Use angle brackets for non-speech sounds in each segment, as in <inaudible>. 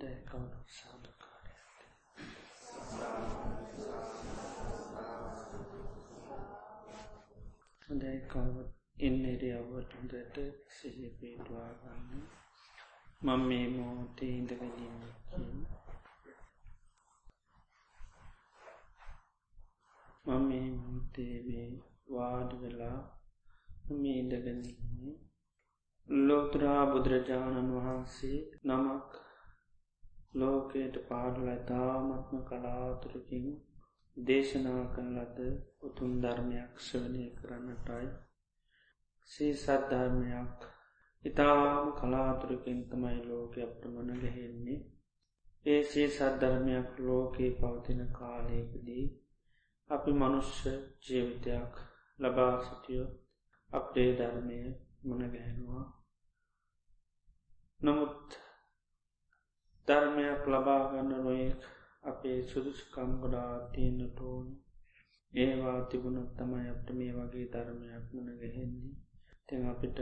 දැකවන සාධකාරය හොඳයිකව ඉන්නරියාවට හොඳට සිහි පේටවාගන්න මං මේ මෝතේ ඉඳගනීම මම මේ මුතේ මේ වාඩි වෙලා මේ ඉඳගන්නේ ලෝතරා බුදුරජාණන් වහන්සේ නමක් ලෝකයට පාඩල තාමත්ම කලාතුරකින් දේශනා කන ලද උතුම් ධර්මයක් ශ්‍රවනය කරන්නටයි. සී සද්ධර්මයක්. ඉතාම කලාතුරකින් තමයි ලෝක අප්‍රමණ ගැහෙන්නේ. ඒ සේ සද්ධර්මයක් ලෝකයේ පවතින කාලයකදී අපි මනුෂ්‍ය ජීවිතයක් ලබා සිටියෝ අපේ ධර්මය මුණගැහෙනවා නමුත් ධර්මයක් ලබාගන්න නොයෙක් අපේ සුදුසුකම් ගොඩා තියෙන්න්නට ඕන. ඒවා තිබුණත් තමයි අපට මේ වගේ ධර්මයක් මුණගැහෙන්නේ තින් අපිට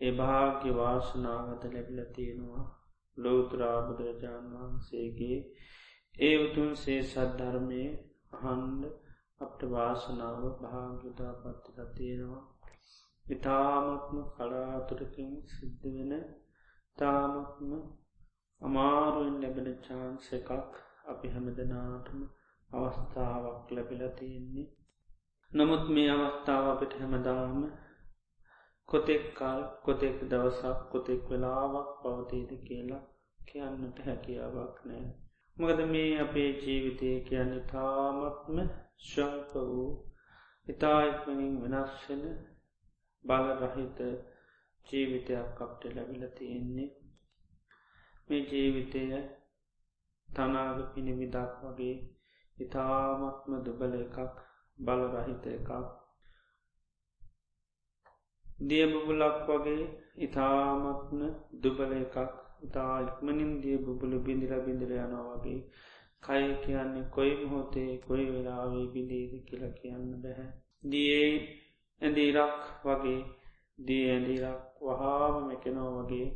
එභාග්‍ය වාසනාවත ලැබිල තියෙනවා ලෝතරා බුදුරජාණන් වහන්සේගේ ඒ උතුන් සේ සද්ධර්මය අහන්ඩ අපට වාසනාව භාග්‍යතා පත්තික තියෙනවා. ඉතාමත්ම කලාතුරකින් සිද්ධ වෙන තාමත්ම අමාරුවෙන් ලැබෙන චාන්ස එකක් අපි හැමදනාටම අවස්ථාවක් ලැබිල තියෙන්නේ. නමුත් මේ අවස්ථාව අපිට හැමදාම කොතෙක් කල් කොතෙක් දවසක් කොතෙක් වෙලාවක් පවතීද කියලා කියන්නට හැකියාවක් නෑ මොකද මේ අපේ ජීවිතය කියන්න තාමත්ම ශ්‍රංක වූ ඉතායික්මනින් වෙනස්වෙන බල රහිත ජීවිතයක් අපට ලැබිල තියෙන්නේ. මේ ජීවිතය තනාග පිණිවිදක් වගේ ඉතාමත්ම දුබල එකක් බලරහිත එකක්. දියබුබුලක් වගේ ඉතාමත්ම දුබල එකක්. ඉතා ඉක්මනින් දිය බුබුලු බිඳිල බිඳිල යනවා වගේ. කය කියන්නේ කොයි මොහොතේ කොයි වෙලාවේ බිඳීද කියල කියන්න බැහැ. දියේ ඇඳීරක් වගේ දී ඇඳීරක් වහාම මෙකෙනෝ වගේ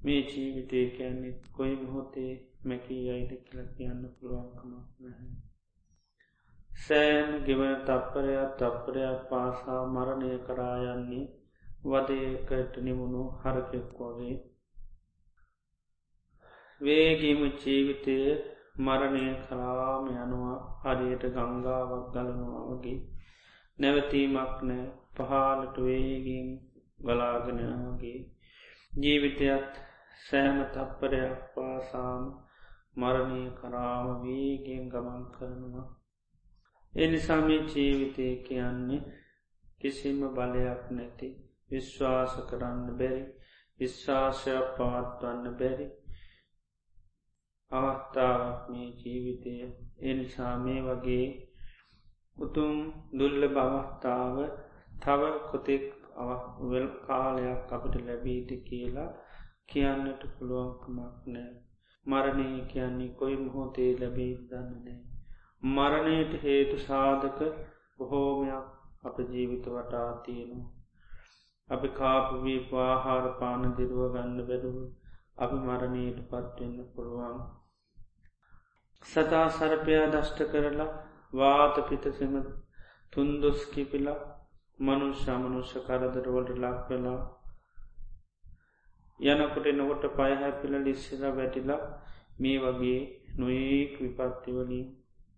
මේ ජීවිතය කියන්නේ කොයි මොහොතේ මැකී අයිට කියල කියන්න පුළුවන්කමක් නැහැ. සෑම් ගෙවන තප්පරයක් තප්පරයක් පාසා මරණය කරායන්නේ වදයකට නිමුණු හරකෙක් වගේ. වේගීම ජීවිතය මරණය කරාම යනවා හරියට ගංගාවක් ගලනවා වගේ. නැවතීමක් නෑ. පහලට වේගින් ගලාගෙනවගේ ජීවිතයත් සෑම තප්පරයක් පාසාම මරණය කරාම වීගෙන් ගමන් කරනවා. එනිසාමේ ජීවිතය කියන්නේ කිසිම බලයක් නැති විශ්වාස කරන්න බැරි විශ්වාසයක් පවත්වන්න බැරි අවස්ථාවක් මේ ජීවිතය. එනිසා මේ වගේ උතුම් දුල්ල බවස්ථාව තව කොතෙක් අවල් කාලයක් අපිට ලැබීට කියලා කියන්නට පුළුවන්කමක් නෑ. මරණය කියන්නේ කොයි මොහොතේ ලැබී දන්නනෑ මරණයට හේතු සාධක බොහෝමයක් අප ජීවිත වටා තියෙනවා. අපි කාපවී පාහාර පාන දිරුව ගන්න බැරුව අපි මරණයට පත්වෙන්න පුළුවන්. සතා සරපයා දෂ්ට කරලා වාත පිතසම තුන්දොස් කිපිලා මනුෂ්‍ය මනුෂ්‍ය කරදරවලට ලක් වෙලා යනකොට නොකොට පයහැපිල ලිස්සල වැටිලා මේ වගේ නොඒක් විපත්තිවලින්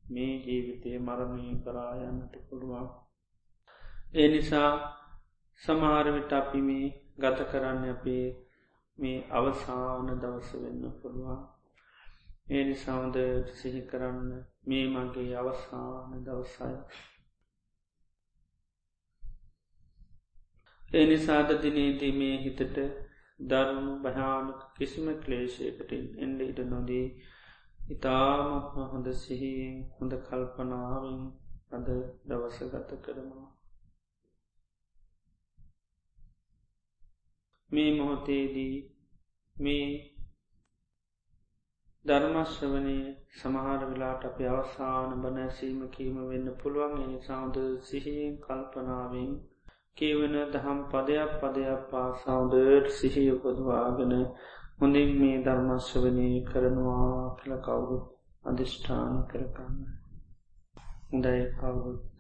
මේ ජීවිතය මරණය කරායන්නට පුළුවන්. ඒ නිසා සමහරවිට අපි මේ ගත කරන්න අපේ මේ අවසාන දවස වෙන්න පුළුවන්. ඒ නිසාමද සිහි කරන්න මේ මගේ අවසාන දවසය. ඒ නිසාද දිනේදී මේ හිතට දරුණු භයානක කිසිම ක්ලේශයකටින් එන්ඩ ඉට නොදී ඉතාමත්ම හොඳ සිහියෙන් හොඳ කල්පනාවෙන් අද දවස ගත කරනවා. මේ මොහොතේදී මේ ධර්මශ්‍රවනය සමහර වෙලාට අප අවසාන බනැසීම කීම වෙන්න පුළුවන් එනි සෞද සිහියෙන් කල්පනාවෙන් කියවන දහම් පදයක් පදයක් පාසාවදට සිහි උපදවාගෙන හොඳින් මේ ධර්මශ්‍රවනය කරනවා කළ කවුරුත් අධිෂ්ඨාන කරකන්න. හොඳයි කවුරුත්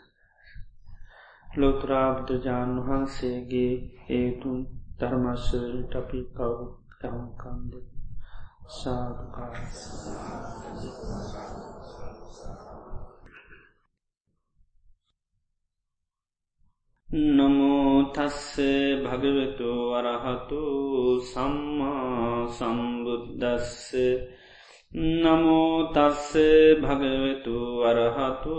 ලෝත්‍රාබ්දුජාන් වහන්සේගේ ඒතුන් ධර්මශ්වරට අපි කවු යමකන්ද සාධකා නමෝතස්ස භගවතු වරහතු සම්මා සම්බුද්ධස්ස නමෝතස්ස භගවතු වරහතු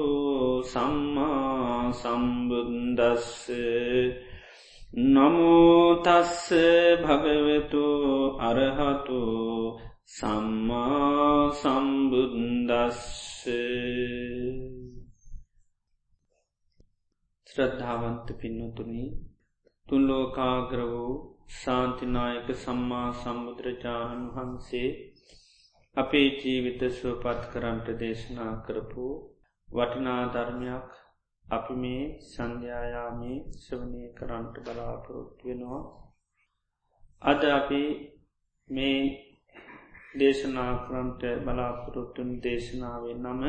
සම්මා සම්බුන්දස්ස නමෝතස්ස භගවතු අරහතු සම්මා සම්බුන්දස්ස ශ්‍රද්ධාවන්ත පින්නතුනි තුන්ලෝකාග්‍ර වූ සාන්තිනායක සම්මා සම්බුදුරජාණන් වහන්සේ අපේ ජීවිත සුවපත් කරන්ට දේශනා කරපු වටිනා ධර්මයක් අපි මේ සන්ධ්‍යායාමේ ශ්‍රවනය කරන්ට බලාපොරොත්තු වෙනවා. අද අපි මේ දේශනා කරන්ට බලාපොරොත්තුන් දේශනාවේ නම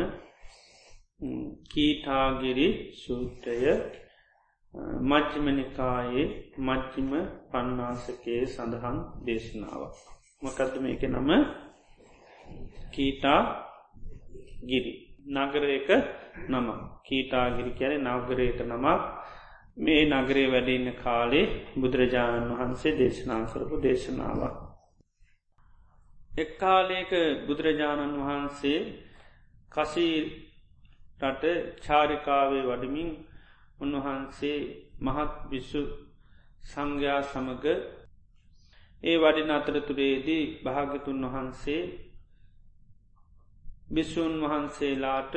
කීටාගිරි සූත්‍රය මච්චිමනිකායේ මච්චිම පන්නාසකයේ සඳහන් දේශනාවක්. මොකක්ද මේක නම කීටා ගිරි නගරයක නම කීටාගිරි කියැන නවගරයට නමක් මේ නගරේ වැඩඉන්න කාලේ බුදුරජාණන් වහන්සේ දේශනා කරපු දේශනාවක්. එක්කාලයක බුදුරජාණන් වහන්සේ කසී රට චාරිකාවේ වඩමින් උන්වහන්සේ මහත් විශ්ු සංඝයා සමග ඒ වඩින අතරතුරේදී භාගතුන් වහන්සේ භිෂූන් වහන්සේලාට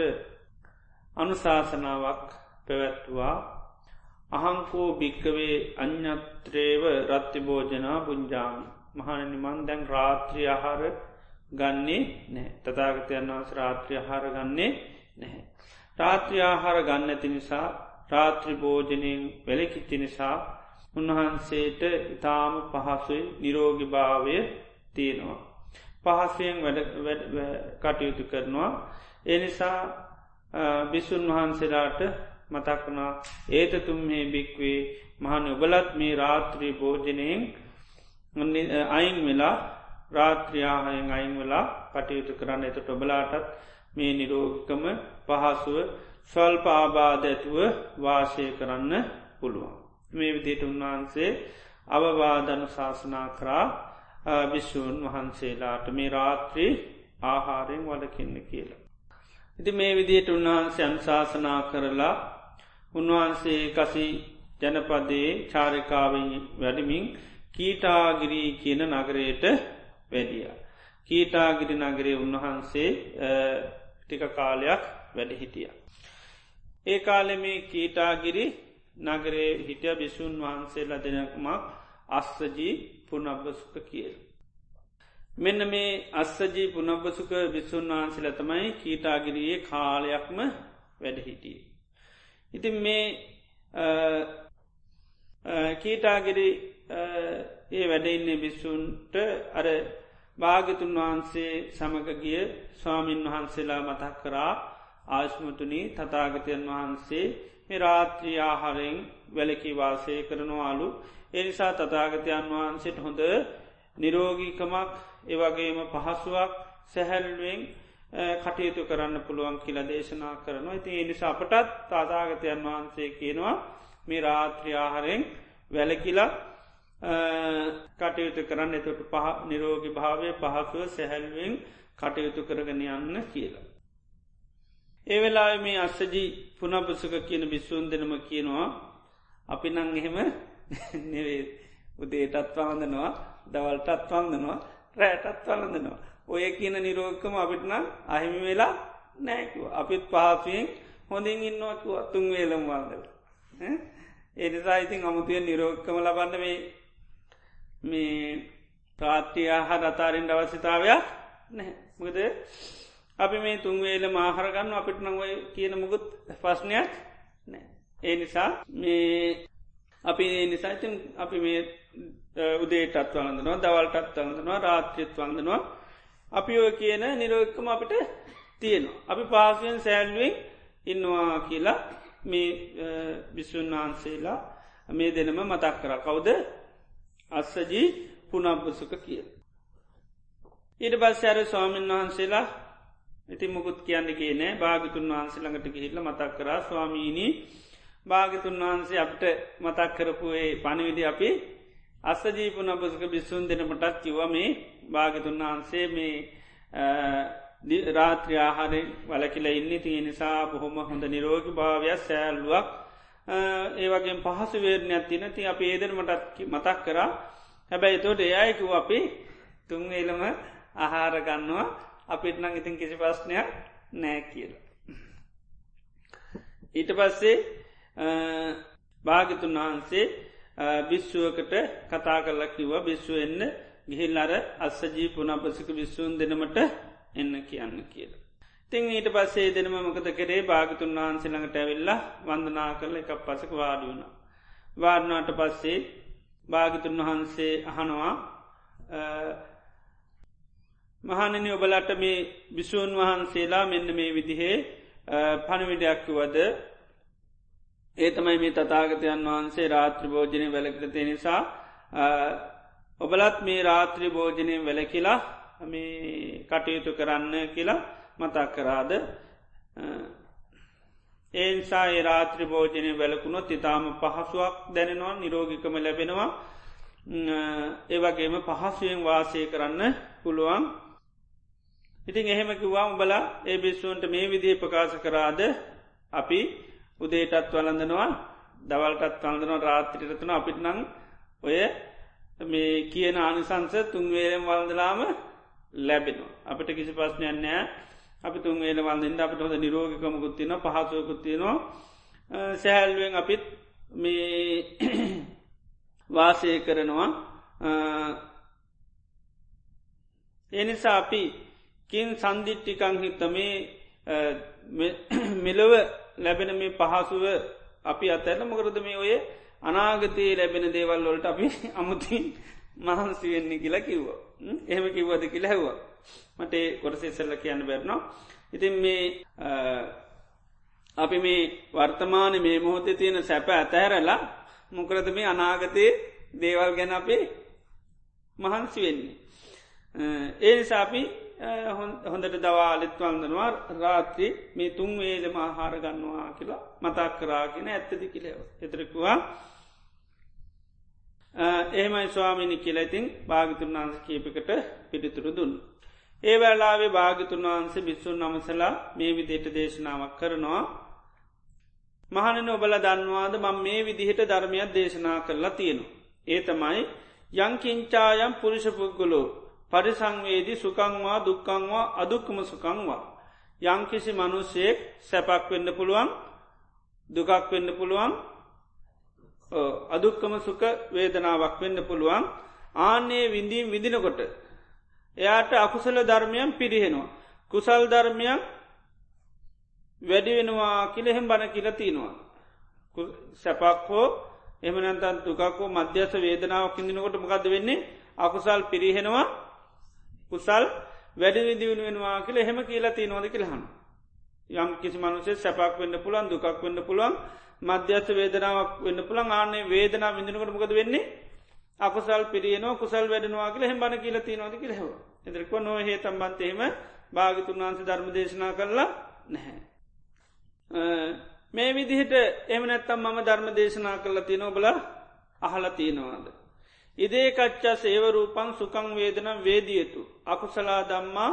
අනුශාසනාවක් පැවැත්වා. අහංකෝ භික්කවේ අඥත්‍රේව රත්තිභෝජනා පුංජාමි මහනනිමන් දැන් රාත්‍රී අහාර ගන්නේ නෑ තතාගතයන් වන්ස රාත්‍රී අහාර ගන්නේ නැහැ. රාත්‍රී ආහාර ගන්න ඇති නිසා රාත්‍රි භෝජනයෙන් වෙලකිච්චි නිසා උන්වහන්සේට ඉතාම පහසුයි නිරෝගි භාවය තියෙනවා. පහසුවෙන් වැඩ කටයුතු කරනවා. ඒ නිසා බිසුන් වහන්සේලාට මතක්වනා ඒත තුම්හේ බික්වේ මහන ඔබලත් මේ රාත්‍රී භෝජනයෙන් අයින් වෙලා රාත්‍රියාහයෙන් අයින් වෙලා කටයුතු කරන්න එතට ඔබලාටත් මේ නිරෝගකම පහසුව ස්වල්ප ආබාධ ඇතුව වාශය කරන්න පුළුවන්. මේ විදියට උන්වහන්සේ අවවාධනු ශාසනා කරා භිෂූන් වහන්සේලාට මේ රාත්‍රී ආහාරයෙන් වලකින්න කියලා. ඉති මේ විදියට උන්වහන්සේ අන්ශාසනා කරලා උන්වහන්සේ කසි ජනපදයේ චාරිකාවෙන් වැඩිමින් කීටාගිරී කියන නගරයට වැඩිය. කීටාගිරි නගරේ උන්වහන්සේ ටික කාලයක් වැඩ හිටිය. ඒ කාලෙ මේ කීටාගිරි නගරේ හිටිය බිසුන් වහන්සේලා දෙනක්මක් අස්සජී පුනබ්බසුක කියල්. මෙන්න මේ අස්සජී පුනබ්බසුක බිස්සුන් වහන්සේල තමයි කීටාගිරියේ කාලයක්ම වැඩ හිටිය. ඉතින් මේ කීටාගිරි ඒ වැඩඉන්නේ බිස්සුන්ට අර භාගතුන් වහන්සේ සමග ගිය ස්වාමීන් වහන්සේලා මතක් කරා ආශ්මතුනී තතාගතයන් වහන්සේ මේ රාත්‍රී ආහාරෙන් වැලකි වාසය කරනවාලු. එනිසා තතාගතයන් වහන්සේට හොඳ නිරෝගීකමක් ඒවගේම පහසුවක් සැහැල්ුවෙන් කටයුතු කරන්න පුළුවන් කියල දේශනා කරනවා. ඉති එනිසා අපටත් තාතාගතයන් වහන්සේ කියනවා මේ රාත්‍රී ආහාරෙන් වැලකිලා කටයුතු කරන්න එතොට පහ නිරෝගි භාවය පහසුව සැහැල්ුවෙන් කටයුතු කරගෙන යන්න කියලා. ඒ වෙලා මේ අස්සජී පුනපසුක කියන බිස්සූන් දෙනම කියනවා අපි නං එහෙම <laughs> නෙවේ උදේටත් වහඳනවා දවල්ටත් වන්දනවා රෑටත් වලඳනවා. ඔය කියන නිරෝගකම අපිටනම් අහිමි වෙලා නෑකුව අපිත් පහසුවෙන් හොඳින් ඉන්නවකුව තුන් වේලම් වන්දල. එනිසා ඉතින් අමුතුවෙන් නිරෝගකම ලබන්න මේ මේ ප්‍රාත්තිය හා අතාරින් අවශ්‍යතාවයක් නැහැ. මකද අපි මේ තුන්වේල මාහරගන්න අපිට නවයි කියන මුකුත් පස්්නයක් නෑ ඒ නිසා මේ අපි නිසායිතින් අපි මේ උදේටත් වලඳනවා දවල්ටත් වලඳනවා රාත්‍රියත් වන්දනවා අපි ඔය කියන නිරෝක්කම අපිට තියෙනවා. අපි පාසුවෙන් සෑල්ුවෙන් ඉන්නවා කියලා මේ බිස්සුන් වහන්සේලා මේ දෙනම මතක් කර. කවුද? අස්සජී පුනපසුක කිය. ඊට පස්සර ස්වාමීන් වහන්සේලා ඉති මුකුත් කියන්න කියනෑ භාගිතුන් වහන්සේ ළඟට ගිහිල්ල මතක් කරා ස්වාමීණී භාගිතුන් වහන්සේ අපට මතක් කරපුේ පණවිදි අපි අස්සජීපුන බසක බිස්සුන් දෙනමටත් කිව මේ භාගිතුන් වහන්සේ මේ රාත්‍රී ආහාරය වලකිල ඉන්න. තිය නිසා බොහොම හොඳ නිරෝගි භාවයක් සෑල්ලුවක් ඒවගේ පහසු වේරණයක් තින ති අප ඒදරමටත් මතක් කරා හැබැයි තෝට එයයිකුව අපි තුන් එලම ආහාර ගන්නවා අපිට නං ඉතින් කිසි පස්්නයක් නෑ කියලා. ඊට පස්සේ භාගිතුන් වහන්සේ බිශ්ුවකට කතා කරලක් කිව බිශ්ුව එන්න ගිහිල් අර අස්සජී පුනපසික විශ්සූන් දෙනමට එන්න කියන්න කියලා. තිං ඊට පස්සේ දෙනම මොකද කරේ භාගතුන් වහන්සේ ළඟට ඇවිල්ලා වන්දනා කරල එකක් පසක වාඩි වුණ. වාඩනාට පස්සේ භාගිතුන් වහන්සේ අහනවා මහනනි ඔබලට මේ බිසූන් වහන්සේලා මෙන්න මේ විදිහේ පණවිඩයක්කිවද ඒතමයි මේ තතාගතයන් වහන්සේ රාත්‍ර භෝජනය වැලකරතය නිසා ඔබලත් මේ රාත්‍රී භෝජනය වැලකිලා මේ කටයුතු කරන්න කියලා මතක් කරාද? ඒන්සා ඒ රාත්‍රි භෝජනය වැලකුණොත් ඉතාම පහසුවක් දැනෙනවා නිරෝගිකම ලැබෙනවා. ඒවගේම පහසුවෙන් වාසය කරන්න පුළුවන්. ඉතින් එහෙම කිව්වාම බලා ඒ බිස්සුවන්ට මේ විදිහ ප්‍රකාශ කරාද? අපි උදේටත් වලඳනවා දවල්ටත් කන්දනවා රාත්‍රිරතුන අපිට නං ඔය මේ කියන ආනිසංස තුන්වේරෙන් වලඳලාම ලැබෙනවා. අපිට කිසි ප්‍රශ්නයක් නෑ අපි තුන් ඒල වන්දන්න අපට හොඳ නිරෝගකමකුත්තින පහසුවකුත්තියනවා සැහැල්ුවෙන් අපිත් මේ <clears throat> වාසය කරනවා. එනිසා අපි කින් සන්දිිට්ටිකං හිත්තමේ <clears throat> මෙලොව ලැබෙන මේ පහසුව අපි අතැරන මොකරද මේ ඔය අනාගතයේ ලැබෙන දේවල් වලට අපි <laughs> අමුතින් මහන්සිවෙන්නේ කියලා කිව්ව. එහෙම කිව්වද කියලා හැව්වා මට කොටසෙසල්ල කියන්න බැරනවා ඉතින් මේ අපි මේ වර්තමාන මේ මොහොත තියෙන සැප ඇතැහැරලා මොකරද මේ අනාගතයේ දේවල් ගැන අපේ මහන්සි වෙන්නේ? ඒ නිසාපි හොඳට දවාලිත් වන්දනවා. රාත්‍රී මේ තුන් වේලම ආහාර ගන්නවා කියලා මතක් කරාගෙන ඇත්තදි කියලව එතරකුවා එහෙමයි ස්වාමිනි කියලයිතින් භාගිතුන් වහන්ස කීපකට පිළිතුරු දුන්න. ඒ වෙලාවේ භාගිතුන් වහන්සේ බිස්සුන් නමසලා මේ විදියට දේශනාවක් කරනවා. මහනන ඔබල දන්නවාද මං මේ විදිහට ධර්මයක් දේශනා කරලා තියෙනවා. ඒ තමයි යංකින්චායම් පුරුෂපුද්ගලෝ පරිසංවේදී සුකංවා දුක්කංවා අදුක්කම සුකංවා. යංකිසි මනුස්සයෙක් සැපක් වෙන්න පුළුවන් දුකක් වෙන්න පුළුවන් අදුක්කම සුක වේදනාවක් වෙන්න පුළුවන් ආන්නේ විඳීම් විදිනකොට එයාට අකුසල ධර්මයන් පිරිහෙනවා. කුසල් ධර්මයක් වැඩි වෙනවා කියලෙහෙම බණ කියලතිනවා. සැපක් හෝ එමනතන් තුකක්කෝ මධ්‍යස වේදනාවක් ඉදිනකොට මොකක්ද වෙන්නේ අකුසල් පිරිහෙනවා කුසල් වැඩි විදිවුණ වෙනවා කියල එහෙම කියලති නොද කියලහන්න. යම් කිසි මනුසේ සැපක් වෙන්න පුළන් දුකක් වෙන්න පුළුවන් මධ්‍යස්ත වේදනාවක් වෙන්න පුළන් ආනේ වේදනා විඳනකට මොකද වෙන්නේ අකුසල් පිරියනවා කුසල් වැඩනවා කියල හෙම බණ කියලති නොද කියලෙව එදරක නොහ හේ තම්බන්තේම භාගිතුන් වහන්ස ධර්ම දේශනා කරලා නැහැ. මේ විදිහට එමනැත්තම් මම ධර්ම දේශනා කරලා තියනෝ බල අහල තියෙනවාද. ඉදේ කච්චා සේවරූපන් සුකං වේදන වේදියතු. අකුසලා දම්මා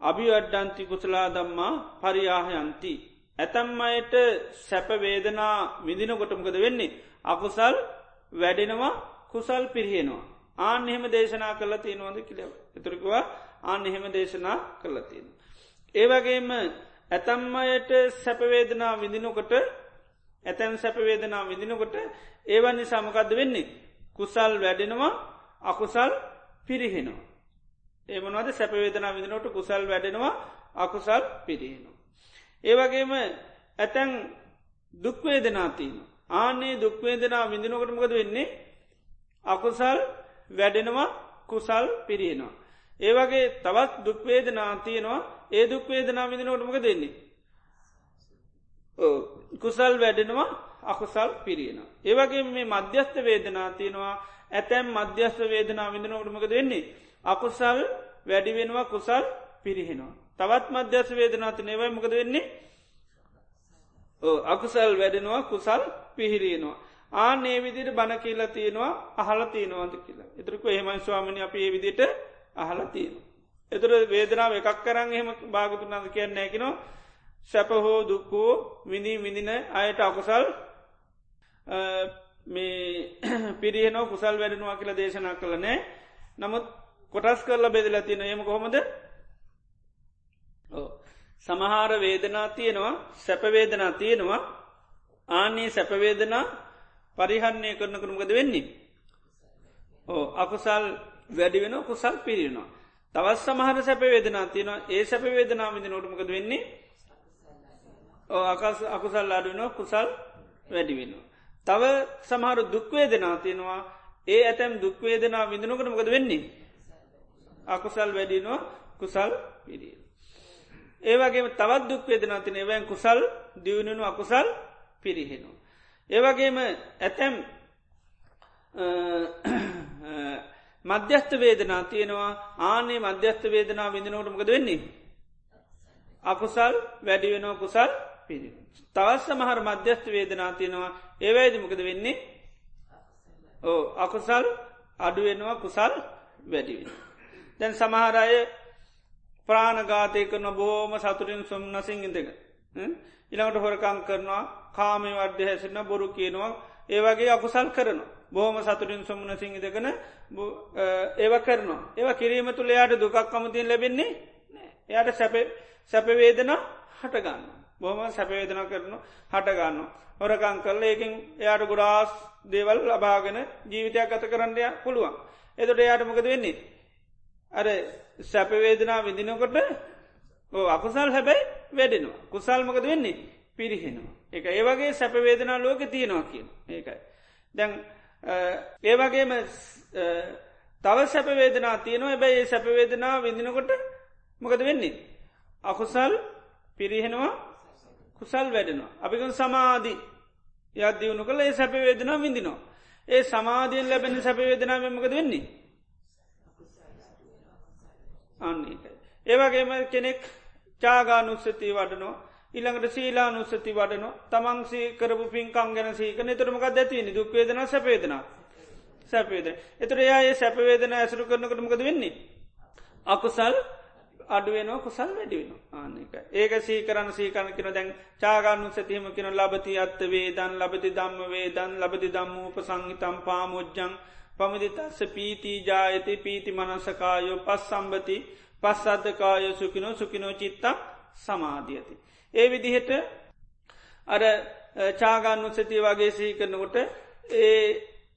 අභිවඩ්ඩන්ති කුසලා දම්මා පරියාහයන්ති. ඇතැම් අයට සැපවේදනා විදිනකොටමකද වෙන්නේ. අකුසල් වැඩෙනවා කුසල් පිරිහෙනවා. ආන එහෙම දේශනා කරලා තියෙනවාද කියලව. එතුරකවා ආන එහෙම දේශනා කරලා තියෙන. ඒවගේම ඇතම් අයට සැපවේදනා විදිනකොට ඇතැන් සැපවේදනා විදිනකොට ඒවන්නේ සමකක්ද වෙන්නේ. කුසල් වැඩෙනවා අකුසල් පිරිහෙනවා. ඒමනවද සැපවේදනා විදිනොට කුසල් වැඩෙනවා අකුසල් පිරිහෙනවා. ඒවගේම ඇතැන් දුක්වේදනාතිීම ආනේ දුක්වේදනා විඳිනොකටමකද වෙන්නේ අකුසල් වැඩෙනවා කුසල් පිරියෙනවා. ඒවගේ තවත් දුක්වේදනා තියෙනවා ඒ දුක්වේදනා විදිනොටමක දෙන්නේ. කුසල් වැඩෙනවා අකුසල් පිරියෙන. ඒවගේ මේ මධ්‍යස්ථ වේදනා තියෙනවා ඇතැම් මධ්‍යස්ථ වේදනා විඳනොටමක දෙන්නේ. අකුසල් වැඩි වෙනවා කුසල් පිරිහෙනවා. තවත් මධ්‍යස් වේදනා තින ඒවයි මොකද වෙන්නේ? අකුසල් වැඩෙනවා කුසල් පිහිරියෙනවා. ආනේ විදිට බණ කියලා තියෙනවා අහල තියෙනවාද කියලා. එතරක එහෙමයි ස්වාමනි අප ඒ විදිට අහල තියෙන. එතුර වේදනාව එකක් කරන්න එහෙම භාගතුනාද කියන්න නැකිනවා සැප හෝ දුක්කෝ විඳී විඳින අයට අකුසල් මේ <clears throat> පිරියනෝ කුසල් වැඩෙනවා කියලා දේශනා කළ නෑ. නමුත් කොටස් කරලා බෙදලා තියෙන එම කොහොමද? සමහාර වේදනා තියෙනවා සැපවේදනා තියෙනවා ආනේ සැපවේදනා පරිහරණය කරන කරුමකද වෙන්නේ. ඕ අකුසල් වැඩි වෙන කුසල් පිරිෙනවා. තවත් සමහර සැපවේදනා තියෙනවා ඒ සැපවේදනා විදි නොටමකද වෙන්නේ ඕ අකස් අකුසල් අඩුවෙනවා කුසල් වැඩි වෙනවා. තව සමහරු දුක්වේදනා තියෙනවා ඒ ඇතැම් දුක්වේදනා විඳනකට මොකද වෙන්නේ. අකුසල් වැඩිනවා කුසල් පිරිය. ඒවගේ තවත් දුක්වේදනා තින එවැන් කුසල් දියුණුණු අකුසල් පිරිහෙනවා. ඒවගේම ඇතැම් මධ්‍යස්ථ වේදනා තියෙනවා ආනේ මධ්‍යස්ථ වේදනා විඳනෝටමකද වෙන්නේ. අකුසල් වැඩි වෙනෝ කුසල් පිරි. තවස් සමහර මධ්‍යස්ථ වේදනා තියෙනවා ඒවැයිදමකද වෙන්නේ ඕ අකුසල් අඩුවෙනවා කුසල් වැඩිවෙන. දැන් සමහරය ප්‍රාණගාතය කරන බෝම සතුරින් සුම් නසිං ඉඳක. ඉළඟට හොරකං කරනවා කාමය වර්ධ හැසින්න බොරු කියනවා ඒවගේ අකුසල් කරන බොහම සතුරින් සොමන සිංහිදකන ඒව කරනවා. ඒව කිරීම තුළ යායට දුකක් කමතින් ලැබෙන්නේ එයට සැප සැපවේදන හටගන්න බොහම සැපවේදන කරන හටගන්න හොරකං කරල ඒකින් එයාට ගුරාස් දේවල් ලබාගෙන ජීවිතයක් ගත කරන්නය පුළුවන්. එතොට එයාට මොකද වෙන්නේ? අර සැපවේදනා විඳිනකොට අකුසල් හැබැයි වැඩෙනවා කුසල්මකද වෙන්නේ පිරිහෙනවා එක ඒවගේ සැපවේදනා ලෝක තියෙනවා කිය ඒකයි. දැන් ඒවගේම තව සැපවේදනා තියනවා එබැයි ඒ සැපවේදනා විඳිනකොට මොකද වෙන්නේ. අකුසල් පිරිහෙනවා කුසල් වැඩෙනවා. අපිකන් සමාධී යත් දියුණු කළ ඒ සැපවේදනා විඳිනවා. ඒ සමාධියෙන් ලැබෙන සැපවේදනා මෙමකද වෙන්නේ. අන්න ඒවගේම කෙනෙක් චාගානුස්සතිී වඩනෝ ඉළඟට සීලා නුස්සති වඩන තමන්සේ කරපු පින්කම් ගැන සීක නිතරමක දැතිවනි දුක්වේදන සැපේදන සැපේද. එතර එයා සැපවේදන ඇසරු කරනකටමකද වෙන්නේ. අකුසල් අඩුවෙනවා කුසල් වැඩිවෙන ආනක ඒක සීකරන්න සීකරන කියෙන දැන් චාගන්නු සතිහම කියෙන ලබති අත්ත වේදන් ලබති දම්ම වේදන් ලබති දම්මූප සංහිතම් පාමුද්ජං පමදිතස්ස පීති ජායති පීති මනසකායෝ පස් සම්බති පස් අධකාය සුකිනෝ සුකිනෝ චිත්තා සමාධියති. ඒ විදිහට අර චාගන්නු සතිය වගේ සහි කරනකොට ඒ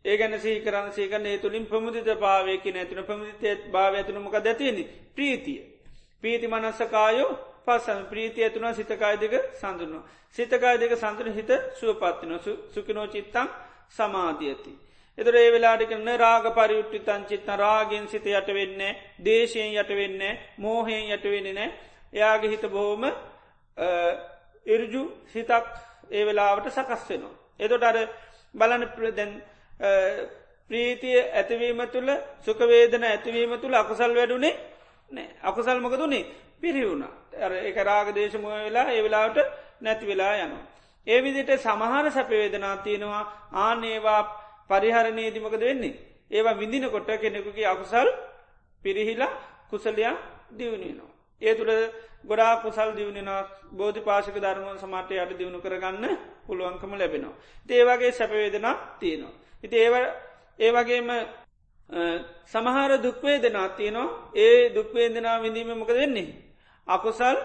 ඒ ගැන සීකරන්න සීකරන ඒ තුළින් ප්‍රමුදිත භාවයක නැතින ප්‍රමුදිතය භාව ඇතුනමක දැතියන ප්‍රීතිය. පීති මනස්සකායෝ පස්සන් ප්‍රීතිය ඇතුනා සිතකායිදක සඳුනවා. සිතකායිදක සඳන හිත සුවපත්තින සුකිනෝ චිත්තං සමාධියති. එතර ඒ වෙලාට කරන රාග පරිුට්ටි තංචිත්ත රාගෙන් සිත යට වෙන්නේ දේශයෙන් යට වෙන්නේ මෝහයෙන් යට වෙන්නේ නෑ එයාගේ හිත බොහෝම ඉරජු හිතක් ඒ වෙලාවට සකස් වෙනවා. එතොට අර බලන ප්‍රදැන් ප්‍රීතිය ඇතිවීම තුළ සුකවේදන ඇතිවීම තුළ අකුසල් වැඩුනේ නෑ අකුසල් මොකදුනේ පිරිවුණ එක රාග දේශමය වෙලා ඒ වෙලාවට නැති වෙලා යනවා. ඒ විදිට සමහර සැපවේදනා තියෙනවා. ආනේවා පරිහරණයේදිමකද වෙන්නේ. ඒවා විඳිනකොට කෙනෙකුගේ අකුසල් පිරිහිලා කුසලයා දියුණනවා. ඒ තුළ ගොඩා කුසල් දියුණෙන බෝධි පාශක ධර්ම සමටය අට දියුණු කරගන්න පුළුවන්කම ලැබෙනවා. ඒේවගේ සැපවේදනා තියෙනවා. ඉති ඒව ඒවගේම සමහර දුක්වේදනා තියනවා ඒ දුක්වේදනා විඳීම මොක දෙන්නේ. අකුසල්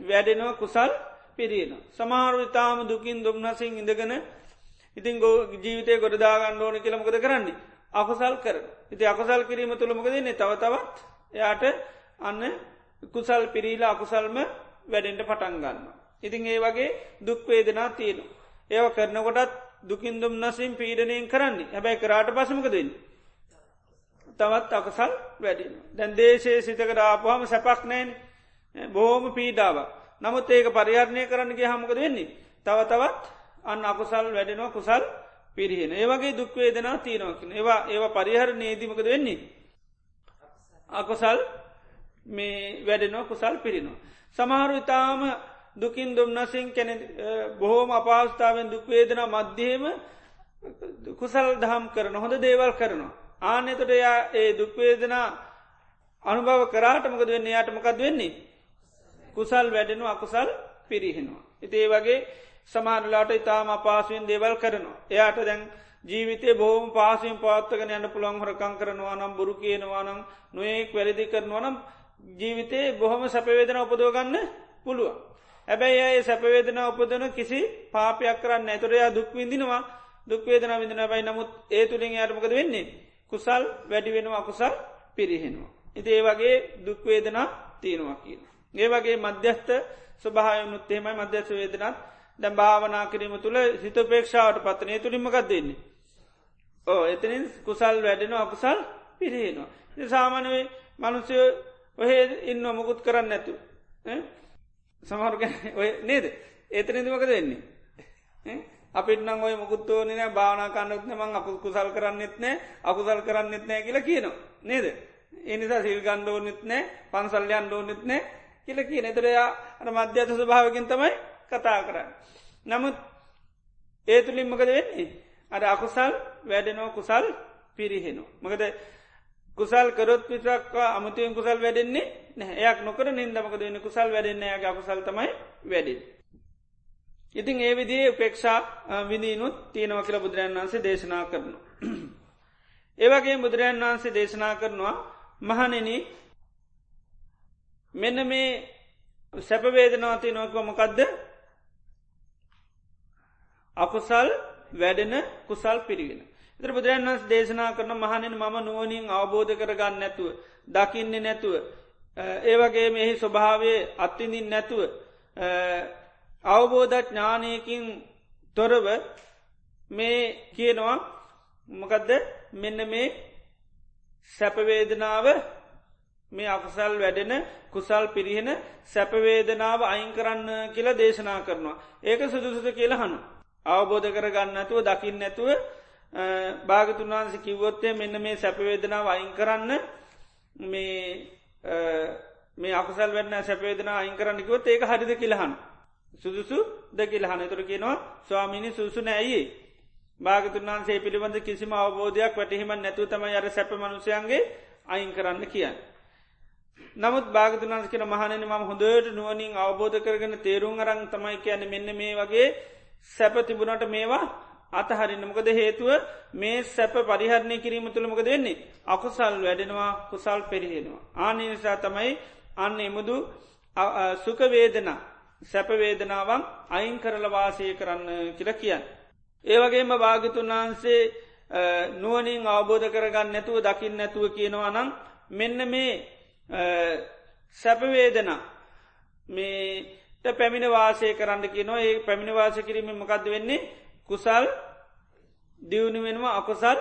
වැඩෙනවා කුසල් පිරියෙන. සමහරු ඉතාම දුකින් දුම්නසින් ඉඳගෙන ඉතින් ගෝ ජීවිතය ගොඩදාගන්න ඕන කියලමකද කරන්නේ. අකුසල් කර ඉති අකුසල් කිරීම තුළමක දෙන්නේ තව තවත් එයාට අන්න කුසල් පිරීලා අකුසල්ම වැඩෙන්ට පටන් ගන්න. ඉතින් ඒ වගේ දුක්වේදනා තියෙනු. ඒව කරනකොටත් දුකින් දුම් නසින් පීඩනයෙන් කරන්නේ හැබැයි කරාට පසමක දෙන්න. තවත් අකසල් වැඩින. දැන් දේශයේ සිතකට ආපුහම සැපක් නෑන් බොහෝම පීඩාව. නමුත් ඒක පරිහරණය කරන්නගේ හමකද වෙන්නේ. තව තවත් අන්න අකුසල් වැඩෙනවා කුසල් පිරිහෙන. ඒවගේ දුක්වේදනා තියනවකින. ඒවා ඒවා පරිහර නේදීමකද වෙන්නේ. අකුසල් මේ වැඩෙනෝ කුසල් පිරිනවා. සමහරු ඉතාම දුකින් දුම්නසින් කැන බොහෝම අපහස්ථාවෙන් දුක්වේදනා මධ්‍යයම කුසල් දහම් කරන හොඳ දේවල් කරනවා. ආනෙතොට එයා ඒ දුක්වේදනා අනුභව කරාටමකද වෙන්න යාටමකද වෙන්නේ. කුසල් වැඩෙනු අකුසල් පිරිහෙනවා. ඉතිේ වගේ සමානලාට ඉතාම අපාසුවෙන් දේවල් කරනවා. එයාට දැන් ජීවිතය බොහම පාසින් පාත්තකන යන්න පුළන් හොරකං කරනවා නම් බුරු කියනවා නම් නොයෙක් වැරදි කරනවා නම් ජීවිතේ බොහොම සැපවේදන උපදෝගන්න පුළුවන්. හැබැයි ඒ සැපවේදන උපදන කිසි පාපයක් කරන්න ඇතුරයා දුක්විඳිනවා දුක්වේදන විඳන බයි නමුත් ඒ තුළින් යාටමකද වෙන්නේ. කුසල් වැඩි වෙනවා අකුසල් පිරිහෙනවා. ඉති ඒ වගේ දුක්වේදනා තියෙනවා කියන. ඒ වගේ මධ්‍යස්ථ ස්වභායනුත් එහෙමයි මධ්‍යස්ස වේදනත් දැ භාවනා කිරීම තුළ හිතපේක්ෂාවට පත්තනය තුළින්මකක් දෙන්නේ. ඕ එතනින් කුසල් වැඩෙන අකුසල් පිරහෙනවා. සාමානවේ මනුසය ඔහේ ඉන්න මොකුත් කරන්න නැතු. සමහරුගැන ඔය නේද ඒතනදමක දෙන්නේ. අපිට නම් ඔය මුකුත්තෝන නෑ භාවනා කන්නත්න මං අප කුසල් කරන්නෙත් නෑ අකුසල් කරන්නෙත් නෑ කියලා කියනවා. නේද. එනිසා සිල් ගණ්ඩෝනෙත් නෑ පන්සල්යන් ඩෝනෙත් නෑ කියල කිය නතරයා අර මධ්‍යත ස්භාවකින් තමයි කතා කරන්න. නමුත් ඒ තුළින් මකද වෙන්නේ. අර අකුසල් වැඩෙනෝ කුසල් පිරිහෙනවා. මකද කුසල් කරොත් පිසක්වා අමතියෙන් කුසල් වැඩෙන්නේ එයක් නොකර නින්දමකද වෙන කුසල් වැඩෙන්නේ ය අකුසල් තමයි වැඩින්. ඉතින් ඒ විදිේ උපේක්ෂා විදිනුත් තියෙනව කියල බුදුරන් වන්සේ දේශනා කරනවා. ඒවගේ බුදුරජන් වහන්සේ දේශනා කරනවා මහනෙන මෙන්න මේ සැපවේදනාති නොක මොකක්ද අකුසල් වැඩෙන කුසල් පිරිගෙන. එතර බුදුරන් වන්ස් දේශනා කරන මහනින් මම නුවනින් අවබෝධ කරගන්න නැතුව දකින්නේ නැතුව ඒවගේ මෙහි ස්වභාවය අත්තිඳින් නැතුව අවබෝධ ඥානයකින් තොරව මේ කියනවා මොකදද මෙන්න මේ සැපවේදනාව මේ අකුසල් වැඩෙන කුසල් පිරිහෙන සැපවේදනාව අයින් කරන්න කියලා දේශනා කරනවා. ඒක සුදුසුත කියලා හනු. අවබෝධ කරගන්න ඇතුව දකින්න ඇතුව භාගතුන් වහන්ස කිව්වොත්තේ මෙන්න මේ සැපවේදනාව අයින් කරන්න මේ මේ අකුසල් වෙන්න සැපේදන අයින් කරන්න කිවත් ඒක හරිද කියලහන් සුදුසු ද කියලහන තුර කියනවා ස්වාමිනි සුසු නෑයි භාගතුන් වහන්සේ පිළිබඳ කිසිම අවබෝධයක් වැටහිම නැතුව තම අර සැප මනුසයන්ගේ අයින් කරන්න කියන්න. නමුත් භාගතුනාන්ස කියන මහනන ම හොඳට නුවනින් අවබෝධ කරගෙන තේරුම් අරං තමයි කියන්න මෙන්න මේ වගේ සැප තිබුණට මේවා අතහරින්න මොකද හේතුව මේ සැප පරිහරණය කිරීම තුළමකද වෙන්නේ අකුසල් වැඩෙනවා කුසල් පෙරිහෙනවා. ආනිනිසා තමයි අන්න එමුදු සුකවේදන සැපවේදනාවන් අයින් කරලවාසය කරන්න කියල කියන්න. ඒවගේම භාගිතුන් වහන්සේ නුවනින් අවබෝධ කරගන්න නැතුව දකිින් නැතුව කියනවා නම් මෙන්න මේ සැපවේදන මේට පැමිණ වාසය කරන්න කියනවා ඒ පැමිණ වාසය කිරීම මකද වෙන්නේ කුසල් දියුණු වෙනවා අකුසල්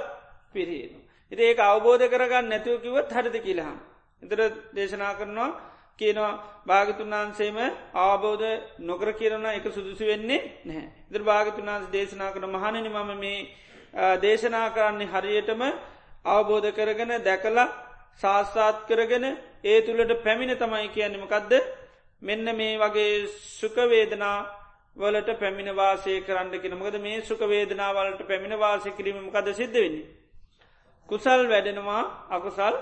පිරහෙනු. එති ඒක අවබෝධ කරගන්න නැතුව කිවත් හරිද කියලහම්. එතර දේශනා කරනවා කියනවා භාගතුන් වහන්සේම ආබෝධ නොකර කියරන එක සුදුසු වෙන්නේ නැහැ. ඉදර භාගතුන් වහන්ස දේශනා කරන මහණනි මම මේ දේශනා කරන්නේ හරියටම අවබෝධ කරගෙන දැකලා ශාස්සාත් කරගෙන ඒ තුළට පැමිණ තමයි කියන්නමකක්ද මෙන්න මේ වගේ සුකවේදනා වලට පැමිණ වාසය කරන්න කෙනමකද මේ සුක වේදනාවලට පැමිණ වාසය කිරීමකද සිද්ධ වෙන්නේ. කුසල් වැඩෙනවා අකුසල්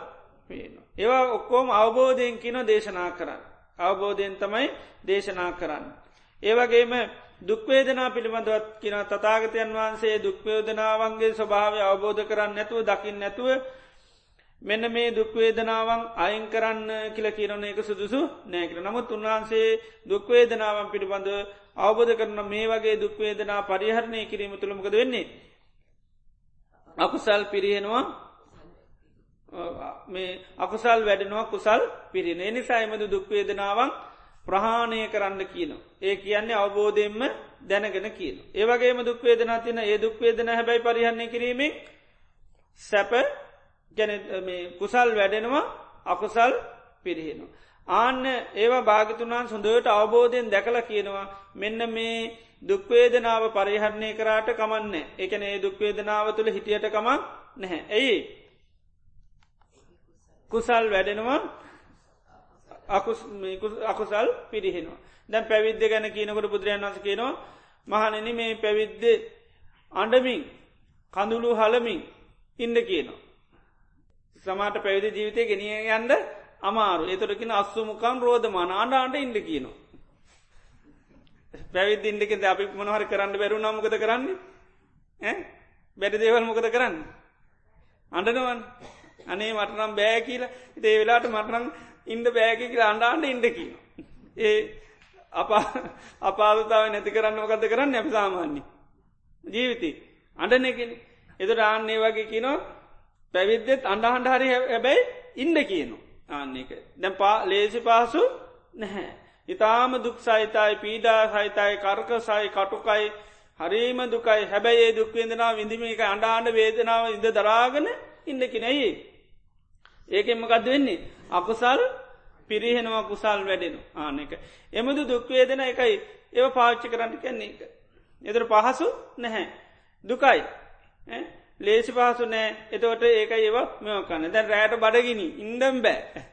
පේන. ඒවා ඔක්කෝම අවබෝධයෙන් කින දේශනා කරන්න. අවබෝධයෙන් තමයි දේශනා කරන්න. ඒවගේම දුක්වේදනා පිළිබඳවත් කියෙන තතාගතයන් වහන්සේ දුක්වේදනාවන්ගේ ස්වභාවය අවබෝධ කරන්න නැතුව දකිින් නැතුව මෙන්න මේ දුක්වේදනාවන් අයින් කරන්න කියල කියරන එක සුදුසු නෑකර නමුත් උන්වහන්සේ දුක්වේදනාවන් පිළිබඳ අවබෝධ කරන මේ වගේ දුක්වේදනා පරිහරණය කිරීම තුළමකද වෙන්නේ. අකුසල් පිරිහෙනවා මේ අකුසල් වැඩෙනවා කුසල් පිරින නිසායමද දුක්වේදනාවන් ප්‍රහාණය කරන්න කියන. ඒ කියන්නේ අවබෝධයෙන්ම දැනගෙන කියන. ඒවගේම දුක්වේදනා තින ඒ දුක්වේදන හැබැයි පරිහන්නේ කිරීමෙන් සැප ගැන කුසල් වැඩෙනවා අකුසල් පිරිහෙනවා. ආන්න ඒවා භාගතුනාන් සොඳට අවබෝධයෙන් දැකල කියනවා මෙන්න මේ දුක්වේදනාව පරිහරණය කරාට කමන්න එකන ඒ දුක්වේදනාව තුළ හිටියට කමක් නැහැ. ඇයි කුසල් වැඩෙනවා අකුසල් පිරිහෙනවා. දැන් පැවිද්ද ගැන කියනකොට බුදුරයන් වස කියනවා මහනෙන මේ පැවිද්ද අඩමින් කඳුළු හලමින් ඉන්න කියනවා. සමාට පැවිදි ජීවිතය ගෙනිය යන්ඩ අමාරු එතොරකින අස්සුමුකන් රෝධමාන අන්ඩාන්ට ඉන්ඩ කියනවා. පැවිදි ඉන්ඩික අපි මොනහරි කරන්න බැරු නමකද කරන්නේ බැඩි දේවල් මොකද කරන්න. අඩනුවන් අනේ මටනම් බෑ කියලා ඉතේ වෙලාට මටනම් ඉන්ඩ බෑකි කියලා අන්ඩාන්ට ඉන්ඩ කියන. ඒ අපා අපාදතාව නැති කරන්න මොකද කරන්න ඇප සාමාන්‍ය. ජීවිතය අඩනෙකෙන එතට ආන්නේ වගේ කියනවා පැවිද්දෙත් අන්ඩහන්ඩ හරි හැබැයි ඉන්ඩ කියනු ආන්න එක දැම් පා ලේසි පාසු නැහැ. ඉතාම දුක් සහිතයි පීඩා සහිතයි කර්ක සයි කටුකයි හරිම දුකයි හැබැයි ඒ දුක්වේදනා විඳිමික අඩාන්න වේදනාව ඉද දරාගන ඉන්නකිනෙයි. ඒකෙන්මකක්ද වෙන්නේ. අකුසල් පිරිහෙනවා කුසල් වැඩෙනු ආන එක. එමුදු දුක්වේදන එකයි ඒව පාච්චි කරන්න කැන්නේ එක. එතර පහසු නැහැ. දුකයි. ලේසි පහසු නෑ එතවට ඒක ඒව මෙකන්න දැන් රෑට බඩගිනි ඉන්ඩම් බෑ.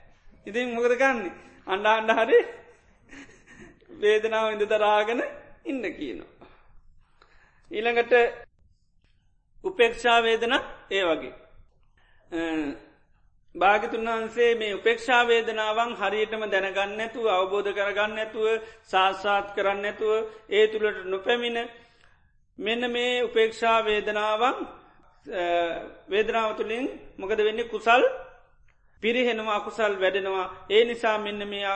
ඉතින් මොකද කන්නේ අන්ඩ අන්ඩ හරි වේදනාව ඉඳ තරාගෙන ඉන්න කියනවා. ඊළඟට උපේක්ෂාවේදන ඒ වගේ. භාගිතුන් වහන්සේ මේ උපේක්ෂාවේදනාවන් හරියටම දැනගන්න ඇතුව අවබෝධ කරගන්න ඇතුව සාස්සාත් කරන්න ඇතුව ඒ තුළට නොපැමිණ මෙන්න මේ උපේක්ෂාවේදනාවන් වේදනාව තුළින් මොකද වෙන්නේ? කුසල් පිරිහෙනවා අකුසල් වැඩෙනවා. ඒ නිසා මෙන්න මේ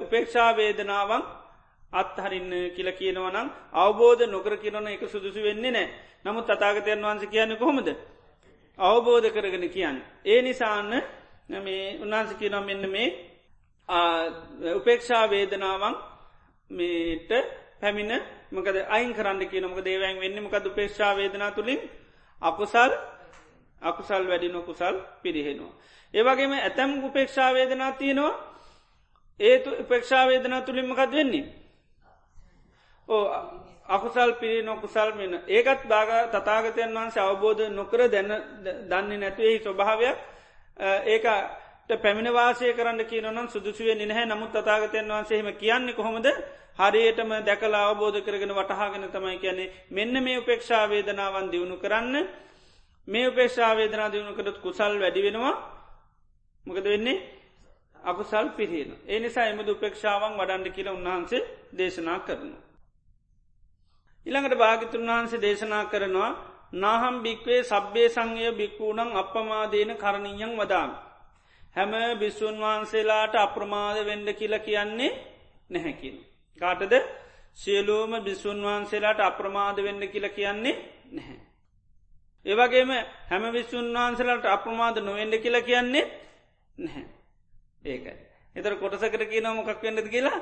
උපේක්ෂාවේදනාවන් අත්හරින්න කියල කියනවනම් අවබෝධ නොකර කියනන එක සුදුසු වෙන්නේ නෑ නමුත් තතාගතයන් වහන්ස කියන්න කොහොමද? අවබෝධ කරගෙන කියන්න. ඒ නිසාන්න මේ උන්හන්ස කියන මෙන්න මේ උපේක්ෂා වේදනාවන් මේට පැමිණ මකද අයින් කරන්න කියනමක දේවෑන් වෙන්න? මකද උපේක්ෂා වේදනා තුළින් අකුසල් අකුසල් වැඩිනො කුසල් පිරිහෙනවා. ඒවගේම ඇතැම් උපේක්ෂා වේදනා තියෙනවා ඒතු උපේක්ෂාවේදනා තුළින්මකත් වෙන්නේ. ඕ අකුසල් පිරි නොකුසල් මෙන ඒකත් බාග තතාගතයන් වහන්සේ අවබෝධ නොකර දැන්න දන්නේ නැතුවෙහි ස්වභාවයක් ඒකට පැමිණ වාසය කරන්න කියනනම් සුදුසුවේ නැහැ නමුත් තතාගතයන් වහන්සේහෙම කියන්නේ කොහොමද හරියටම දැකලා අවබෝධ කරගෙන වටහාගෙන තමයි කියන්නේ මෙන්න මේ උපේක්ෂාවේදනාවන් දියුණු කරන්න මේ උපේක්ෂාවේදනා දියුණු කරත් කුසල් වැඩි වෙනවා මොකද වෙන්නේ අකුසල් පිරිහෙන. ඒ නිසා එමද උපේක්ෂාවන් වඩන්ඩ කියල උන්වහන්සේ දේශනා කරනවා. ඉළඟට භාගිතුන් වහන්සේ දේශනා කරනවා නාහම් භික්වේ සබ්බේ සංය භික්වූනං අපමාදේන කරණීයන් වදාම. හැම බිස්සුන් වහන්සේලාට අප්‍රමාද වෙන්ඩ කියල කියන්නේ නැහැකින්. කාටද සියලූම බිස්සුන් වහන්සේලාට අප්‍රමාද වෙන්න කියල කියන්නේ නැහැ. ඒවගේම හැම විස්සුන් වහන්සේලාට අප්‍රමාද නොවෙන්ඩ කියල කියන්නේ නැහැ. ඒකයි. එතර කොටසකට කියන මොකක් වෙන්නද කියලා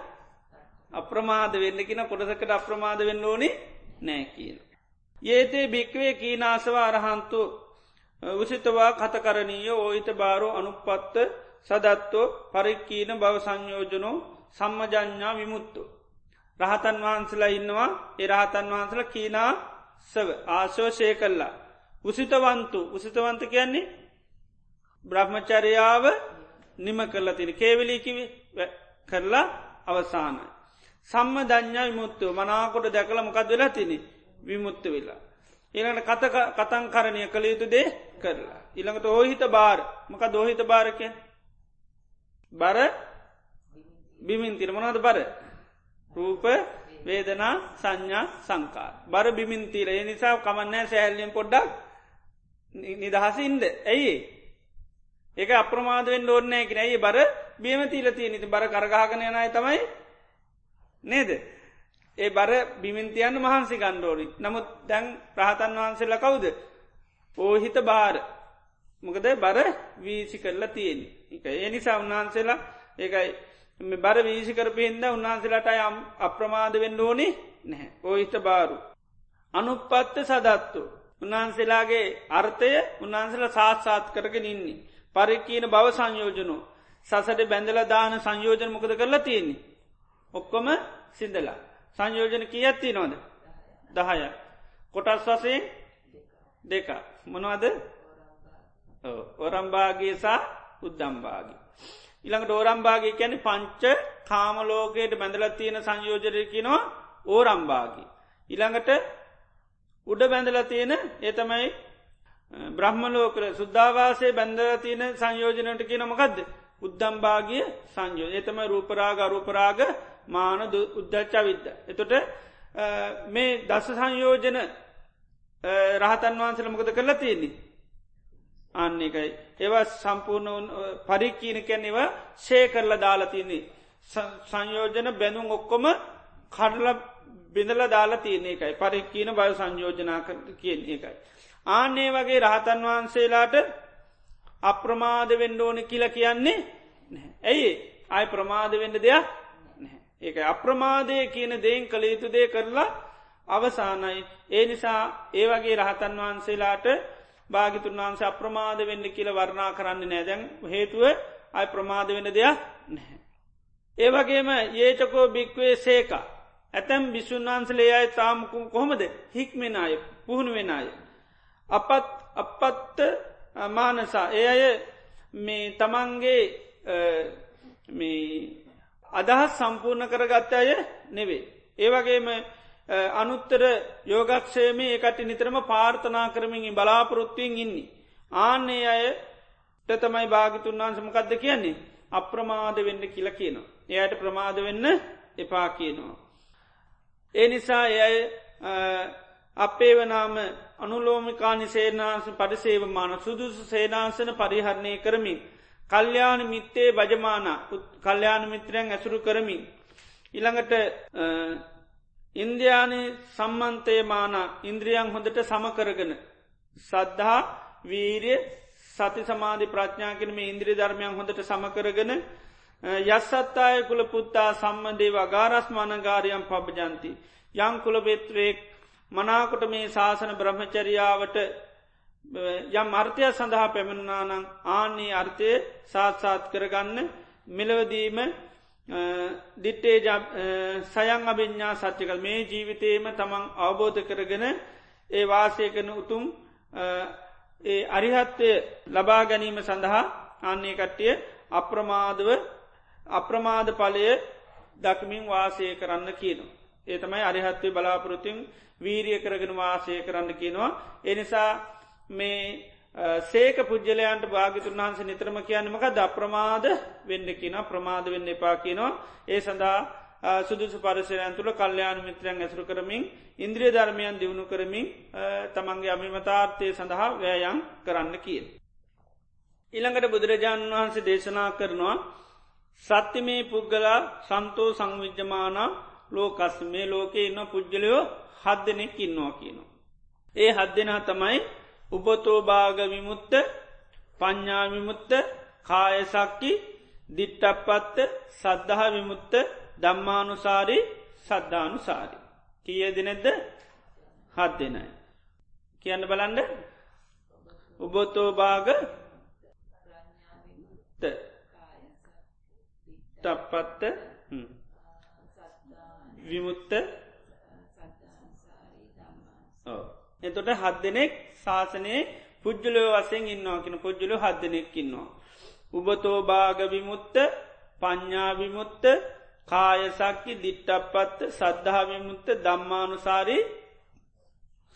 අප්‍රමාද වෙන්න කියන කොටසකට අප්‍රමාද වෙන්න ඕනේ නෑ කියන. ඒතේ භික්වේ කීනාසව අරහන්තු උසිතවා කතකරණීය ඕහිත බාරෝ අනුපත්ත සදත්තෝ පරික්කීන බව සංයෝජනෝ සම්මජඥා විමුත්තු. රහතන් වහන්සලා ඉන්නවා එරහතන් වහන්සල කීනා සව ආශෝෂය කල්ලා. උසිතවන්තු උසිතවන්ත කියන්නේ බ්‍රහ්මචරයාව නිම කරලා තින කේවලීකිවි කරලා අවසානයි. සම්ම ධඥා විමුත්තුව මනාකොට දැකළ මොකද වෙලා තින විමුත්ත වෙලා. ඊළඟට කතක කතන් කරණය කළ යුතු දේ කරලා. ඉළඟට ඕහිත බාර මක දෝහිත භාරකය බර බිමින් තිරමනද බර රූප වේදනා සංඥා සංකා. බර බිමින් තීර ඒ නිසා කමන්නෑ සෑල්ලියෙන් පොඩ්ඩක් නිදහසින්ද ඇයි ඒක අප්‍රමාදවෙන් ඕන්නෑ කියෙනයි බර බියම තීලතිය නිති බර කරගාගන යනයි තමයි නේද. ඒ බර බිමින්තියන්න මහන්සි ගණ්ඩෝරි නමුත් දැන් ප්‍රහතන් වහන්සේල කවුද. පෝහිත බාර. මොකද බර වීසි කරලා තියෙන් එක ඒ නිසා උන්වහන්සේලා ඒකයි බර වීසි කරපිහින්ද උන්වහන්සේලට යම් අප්‍රමාද වෙන්න ඕනි නැහැ ඕහිත බාරු. අනුපත්ත සදත්තු. උන්වහන්සේලාගේ අර්ථය උන්වහන්සල සාත්සාත් කරගෙන ඉන්නේ. පරික්කීන බව සංයෝජනු. සසට බැඳල දාන සංයෝජන මොකද කරලා තියෙන්නේ. ඔක්කොම සිින්දලා. සංයෝජන කිය ඇත්ති නොද. දහය. කොටස් වසයෙන් දෙක. මොනවද ඔරම්භාගේ සහ උද්දම්භාගේ. ඉළඟට ඕරම්භාගේ කැන පංච කාමලෝකයට බැඳල තියෙන සංයෝජරයකිනවා ඕරම්භාගේ. ඉළඟට උඩ බැඳල තියෙන ඒතමයි බ්‍රහ්මලෝකර සුද්ධවාසේ බැඳල තියෙන සංයෝජනයට කියන මොකක්ද උද්දම්භාගිය සංයෝ ඒතම රූපරාග අරූපරාග මාන උද්දච්ච විද්ද. එතොට මේ දස සංයෝජන රහතන් වහන්සල මොකද කරලා තියෙන්නේ. අන්න එකයි. ඒවා සම්පූර්ණ පරික්කීනකැන් ඒවා ශේ කරලා දාලා තියන්නේ. සංයෝජන බැනුම් ඔක්කොම කඩල බිඳල දාලා තියන එකයි පරික්කීන බය සංයෝජනා කියන එකයි. ආන්නේ වගේ රහතන් වහන්සේලාට අප්‍රමාද වෙන්ඩ ඕන කියල කියන්නේ ඇයි අයි ප්‍රමාද වෙන්න දෙයක් ඒක අප්‍රමාදය කියන දෙයින් කළ යුතු දේ කරලා අවසානයි. ඒ නිසා ඒ වගේ රහතන් වහන්සේලාට භාගිතුන් වහන්සේ අප්‍රමාද වෙන්න කියල වර්ණා කරන්න නෑදැන් හේතුව අයි ප්‍රමාද වෙන දෙයක් නැහැ. ඒවගේම ඒචකෝ භික්වේ සේක ඇතැම් බිසුන් වහන්සලේ අය තාමකුම් කොහොමද හික්මෙන අය පුහුණු වෙන අය. අපත් අපත්ත මානසා ඒ අය මේ තමන්ගේ අදහස් සම්පූර්ණ කරගත්ත අය නෙවේ. ඒවගේම අනුත්තර යෝගක්ෂයම ඒකට නිතරම පාර්ථනා කරමින් බලාපොරොත්තුවෙන් ඉන්නේ. ආන්නේ අයට තමයි භාගිතුන් වහන්සමකක්ද කියන්නේ. අප්‍රමාද වෙන්න කියල කියනවා. එයට ප්‍රමාද වෙන්න එපා කියනවා. ඒ නිසා එය අපේ වනාම අනුලෝමිකානි සේනාස පරිසේවමාන සුදුසු සේනාසන පරිහරණය කරමින්. කල්්‍යාන මිත්තේ භජමාන කල්්‍යාන මිත්‍රයන් ඇසුරු කරමින්. ඉළඟට ඉන්දයානි සම්මන්තයමාන ඉන්ද්‍රියන් හොඳට සමකරගෙන. සද්ධහා වීරිය සති සමාධි ප්‍රඥාකෙන මේ ඉන්ද්‍රී ධර්මයන් හොඳට සමකරගෙන යස්සත්තාය කුල පුත්තා සම්බන්ධේ වගාරස්මානගාරයම් පබජන්ති. යං කුලබෙත්‍රයෙක් මනාකොට මේ ශාසන බ්‍රහ්මචරියාවට යම් අර්ථය සඳහා පැමිණුනානං ආන්නේ අර්ථය සාත්සාත් කරගන්න මෙලවදීම දිට්ටේ සයං අභිඤ්ඥා සච්චකල් මේ ජීවිතයම තමන් අවබෝධ කරගෙන ඒ වාසය කන උතුම් ඒ අරිහත්වය ලබා ගැනීම සඳහා අන්නේ කට්ටිය අප්‍රමාදව අප්‍රමාද පලය දක්මින් වාසය කරන්න කියනවා. ඒ තමයි අරිහත්වය බලාපොරොතින් වීරිය කරගෙන වාසය කරන්න කියනවා. එනිසා මේ සේක පුද්ගලයන්ට භාගිතුන් වහන්ස නිතරම කියන්නමක ද අප්‍රමාද වෙන්න කියන ප්‍රමාද වෙන්න එපා කියනවා ඒ සඳහා සුදුසු පරිසරයන් තුළ කල්්‍යයාන මිත්‍රයන් ඇසුරු කරමින් ඉන්ද්‍රිය ධර්මයන් දියුණු කරමින් තමන්ගේ අමිමතාර්ථය සඳහා වෑයන් කරන්න කියෙන්. ඉළඟට බුදුරජාණන් වහන්සේ දේශනා කරනවා සත්‍යමේ පුද්ගලා සන්තෝ සංවිජ්ජමාන ලෝකස් මේ ලෝකේ ඉන්න පුද්ගලයෝ හද දෙනෙක් ඉන්නවා කියනවා. ඒ හද දෙනා තමයි උපතෝභාග විමුත්ත පඤ්ඥාවිමුත්ත කායසක්කි දිට්ටපත්ත සද්ධහ විමුත්ත දම්මානුසාරි සද්ධානුසාරි. කිය දෙනෙද්ද හත් දෙනයි. කියන්න බලන්ඩ උබොතෝභාග තප්පත්ත විමුත්ත එතොට හත් දෙනෙක් ශාසනයේ පුද්ජලෝ වසෙන් ඉන්නවා කියෙන පුද්ජලු හත් දෙනෙක්කින්නවා. උබතෝභාග විමුත්ත පඤ්ඥාවිමුත්ත කායසක්කි දිට්ටපත්ත සද්ධාවිමුත්ත දම්මානුසාරී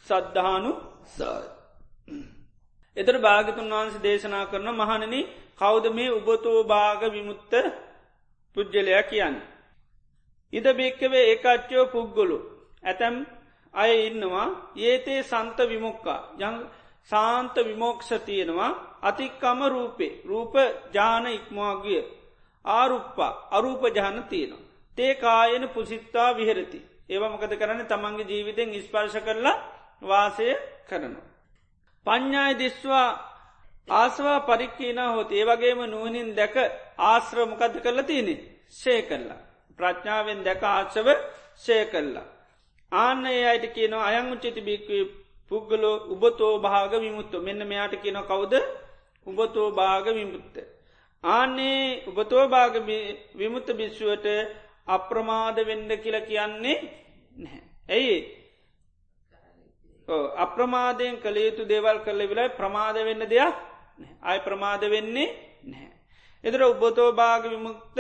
සද්ධානු සායි. එතර භාගතුන් වහන්සේ දේශනා කරන මහණන කෞද මේ උබතෝභාග විමුත්ත පුද්ගලයා කියන්න. ඉද භික්කවේ ඒකච්චෝ පුද්ගොලු ඇතැම් අය ඉන්නවා ඒතේ සන්ත විමුක්කා යං සාන්ත විමෝක්ෂ තියෙනවා අතික්කම රූපේ රූප ජාන ඉක්මවාගිය ආරුප්පා අරූප ජාන තියෙනවා. තේ කායන පුසිත්තා විහරති. ඒවමකද කරන්න තමන්ගේ ජීවිතෙන් ඉස්පර්ශ කරලා වාසය කරනවා. පඤ්ඥාය දිස්වා ආසවා පරික්කීන හොත් ඒවගේම නුවනින් දැක ආශ්‍රමකද කරලා තියනෙ ශේ කල්ලා. ප්‍රඥාවෙන් දැක ආශව ශය කල්ලා. ආන්න ඒ අයට කියනවා අයං උච්චිති බික්වේ පුද්ගලෝ උබතෝ භාග විමුත්තු මෙන්න මෙයාට කියන කවුද උබතෝ භාග විමුත්ත. ආන්නේ උබතෝ භාග විමුත්ත භිශ්ුවට අප්‍රමාද වෙන්ඩ කියල කියන්නේ නැහැ. ඇයි අප්‍රමාදයෙන් කළ යුතු දේවල් කරල විලයි ප්‍රමාද වෙන්න දෙයක් අය ප්‍රමාද වෙන්නේ නැහැ. එදර උබතෝ භාග විමුක්ත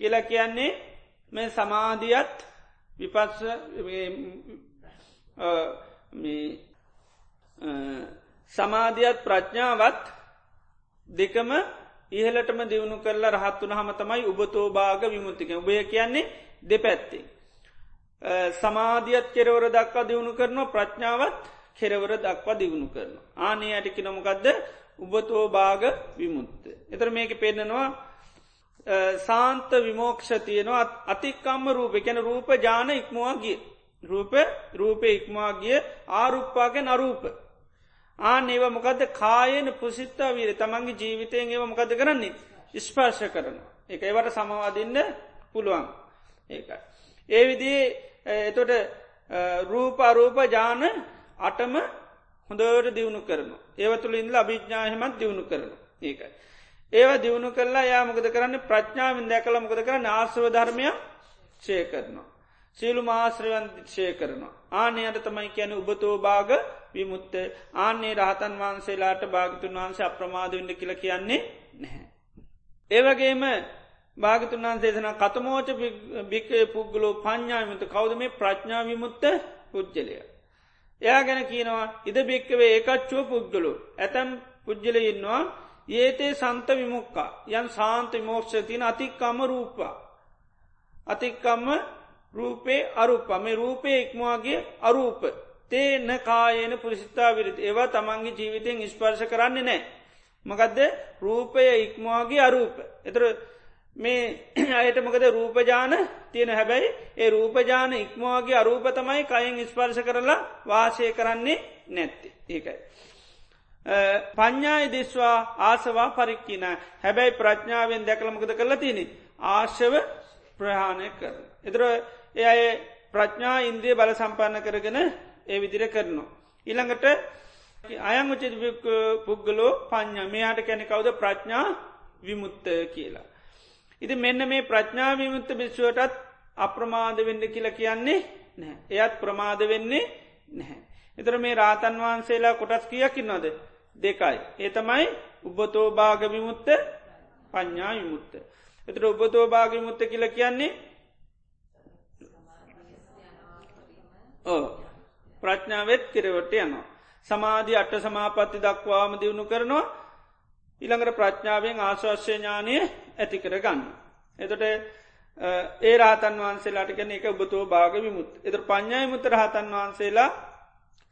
කියලා කියන්නේ මේ සමාධියත් විපස්ස සමාධියත් ප්‍රඥාවත් දෙකම ඉහලටම දියුණු කරලා රහත්වන හම තමයි උබතෝ භාග විමුතික උබය කියන්නේ දෙපැත්ති. සමාධියත් කෙරවර දක්වා දියුණු කරනවා ප්‍රඥාවත් කෙරවර දක්වා දියුණු කරන. ආනේ ඇටිකි නොමකක්ද උබතෝ භාග විමුත්ත. එතර මේක පෙන්න්නනවා සාන්ත විමෝක්ෂ තියනවා අතික්කම්ම රූප එකැන රූප ජාන ඉක්මවාගේ රූප රූපය ඉක්මවාගේ ආරුප්පාගෙන් අරූප. ආන ඒව මොකද කායන පුසිත්තා වීර තමන්ගේ ජීවිතයෙන් ඒව මොකද කරන්නේ ස්පර්ශ කරන. එක ඒවට සමවාදින්න පුළුවන් ඒකයි. ඒ විදිේ එතොට රූප අරූප ජාන අටම හොඳවට දියුණු කරන. ඒව තුළ ඉන්ල අභිඥාහමත් දියුණු කරන ඒකයි. ඒව දියුණු කරලා යා මොකද කරන්න ප්‍රඥාවෙන් දැකල මොකද කරන්න ආශ්‍රව ධර්මය ශය කරනවා. සියලු මාශ්‍රවන් ශය කරනවා. ආනයට තමයි කියන උබතෝ භාග විමුත්ත ආන්නේ රහතන් වහන්සේලාට භාගතුන් වහන්සේ අප්‍රමාදවෙන්න කියල කියන්නේ නැහැ. ඒවගේම භාගතුන් වහන්සේසන කතමෝච භික්කය පුද්ගලෝ පඥ්ඥාමිත කවද මේ ප්‍රඥා විමුත්ත පුද්ජලය. එයා ගැන කියනවා ඉද භික්කවේ ඒකච්චුව පුද්ගලු ඇතැම් පුද්ජල ඉන්නවා ඒතේ සන්ත විමුක්කා යන් සාන්ත විමෝක්ෂතින අතික්කම්ම රූපා. අතික්කම්ම රූපේ අරුප මේ රූපය ඉක්මවාගේ අරූප තේන කායන පුරිසිතා විරති ඒවා තමන්ගේ ජීවිතයෙන් ස්පර්ශ කරන්නේ නෑ. මකදද රූපය ඉක්මවාගේ අරූප. එතර මේ <clears throat> අයට මොකද රූපජාන තියෙන හැබැයි ඒ රූපජාන ඉක්මවාගේ අරූප තමයි කයින් ස්පර්ශ කරලා වාසය කරන්නේ නැත්ති. ඒකයි. පඥ්ඥායි දෙස්වා ආසවා පරික්කින හැබැයි ප්‍රඥාවෙන් දැකළමකද කරලා තියනෙ ආශව ප්‍රහාණය කර. එතර එ අය ප්‍රඥා ඉන්ද්‍රිය බල සම්පන්න කරගෙන ඒ විදිර කරනවා. ඉළඟට අයං උචිත පුද්ගලෝ පඥ්ඥ මෙයාට කැනෙ කවුද ප්‍රඥා විමුත්ත කියලා. ඉති මෙන්න මේ ප්‍රඥා විමුත්ත භිශ්ුවටත් අප්‍රමාද වෙන්න කියලා කියන්නේ නැහැ. එයත් ප්‍රමාද වෙන්නේ නැහැ. එතර මේ රාතන් වහන්සේලා කොටස් කියකින් නොද දෙකයි. ඒ තමයි උබතෝභාග විමුත්ත පඥ්ඥා විමුත්ත. එතර උබතෝභාග විමුත්ත කියල කියන්නේ ඕ ප්‍රඥාවත් කෙරවට යනවා. සමාධී අට සමාපත්ති දක්වාම දියුණු කරනවා ඉළඟට ප්‍රඥාවෙන් ආශවශ්‍ය ඥානය ඇති කර ගන්න. එතොට ඒ රාතන් වහන්සේලාට කැන එක ඔබතෝ භාග විමුත් එත පඥ්ඥයි මුත රහතන් වහන්සේලා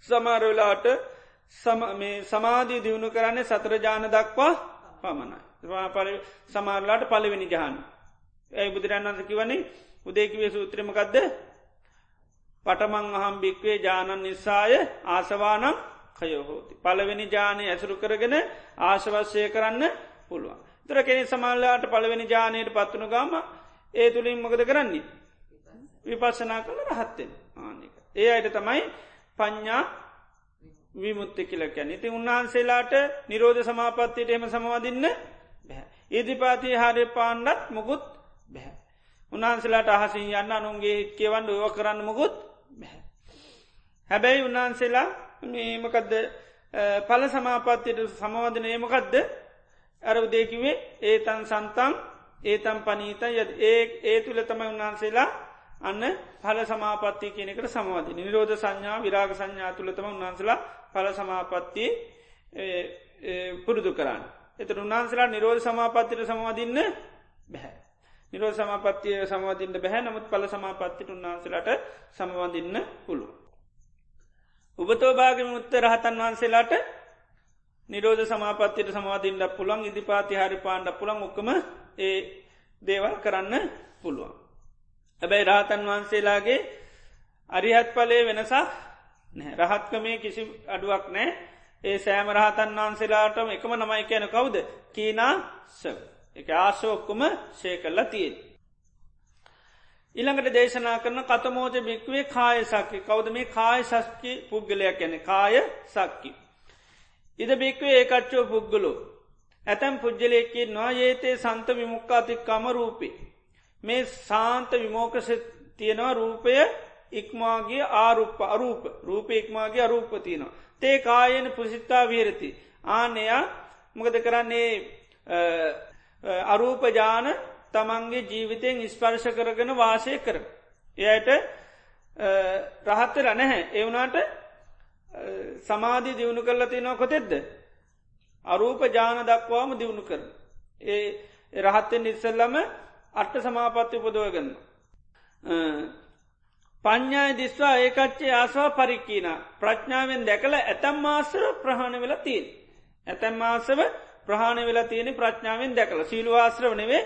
සමාරවෙලාට සමාධී දියුණු කරන්නේ සතරජාන දක්වා පමණයි. පල සමාරලාට පලවෙනි ජහන්. ඇයි බුදුරන් වන්ස කිවනේ උදේකිවේ සූත්‍රමකක්ද පටමං අහම් භික්වේ ජානන් නිසාය ආසවානම් කයහෝති. පලවෙනි ජානය ඇසුරු කරගෙන ආශවශ්‍යය කරන්න පුළුවන්. තර කෙනෙ සමල්ලාට පළවෙනි ජානයට පත්වනු ගාම ඒ තුළින් මොකද කරන්නේ. විපස්සනා කළ රහත්තෙන් ආනික. ඒ අයට තමයි පඤ්ඥා විමුත්ත කියලකැන ඉති උන්වහන්සේලාට නිරෝධ සමාපත්තියට එම සමවදින්න බැහැ. ඉදිපාති හාරය පාණ්ඩත් මොකුත් බැහැ. උන්හන්සේලාට අහසින් යන්න අනුන්ගේ කියවන්න ඔව කරන්න මොකුත් බැහැ. හැබැයි උන්වහන්සේලා මේමකදද පල සමාපත්තියට සමවදන ඒමකදද ඇර උදේකිවේ ඒතන් සන්තන් ඒතම් පනීත ය ඒ ඒ තුළ තමයි උන්වහන්සේලා අන්න පල සමාපත්ති කියනෙකට සමවධ නිරෝධ සංඥා විරාග සංඥා තුළතම උන්වහන්සලා පල සමාපත්ති පුරුදු කරන්න. එත උන්වහන්සලා නිරෝධ සමාපත්තිට සමවදින්න බැහැ. නිරෝ සමාපත්තිය සමවදින්න බැහැ නමුත් පල සමාපත්තිට උන්වහන්සලට සමවදින්න පුළුව. උබතෝභාග මුත්ත රහතන් වහන්සේලාට නිරෝධ සමාපත්තියට සමාධීන්ට පුළන් ඉදිපාති හරි පාණ්ඩ පුළන් ඔක්කම ඒ දේවල් කරන්න පුළුවන්. හැබැයි රහතන් වහන්සේලාගේ අරිහත් පලේ වෙනසක් රහත්කමේ කිසි අඩුවක් නෑ ඒ සෑම රහතන් වහන්සේලාටම එකම නමයි කියන කවුද කීනා ස එක ආශෝක්කුම ශය කල්ලා තියෙන්. ඉළඟට දේශනා කරන කතමෝජ භික්වේ කාය සක්කි කවද මේ කාය සස්කි පුද්ගලයක් යැන කාය සක්කි. ඉද භික්වේ ඒකච්චෝ පුද්ගලු. ඇතැම් පුද්ගලයකි නවා ඒතේ සන්ත විමුක්කාතික්කම රූපි. මේ සාන්ත විමෝකස තියෙනවා රූපය ඉක්මාගේ ආරුප අරූප රූප ඉක්මාගේ අරූප තියනවා. තේ කායන පුසිත්තා විරති. ආනයා මොකද කරන්නේ අරූපජාන තමන්ගේ ජීවිතයෙන් ස්පර්ශ කරගෙන වාසය කර. එයට රහත්තර නැහැ එවුනාට සමාධී දියුණු කරල තියනවා කොතෙද්ද. අරූප ජාන දක්වාම දියුණු කර. ඒ රහත්තෙන් ඉස්සල්ලම අට්ට සමාපත්ති උපදෝගන්න. පඤ්ඥාය දිස්වා ඒකච්චේ ආසවා පරික්කීන ප්‍රඥාවෙන් දැකල ඇතැම් මාසර ප්‍රහණ වෙලා තිීන්. ඇතැම් මාසව ප්‍රහණ වෙලා තියෙන ප්‍රඥාවෙන් දැකල සීලු ආශ්‍රව නෙවේ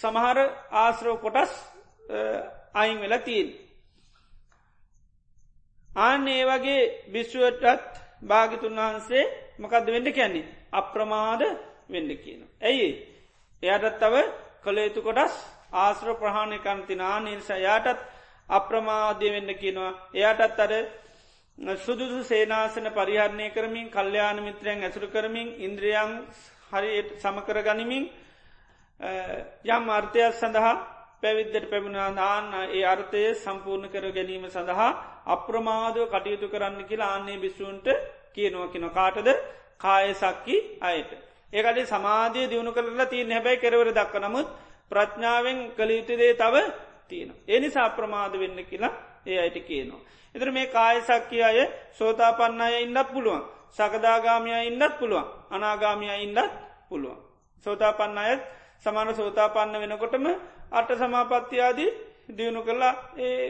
සමහර ආශ්‍රව කොටස් අයින් වෙලා තිීන්. ආන්න ඒ වගේ බිශ්ුවටත් භාගිතුන් වහන්සේ මකද වෙන්න කැන්නේ අප්‍රමාද වෙන්න කියන. ඇයි එයටත් තව කළයුතු කොටස් ආශ්‍ර ප්‍රහාණය කන්තිනා නිර්සා යාටත් අප්‍රමාධ්‍ය වෙන්න කියනවා. එයාටත් අර සුදුසු සේනාසන පරිහරණය කරමින් කල්්‍යයාන මිත්‍රයන් ඇසුරු කරමින් ඉන්ද්‍රියන් හරියට සමකර ගනිමින් යම් අර්ථයක් සඳහා පැවිද්දට පැමිණා දාන්න ඒ අර්ථය සම්පූර්ණ කර ගැනීම සඳහා අප්‍රමාදව කටයුතු කරන්න කියලා ආන්නේ බිස්සුන්ට කියනවා කින කාටද? කායසක්කි අයට. ඒකඩේ සමාධය දියුණු කරලා තිය හැබැයි කෙරවර දක්ක නමුත් ප්‍රඥාවෙන් කළයුතුදේ තව තියෙන. එනිසා අප්‍රමාද වෙන්න කියලා ඒ අයට කියනවා. එතර මේ කායසක්කි අය සෝතාපන්න අය ඉන්නත් පුළුවන්. සකදාගාමිය ඉන්නත් පුළුවන් අනාගාමිය ඉන්නත් පුළුවන්. සෝතාපන්න අයත් සමාන සෝතාපන්න වෙනකොටම අට සමාපත්තියාදී දියුණු කරලා ඒ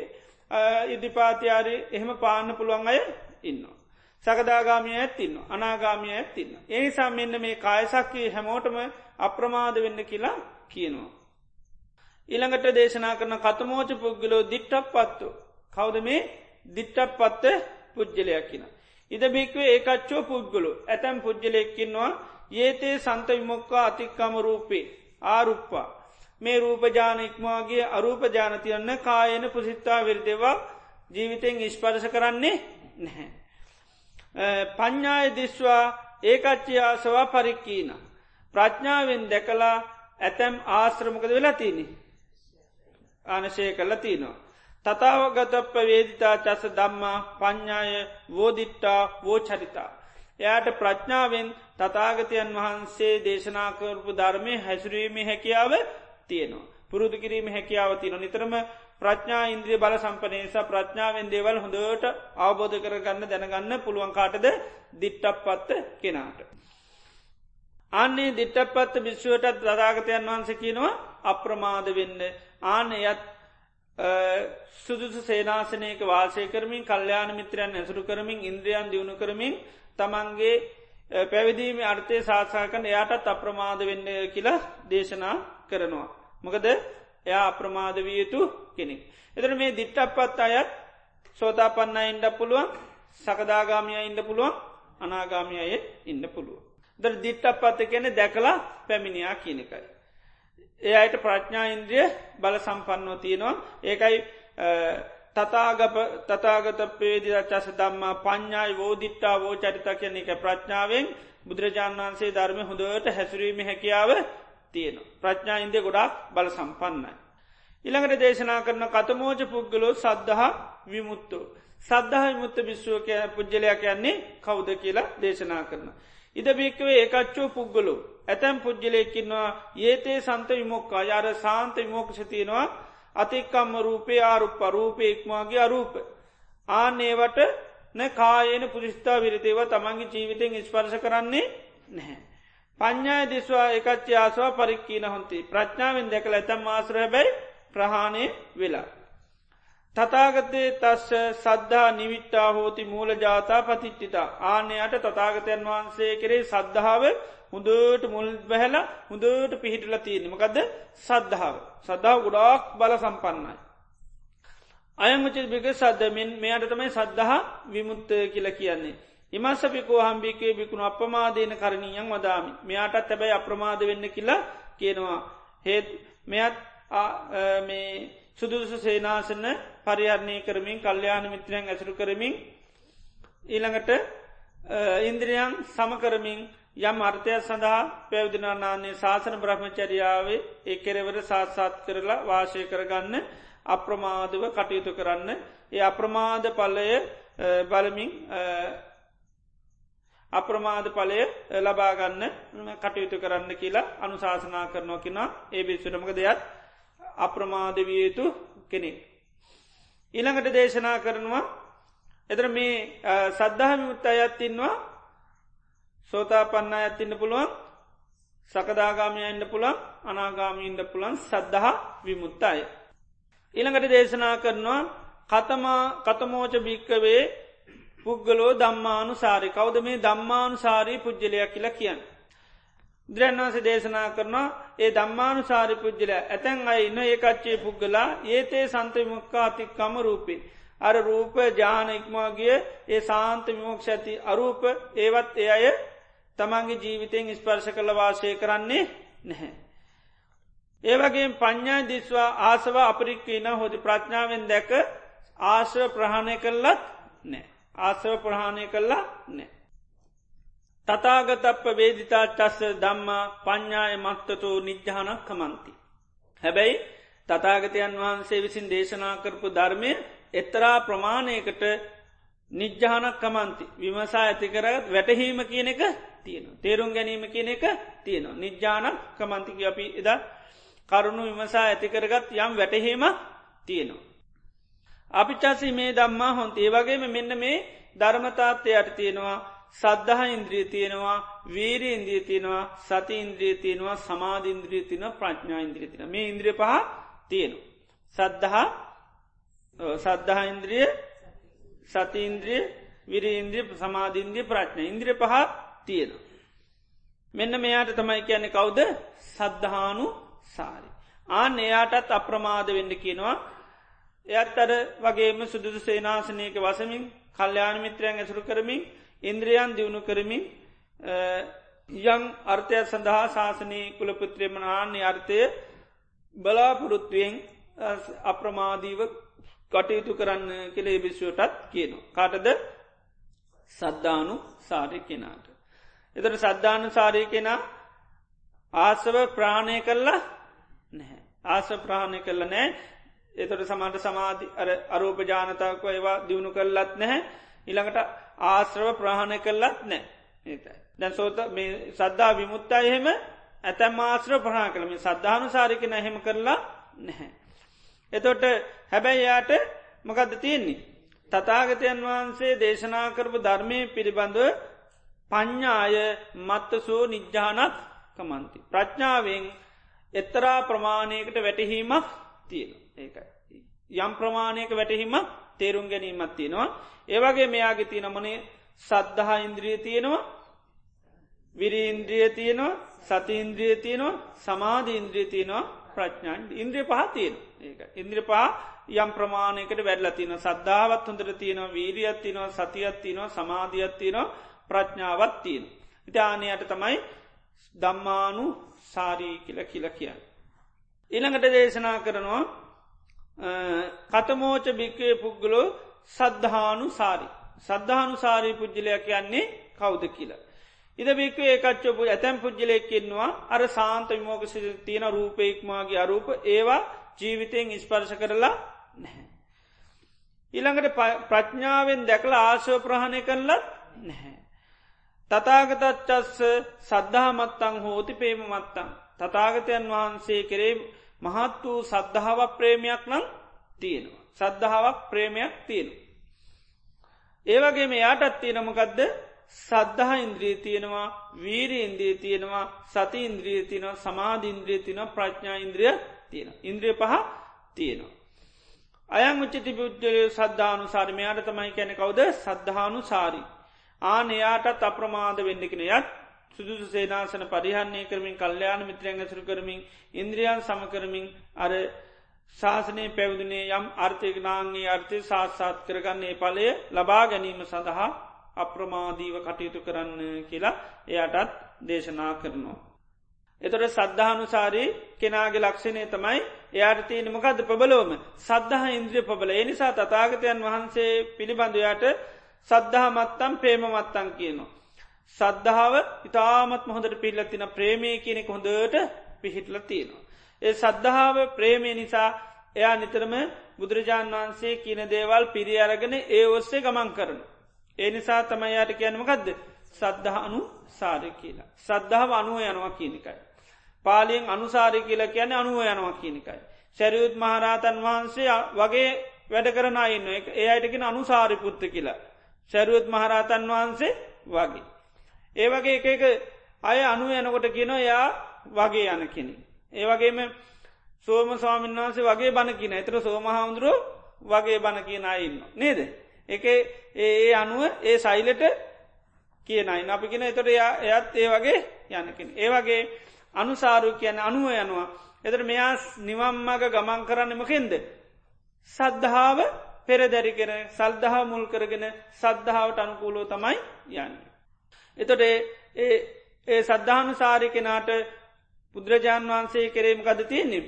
ඉදිපාතියාරි එහෙම පාන්න පුළුවන් අය ඉන්නවා. සකදාගාමිය ඇත්තින්න අනාගාමිය ඇත්තින්න. ඒනිසා මෙන්න මේ කායසක්කී හැමෝටම අප්‍රමාද වෙන්න කියලා කියනවා. ඉළඟට දේශනා කරන කතමෝච පුද්ගලෝ දිට්ටක් පත්තු. කවද මේ දිට්ටක් පත්ත පුද්ගලයක් කියෙන. ඉද බික්වේ ඒකච්චෝ පුද්ගලු ඇතැම් පුද්ගලෙක්කින්නවා ඒතේ සන්ත විමොක්කා අතික්කම රූපේ ආරුප්පා. මේ රූපජාන ඉක්මවාගේ අරූපජානතියන්න කායන පුසිත්තා විරදවා ජීවිතෙන් ඉස්පරස කරන්නේ නැහැ. පඤ්ඥාය දිස්වා ඒකච්චියාසවා පරික්කීන. ප්‍රඥාවෙන් දැකලා ඇතැම් ආශ්‍රමකද වෙලා තියනි. ආනශය කල්ල තියනවා. තතාවගතප්ප වේදිතා චස දම්මා පඤ්ඥාය වෝදිට්ටා වෝචරිතා. එයාට ප්‍රඥාවෙන් තතාගතයන් වහන්සේ දේශනාකරපු ධර්මය හැසුරීම හැකියාව තියෙනවා. පුරුදු කිරීම හැකියාව තියන නිතරම ප්‍රඥා ඉන්ද්‍රිය බල සම්පනේසා ප්‍රඥාවෙන් දේවල් හොඳට අවබෝධ කරගන්න දැනගන්න පුළුවන්කාටද දිට්ටක් පත්ත කෙනාට. අන්නේ දිට්ටපත්ත භිශ්ුවටත් දදාගතයන් වහන්ස කියනවා අප්‍රමාද වෙන්න ආන එයත් සුදුසු සේනාසනයක වාසය කරමින් කල්්‍යයාන මිත්‍රයන් ඇසුරු කරමින් ඉන්ද්‍රියන් දියුණු කරමින් තමන්ගේ පැවිදීම අර්ථය සාසාකන එයාටත් අප්‍රමාද වෙන්න කියලා දේශනා කරනවා. මොකද එයා අප්‍රමාද විය යුතු කෙනෙක්. එතර මේ දිට්ටපත් අයත් සෝතාපන්න ඉන්ඩ පුළුවන් සකදාගාමිය ඉන්න පුළුවන් අනාගාමියය ඉන්න පුළුව. ද දිට්ටපත්ත කෙන දැකලා පැමිණියා කියනකයි. ඒ අයට ප්‍රඥා ඉන්ද්‍රිය බල සම්පන්නෝ තියෙනවා ඒකයි තතාගප තතාගත පේදිර චස දම්මා පඤ්ඥායි වෝදිට්ටා වෝ චරිත කියන එක ප්‍රඥාවෙන් බුදුරජාණන් වන්සේ ධර්ම හොඳට හැසුරීම හැකියාව තියෙන. ප්‍රඥා ඉන්දය ගොඩක් බල සම්පන්නයි. ඉළඟට දේශනා කරන කතමෝජ පුද්ගලෝ සද්ධහා විමුත්තු. සද්ධහ විමුත්ත භිශ්ුවක පුද්ගලයක් යන්නේ කෞුද කියලා දේශනා කරන. ඉද භික්කවේ ඒකච්චෝ පුද්ගලු. ඇතැම් පුද්ගලයකින්වා ඒතේ සන්ත විමොක්කා යාර සාන්ත විමෝක්ෂතියෙනවා අතික්කම්ම රූපේ ආරුප රූපය ඉක්මාගේ අරූප. ආනේවට න කායන පුරිස්ථා විරතේව තමන්ගේ ජීවිතෙන් ස්පර්ශ කරන්නේ නැහැ. පඤ්ඥාය දෙස්වා එකච්ච ආසවා පරික්කීන හොන්ති ප්‍රඥාවෙන් දැකල ඇතම් ආසර හැබැයි ප්‍රහාණය වෙලා. තතාගතේ තස්ස සද්ධා නිවිට්ටා හෝති මූල ජාතා පතිට්ටිතා ආනයට තතාගතයන් වහන්සේ කරේ සද්ධාව හොඳට මුල් බැහැල හොඳට පිහිටල තියෙනමකද සද්ධාව. සද්ධාව ගොඩාක් බල සම්පන්නයි. අයමුච බික සද්ධමින් මෙයට තමයි සද්ධහා විමුත්ත කියල කියන්නේ. ඉමස්සපිකෝ හම්බිකේ බිකුණු අපමාදයන කරණීයන් වදාමි. මෙයාටත් හැබැයි අප්‍රමාද වෙන්න කියලා කියනවා. හේත් මෙයත් මේ සුදුසු සේනාසන පරිහරණය කරමින් කල්්‍යයාන මිත්‍රයන් ඇසුරු කරමින් ඊළඟට ඉන්ද්‍රියන් සමකරමින් යම් අර්ථයක් සඳහා පැවදිනාන්නේ ශාසන බ්‍රහ්මචරියාවේ ඒ කෙරෙවර සාත්සාත් කරලා වාශය කරගන්න අප්‍රමාදව කටයුතු කරන්න. ඒ අප්‍රමාද පල්ලය බලමින් අප්‍රමාද පලය ලබාගන්න කටයුතු කරන්න කියලා අනුශාසනා කරනවා කියෙන ඒ බිස්සුටමක දෙයක් අප්‍රමාදවිය යුතු කෙනෙ. ඊළඟට දේශනා කරනවා එතර මේ සද්ධහමිමුත් අයත්තින්වා සෝතා පන්න ඇත්තින්න පුළුවන් සකදාගාමය එන්න පුළන් අනාගාමීන්ට පුළන් සද්ධහ විමුත්තාය. ඊළඟට දේශනා කරනවා කතමා කතමෝච භික්කවේ පුද්ගලෝ දම්මානු සාරි කවද මේ දම්මානු සාරී පුද්ජලයක් කියලා කියන්න. ද්‍රන්වාස දේශනා කරනවා ඒ දම්මානු සාරි පුද්ජල ඇතැන් අයි ඉන්න ඒකච්චේ පුද්ගලා ඒතේ සන්තවිමුක්කාතික්කම රූපේ. අර රූප ජාන ඉක්මාගේ ඒ සාන්ත විමෝක්ෂ ඇති අරූප ඒවත් ඒ අය තමන්ගේ ජීවිතයෙන් ස්පර්ශ කළ වාසය කරන්නේ නැහැ. ඒවගේ පඤ්ඥා දිස්වා ආසව අපරික්කීන හොදි ප්‍රඥාවෙන් දැක ආශ්‍ර ප්‍රහණය කරලත් නෑ. ආසව ප්‍රහාණය කරලා නෑ. තතාගතප්ප වේදිතා චස්ස දම්මා පඤ්ඥාය මත්තතු නිජ්්‍යානක් කමන්ති. හැබැයි තතාගතයන් වහන්සේ විසින් දේශනා කරපු ධර්මය එතරා ප්‍රමාණයකට නිජ්්‍යානක් කමන්ති විමසා ඇතිකරත් වැටහීම කියන එක තියෙන. තේරුම් ගැනීම කියන එක තියෙනවා. නිජ්‍යානක් කමන්තික අපි එදා කරුණු විමසා ඇතිකරගත් යම් වැටහීම තියෙනවා. අපි චසි මේ දම්මා හොන් ඒවගේම මෙන්න මේ ධර්මතාත්වයට තියෙනවා සද්ධහ ඉන්ද්‍රිය තියෙනවා වීරී ඉන්ද්‍රිය තියෙනවා සති ඉන්ද්‍රිය තියෙනවා සමාධින්ද්‍රිය තින ප්‍රඥා ඉන්ද්‍රිය තින මේ ඉන්ද්‍රිය පහ තියෙනු. සද්ධහ සද්ධහ ඉන්ද්‍රිය සතිඉන්ද්‍රිය විරීන්ද්‍රිය සමාධින්ද්‍රිය ප්‍රඥ ඉන්ද්‍රිය පහ තියෙන. මෙන්න මෙයාට තමයි කියන්නේ කවුද සද්ධහානු සාරි. ආන එයාටත් අප්‍රමාද වෙන්න කියනවා එයත් අර වගේම සුදුදු සේනාසනයක වසමින් කල්්‍යයාන මිත්‍රයන් ඇසුරු කරමින් ඉන්ද්‍රියන් දියුණු කරමින් යං අර්ථයක් සඳහා ශාසනී කුලපුත්‍රයමනාන්නේ අර්ථය බලාපොරොත්තුවෙන් අප්‍රමාදීව කටයුතු කරන්න කෙළේ භිෂුවටත් කියනවා. කාටද සද්ධානු සාරය කෙනාට. එතට සද්ධානු සාරය කෙනා ආසව ප්‍රාණය කරලා නැහැ. ආස ප්‍රාණය කරල නෑ එතොට සමන්ට සමාධි අරූප ජානතාවක ඒවා දියුණු කරලත් නැහැ ඉළඟට ආශ්‍රව ප්‍රහණය කරලත් නෑ ඒතයි. දැන් සෝත මේ සද්ධා විමුත්තා එහෙම ඇතැම් ආශ්‍ර ප්‍රහා කළම සද්ධානු සාරික නැහෙම කරලා නැහැ. එතොට හැබැයි යායට මකද තියෙන්නේ. තතාගතයන් වහන්සේ දේශනා කරපු ධර්මය පිළිබඳව පඤ්ඥාය මත්තසෝ නිජ්ජානත් කමන්ති. ප්‍රඥාවෙන් එත්තරා ප්‍රමාණයකට වැටහීමක් තියෙන ඒකයි. යම් ප්‍රමාණයක වැටහීමක් තේරුම් ගැනීමත් තියෙනවා. ඒවගේ මෙයාගේ තියනමනේ සද්ධහා ඉන්ද්‍රිය තියෙනවා විරීන්ද්‍රිය තියෙනවා සතිඉන්ද්‍රිය තියෙනවා සමාධ ඉන්ද්‍රිය තියෙනවා ප්‍රඥාන් ඉන්ද්‍රිය පහ තියෙන ඒක ඉන්ද්‍රිය පහ යම් ප්‍රමාණයකට වැඩල තින සද්ධාවත් හොඳට තියෙනවා වීරියත් තිනවා සතියත් තිනවා සමාධියත් තිනවා ප්‍රඥාවත් තියෙන. ඉතානයට තමයි දම්මානු සාරී කියල කියල කියන්න. ඉළඟට දේශනා කරනවා කතමෝච භික්කය පුද්ගලෝ සද්ධානු සාරි. සද්ධානු සාරී පුද්ජලයක් යන්නේ කෞුද කියලා. ඉද බික්ව ඒකච්චපු ඇතැම් පුද්ජලයක්කින්නවා අර සාන්ත විමෝකසි තියෙන රූපයක්මාගේ අරූප ඒවා ජීවිතයෙන් ඉස්පර්ශ කරලා නැහැ. ඉළඟට ප්‍රඥාවෙන් දැකලා ආශව ප්‍රහණය කරලත් නැහැ. තතාගතච්චස්ස සද්ධහමත්තං හෝති පේම මත්තං. තතාගතයන් වහන්සේ කරේ මහත් වූ සද්ධාවක් ප්‍රේමයක් නම් තියෙනවා. සද්ධාවක් ප්‍රේමයක් තියෙන. ඒවගේ මේ යාටත් තියෙනමකදද සද්ධහ ඉන්ද්‍රිය තියෙනවා වීරී ඉන්ද්‍රිය තියෙනවා සති ඉන්ද්‍රිය තියනවා සමාධීන්ද්‍රිය තින ප්‍රඥා ඉන්ද්‍රිය තියෙන. ඉන්ද්‍රිය පහ තියෙනවා. අයං උච්චති පුද්ජලය සද්ධානු සාරමයාට තමයි කැන කවුද සද්ධානු සාරි. ආන එයාටත් අප්‍රමාද වෙන්නකෙන යත් සුදුසු සේනාසන පරිහන්නේ කරමින් කල්්‍යයාන මිත්‍රයන් ඇසරු කරමින් ඉන්ද්‍රියන් සමකරමින් අර ශාසනය පැවදුනේ යම් අර්ථයකනාන්ගේ අර්ථය සාත්සාත් කරගන්නේ පලය ලබා ගැනීම සඳහා අප්‍රමාදීව කටයුතු කරන්න කියලා එයටත් දේශනා කරනවා. එතොට සද්ධානුසාරී කෙනාගේ ලක්ෂණය තමයි එයාට තියෙන මොකද ප්‍රබලෝම සද්ධහ ඉන්ද්‍රිය ප්‍රබල එනිසා තතාගතයන් වහන්සේ පිළිබඳයාට සද්ධහ මත්තම් ප්‍රේම මත්තන් කියනවා. සද්ධාව ඉතාමත් මොහොදට පිල්ලතින ප්‍රේමය කියනෙ හොඳට පිහිටල තියෙනවා. ඒ සද්ධාව ප්‍රේමය නිසා එයා නිතරම බුදුරජාණන් වහන්සේ කියන දේවල් පිරි අරගෙන ඒ ඔස්සේ ගමන් කරන. ඒ නිසා තමයියාට කියනමකක්ද සද්ධහ අනු සාරය කියලා. සද්ධාව අනුව යනවා කියනිකයි. පාලියෙන් අනුසාරය කියලා කියන අනුව යනවා කියනිකයි. සැරියුත් මහරහතන් වහන්සේ වගේ වැඩ කරන ඉන්න එක ඒ අයටකින අනුසාරි පුත්ත කියලා. සැරුවත් මහරහතන් වහන්සේ වගේ. ඒ වගේ එක එක අය අනු යනකොට කියන යා වගේ යන කෙනෙ. ඒ වගේම සෝම ස්වාමීන් වහන්සේ වගේ බණ කියන එතර සෝමහාමුදුරුව වගේ බණ කියන ඉන්න. නේද. එක ඒ අනුව ඒ සයිලට කියනයි අපි කියෙන එතොට එයත් ඒ වගේ යනකින්. ඒ වගේ අනුසාරු කියන අනුව යනවා. එතර මෙයා නිවම්මග ගමන් කරන්නමකෙන්ද. සද්ධාව පෙරදැරිගෙන සල්දහා මුල් කරගෙන සද්ධාවට අනුකූලෝ තමයි යන්න. එතොට ඒ සද්ධානු සාරි කෙනාට බුදුරජාණන් වහන්සේ කෙරේම ගද තියන්නේ.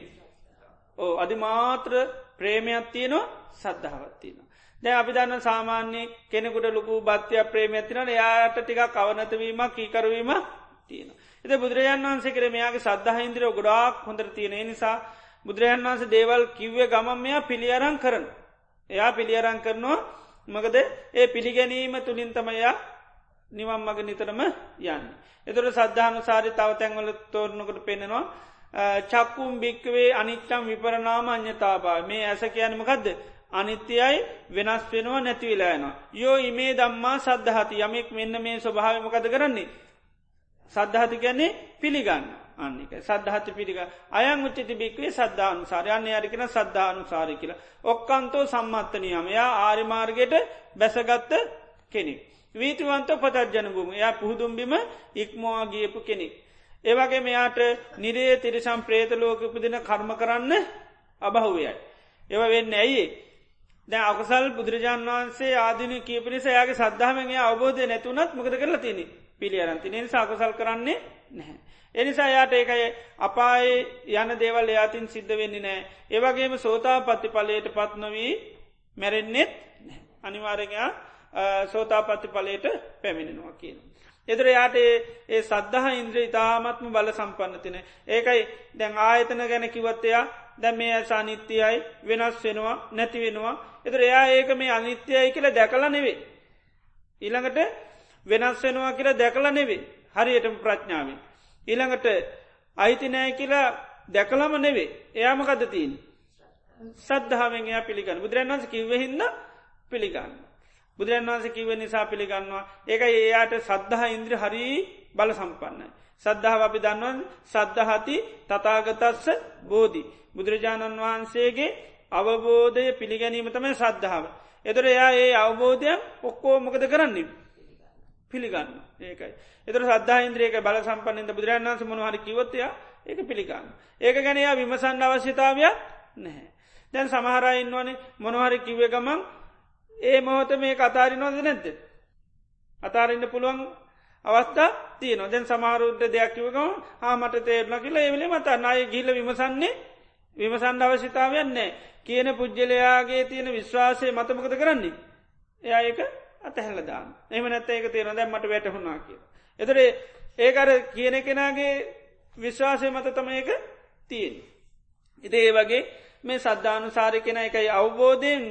ඕ අධිමාත්‍ර ප්‍රේමයක් තියනවා සද්ධාවත්තියන. දැ අපි දන්න සාමාන්‍ය කෙනෙකුට ලොකු බත්්‍යය ප්‍රේමඇතින එයාට ටික කවනතවීමක් කීකරවීම තියෙන. එත බුදුරජාන් වන්සේ කර මෙයාගේ සද්ධහ ඉන්ද්‍රෝ ගොඩාක් හොඳර තියෙන නිසා බුදුරජාන් වන්සේ දේවල් කිව්වේ ගමන් මෙයා පිළියරං කරන. එයා පිළියරං කරනවා මකද ඒ පිළිගැනීම තුළින් තමයා නිවම් මග නිතරම යන්න. එතුර සද්ධානු සාරි තවතැන්වල තෝරණකට පෙනෙනවා චක්කුම් භික්කවේ අනිච්චම් විපරනාම අඥතාබා මේ ඇස කියනමකක්ද අනිත්‍යයයි වෙනස් වෙනවා නැතිවිලායනවා. යෝ ඉමේ දම්මා සද්ධහති යමෙක් මෙන්න මේ ස්වභාවමකද කරන්නේ. සද්ධහති ගැන්නේ පිළිගන්න අන්නික සද්ධහත පිළිග අයන් උච්චති බික්වේ සද්ධානු සාරයන්න අරිකෙන සද්ධානු සාරි කියලා. ඔක්කන්තෝ සම්මත්තනයම යා ආරිමාර්ගයට බැසගත්ත කෙනෙක්. වීතිවන්ත පතජ්ජන භූම එයා පුහුදුම්බිම ඉක්මවා ගියපු කෙනෙක්. ඒවගේ මෙයාට නිරේ තිරිසම් ප්‍රේතලෝක උපදින කර්ම කරන්න අබහුවයයි. ඒව වෙන්න ඇයි. දැ අකසල් බුදුරජාන් වහන්සේ ආධන කියපිනිස යාගේ සද්ධහමගේ අවබෝධය නැතුනත් මොකද කරලා තිනි පිළි අරන්ති නිසා අකසල් කරන්නේ නැහැ. එනිසා යාට ඒකයි අපායි යන දේවල් එයාතින් සිද්ධ වෙන්නේ නෑ. ඒවගේම සෝතා පත්ති පලයට පත් නොවී මැරෙන්නෙත් අනිවාරගයා සෝතාපත්ති පලයට පැමිණෙනවා කියන. එදර යාට ඒ සද්ධහ ඉන්ද්‍ර ඉතාමත්ම බල සම්පන්න තින. ඒකයි දැන් ආයතන ගැන කිවත්තයා දැ මේ ඇස අනිත්‍යයයි වෙනස් වෙනවා නැති වෙනවා. එතර එයා ඒක මේ අනිත්‍යයයි කියල දැකල නෙවේ. ඊළඟට වෙනස් වෙනවා කියලා දැකල නෙවේ හරියටම ප්‍රඥාවෙන්. ඊළඟට අයිතිනෑ කියලා දැකලම නෙවේ එයාමකද තිීන්. සද්ධාවෙන් එයා පිළිගන්න බුදුරන්වන්ස කිව්වහින්න පිළිගන්න. බුදුරන් වන්ස කිව නිසා පිළිගන්නවා ඒක ඒයාට සද්ධහ ඉන්ද්‍ර හරී බල සම්පන්නයි. සද්ධාව අපි දන්වන් සද්ධහති තතාගතස්ස බෝධි. බුදුරජාණන් වහන්සේගේ අවබෝධය පිළිගැනීම තමයි සද්ධාව. එතර එයා ඒ අවබෝධයක් ඔක්කෝ මොකද කරන්නේ. පිළිගන්න ඒකයි. එතර සද්ධා ඉන්ද්‍රේක බල සම්පන්නද බුදුරන් වන්ස මොනහරි කිවොත්තය ඒක පිළිගන්න. ඒක ගැනයා විමසන්න අවශ්‍යතාවයක් නැහැ. දැන් සමහරයින්වනේ මොනහරි කිව්ව ගමන් ඒ මොහොත මේ අතාරි නොද නැද්ද. අතාරන්න පුළුවන් අවස්ථා තියන දැන් සමාරුද්ධ දෙයක්කිවකම හාමට තේරන කියලා ඒවලේ මත අය ගිල්ල විමසන්නේ විමසන්ඩ අවශ්‍යතාවයන්නේ කියන පුද්ගලයාගේ තියෙන විශ්වාසය මතමකද කරන්නේ. එයා ඒක අතහැල්ලදාන්න එම නැත්ත ඒක තේරන දැම්මට වැටහුණනා කිය. එතර ඒකර කියන කෙනගේ විශ්වාසය මත තම ඒක තියෙන්. ඉති ඒ වගේ මේ සද්ධානු සාරි කෙන එකයි අවබෝධයෙන්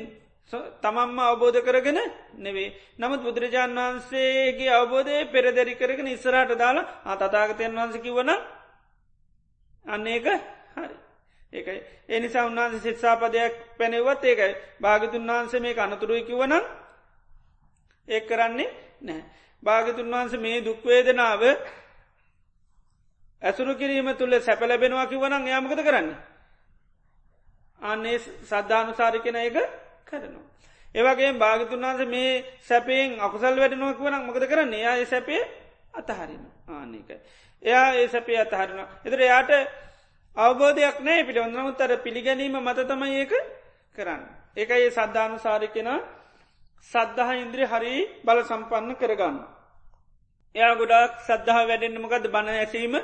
තමම්ම අවබෝධ කරගෙන නෙවේ. නමුත් බුදුරජාණන් වහන්සේගේ අවබෝධය පෙරදැරි කරගෙන ඉස්සරහට දාලා අතතාගතයන් වහන්සකි වන අන්න ඒක හරි. ඒකයි එනිසා උන්වහන්සේ සිත්සාපදයක් පැනෙවත් ඒකයි භාගතුන් වහන්සේ මේ අනතුරුවකි වන ඒ කරන්නේ නෑ. භාගතුන් වහන්ස මේ දුක්වේදනාව ඇසුරු කිරීම තුළ සැපලබෙනවා කිවනන් යාමකද කරන්න. අන්නේ සද්ධානුසාරි කෙන එක කරනවා. ඒවගේ භාගතුන් වහන්ස මේ සැපයෙන් අකුසල් වැඩ නොක වනක් මකද කරන්නේ යා සැපේ අතහරින ආනක. එයා ඒ සැපේ අතහරින. එතර යාට අවබෝධයක් නෑ පිට ඔන්නමුත්තර පිළිගැනීම මතතම ඒක කරන්න. ඒක ඒ සද්ධානු සාරිකෙන සද්ධහ ඉන්ද්‍රී හරි බල සම්පන්න කරගන්න. එයා ගොඩක් සද්ධහ වැඩෙන්න්නමකද බණ ඇසීම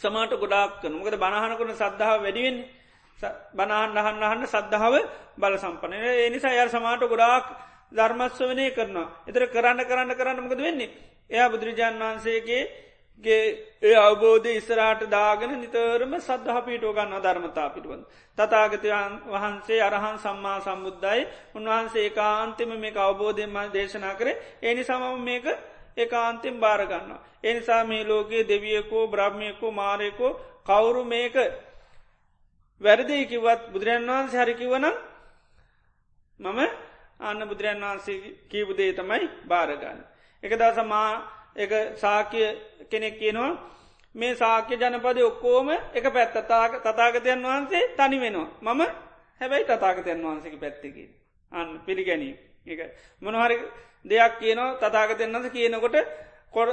සමාට ගොඩාක් කන මොකද බණහනකුණ සද්ධාව වැඩිවෙන් බනාහන් අහන්න අහන්න සද්ධාව බල සම්පනය ඒ නිසා ය සමාට ගොඩාක් ධර්මස්ව වනය කරනවා. එතර කරන්න කරන්න කරන්න මොකද වෙන්නේ. එයා බුදුරජාණන් වහන්සේගේ ගේ ඒ අවබෝධ ඉස්රාට දාගෙන නිතරම සද්ධහ පිටෝ ගන්න ධර්මතා පිටුවන්. තතාගතයන් වහන්සේ අරහන් සම්මා සම්බුද්ධයි උන්වහන්සේ කාන්තිම මේ අවබෝධයම දේශනා කරේ ඒනි සමම මේක ඒකාන්තෙන් භාරගන්න. එනිසා මේ ලෝකයේ දෙවියකෝ බ්‍රහ්මයකෝ මාරයකෝ කවුරු මේක වැරදියි කිවත් බුදුරන් වහන්සේ හරිකිවන මම අන්න බුදුරන් වහන්සේ කීපුදේ තමයි භාරගන්න. එක දස මා එක සාක්‍ය කෙනෙක් කියනවා මේ සාක්‍ය ජනපද ඔක්කෝම එක පැත්ත තතාගතයන් වහන්සේ තනි වෙනවා. මම හැබැයි තතාගතයන් වහන්සේක පැත්තකි. අන්න පිළිගැනීම. එක මොනහරි දෙයක් කියනවා තතාගතයන් වන්ස කියනකොට කොඩ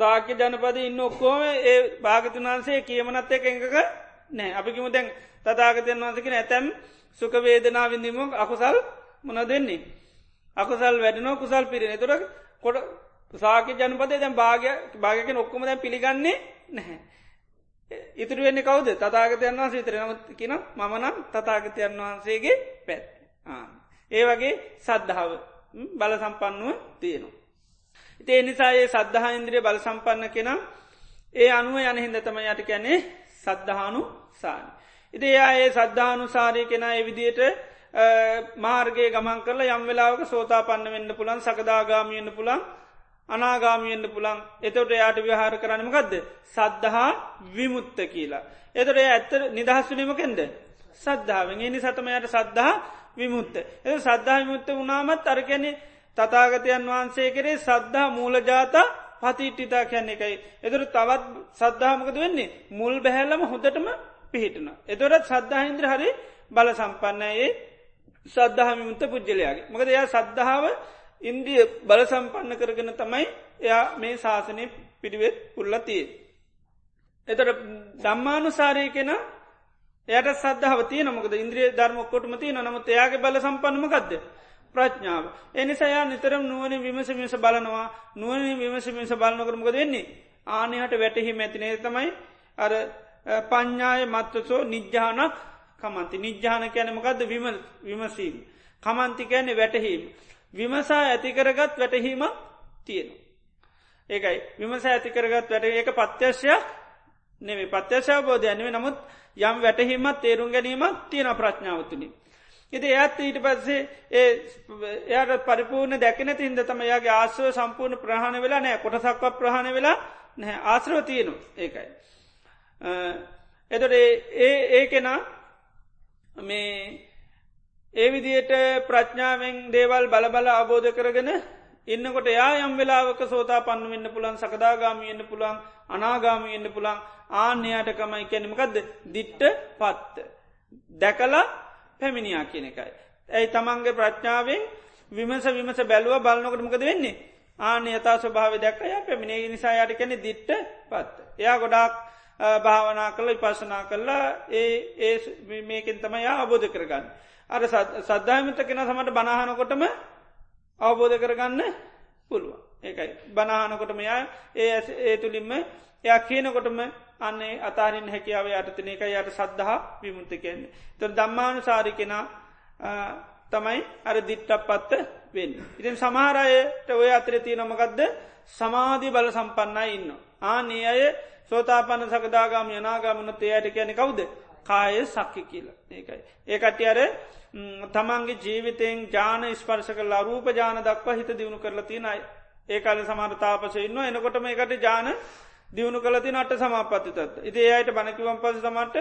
සාක්‍ය ජනපද ඉන්න ඔක්කෝම ඒ භාගතුන් වහන්සේ කියමනත් එක එකක නෑ අපිකිම දැන් තතාගතයන් වහන්සකින ඇතැම් සුකවේදනා විඳීම අකුසල් මොන දෙන්නේ. අකුසල් වැඩනෝ කුසල් පිරෙන තුර කොට සාක ජනපදේ දැන් භාගය භාගක ඔක්කොම දැන් පිළිගන්නේ නැහැ. ඉතුරු වෙන්න කවද තතාගතයන් වහන්සේ විතර නමත් කියන මමනම් තතාගතයන් වහන්සේගේ පැත්. ඒ වගේ සද්ධාව බල සම්පන්නුව තියෙනවා. ඉතේ නිසායේ සද්ධහා ඉන්ද්‍රිය බල සම්පන්න කෙනම් ඒ අනුව යන හින්ද තම යට කැනේ සද්ධහානු සාන. ඉති ඒ සද්ධානු සාරය කෙනා එවිදියට මාර්ගයේ ගමන් කරල යම් වෙලාවක සෝතා පන්න වෙන්න පුළන් සකදාගාමියන්න පුළන් අනාගාමියෙන්න්න පුළන් එතොට යායට විහාර කරන්නමකක්ද සද්ධහා විමුත්ත කියලා. එතොට ඇත්තර නිදහස්සුනීමකෙන්ද සද්ධාවෙන් එනි සතමයට සද්ධහා විමුත්ත. එ සද්ධහා විමුත්ත වනාමත් අරකැනෙ තතාගතයන් වහන්සේ කරේ සද්ධහා මූලජාතා පතිට්ටිතා කියන්නේ එකයි. එතුර තවත් සද්ධාමකද වෙන්නේ මුල් බැහැල්ලම හොඳටම පිහිටන. එතොරත් සද්ධහින්ද්‍ර හරි බල සම්පන්නයේ සද්ධහමිමුත්ත පුද්ජලයාගේ. මකද එයා සද්ධාව ඉන්දිය බල සම්පන්න කරගෙන තමයි එයා මේ ශාසනය පිළිවෙත් පුල්ලතිය. එතට දම්මානුසාරය කෙන එයට සද්ධාව තිය නමකද ඉන්ද්‍රිය ධර්මොක්කොටම තිය නමුත් එයාගේ බල සම්පන්නමකක්ද. ප්‍රඥාව. එනිසායා නිතරම් නුවන විමස මිස බලනවා නුවන විමස මිස බලනකරමක දෙන්නේ. ආනහට වැටහි මැතිනේ තමයි අර පඤ්ඥාය මත්තසෝ නිජ්‍යානක් කමන්ති නිජ්‍යාන කැනමකක්ද විමසීම. කමන්ති කෑන්නේ වැටහීම. විමසා ඇතිකරගත් වැටහීමක් තියෙන. ඒකයි විමස ඇතිකරගත් වැට ඒක පත්‍යශයක් නෙවේ පත්‍යශාබෝධය නෙවේ නමුත් යම් වැටහීමත් තේරුම් ගැනීමක් තියෙන ප්‍රඥාවතුනින්. ඉති ඇත් ඊට පස්සේ ඒ එයට පරිපූර්ණ දැකන තින්ද තම යාගේ ආශ්‍රව සම්පූර්ණ ප්‍රහණ වෙලා නෑ කොටසක්ව ප්‍රහණ වෙලා නැහැ. ආශ්‍රව තියනු ඒකයි. එතොට ඒ ඒ කෙනා මේ ඒ විදියට ප්‍රඥාවෙන් දේවල් බලබල අබෝධ කරගෙන ඉන්නකොට යා යම් වෙලාවක සෝතා පන්න වෙන්න පුළන් සකදාගාමියෙන්න්න පුළන් අනාගාමියෙන්න්න පුළන් ආන්‍යයාට කමයි කැනීමකක්ද දිට්ට පත්ත. දැකලා පැමිණියා කියන එකයි. ඇයි තමන්ගේ ප්‍රඥාවෙන් විමස විමස බැලුව බලන්නකටමකද වෙන්නේ. ආන යතා ස්වභාව දැක්කය පැමිණේ නිසා යට කැනෙ දිට්ට පත්ත. එයා ගොඩාක් භාවනා කළ විපශනා කරලා ඒ ඒ මේකෙන් තමයි අබෝධ කරගන්න. අර සද්ධාමිත කෙන සමට බනාහනකොටම අවබෝධ කරගන්න පුළුවන් ඒකයි බනාහනකොටම යා ඒ ඇ ඒ තුළින්ම එයා කියනකොටම අන්නේ අතාරින් හැකියාව අටතන එක යට සද්ධහා විමුෘතිකෙන්නේ තොර දම්මානු සාරි කෙනා තමයි අර දිට්ටක් පත්ත වෙන්න. ඉතින් සමහරයට ඔය අතර තිය නොමකක්ද සමාධී බල සම්පන්නයි ඉන්න. ආනේ අය සෝතාපන්න සකදාගාම යනාගාමන තේයට කියන කවුද කාය සක්කි කියලා ඒකයි. ඒකටි අර තමන්ගේ ජීවිතයෙන් ජාන ස්පර්ශ කලා රූප ජාන දක්වා හිත දියුණු කරලා තිනයි ඒකාල සමරතාපස ඉන්න එනකොටම එකට ජාන දියුණු කලති නට සමාපත්තිතත් ඉති අයට බණකිවම් පස තමට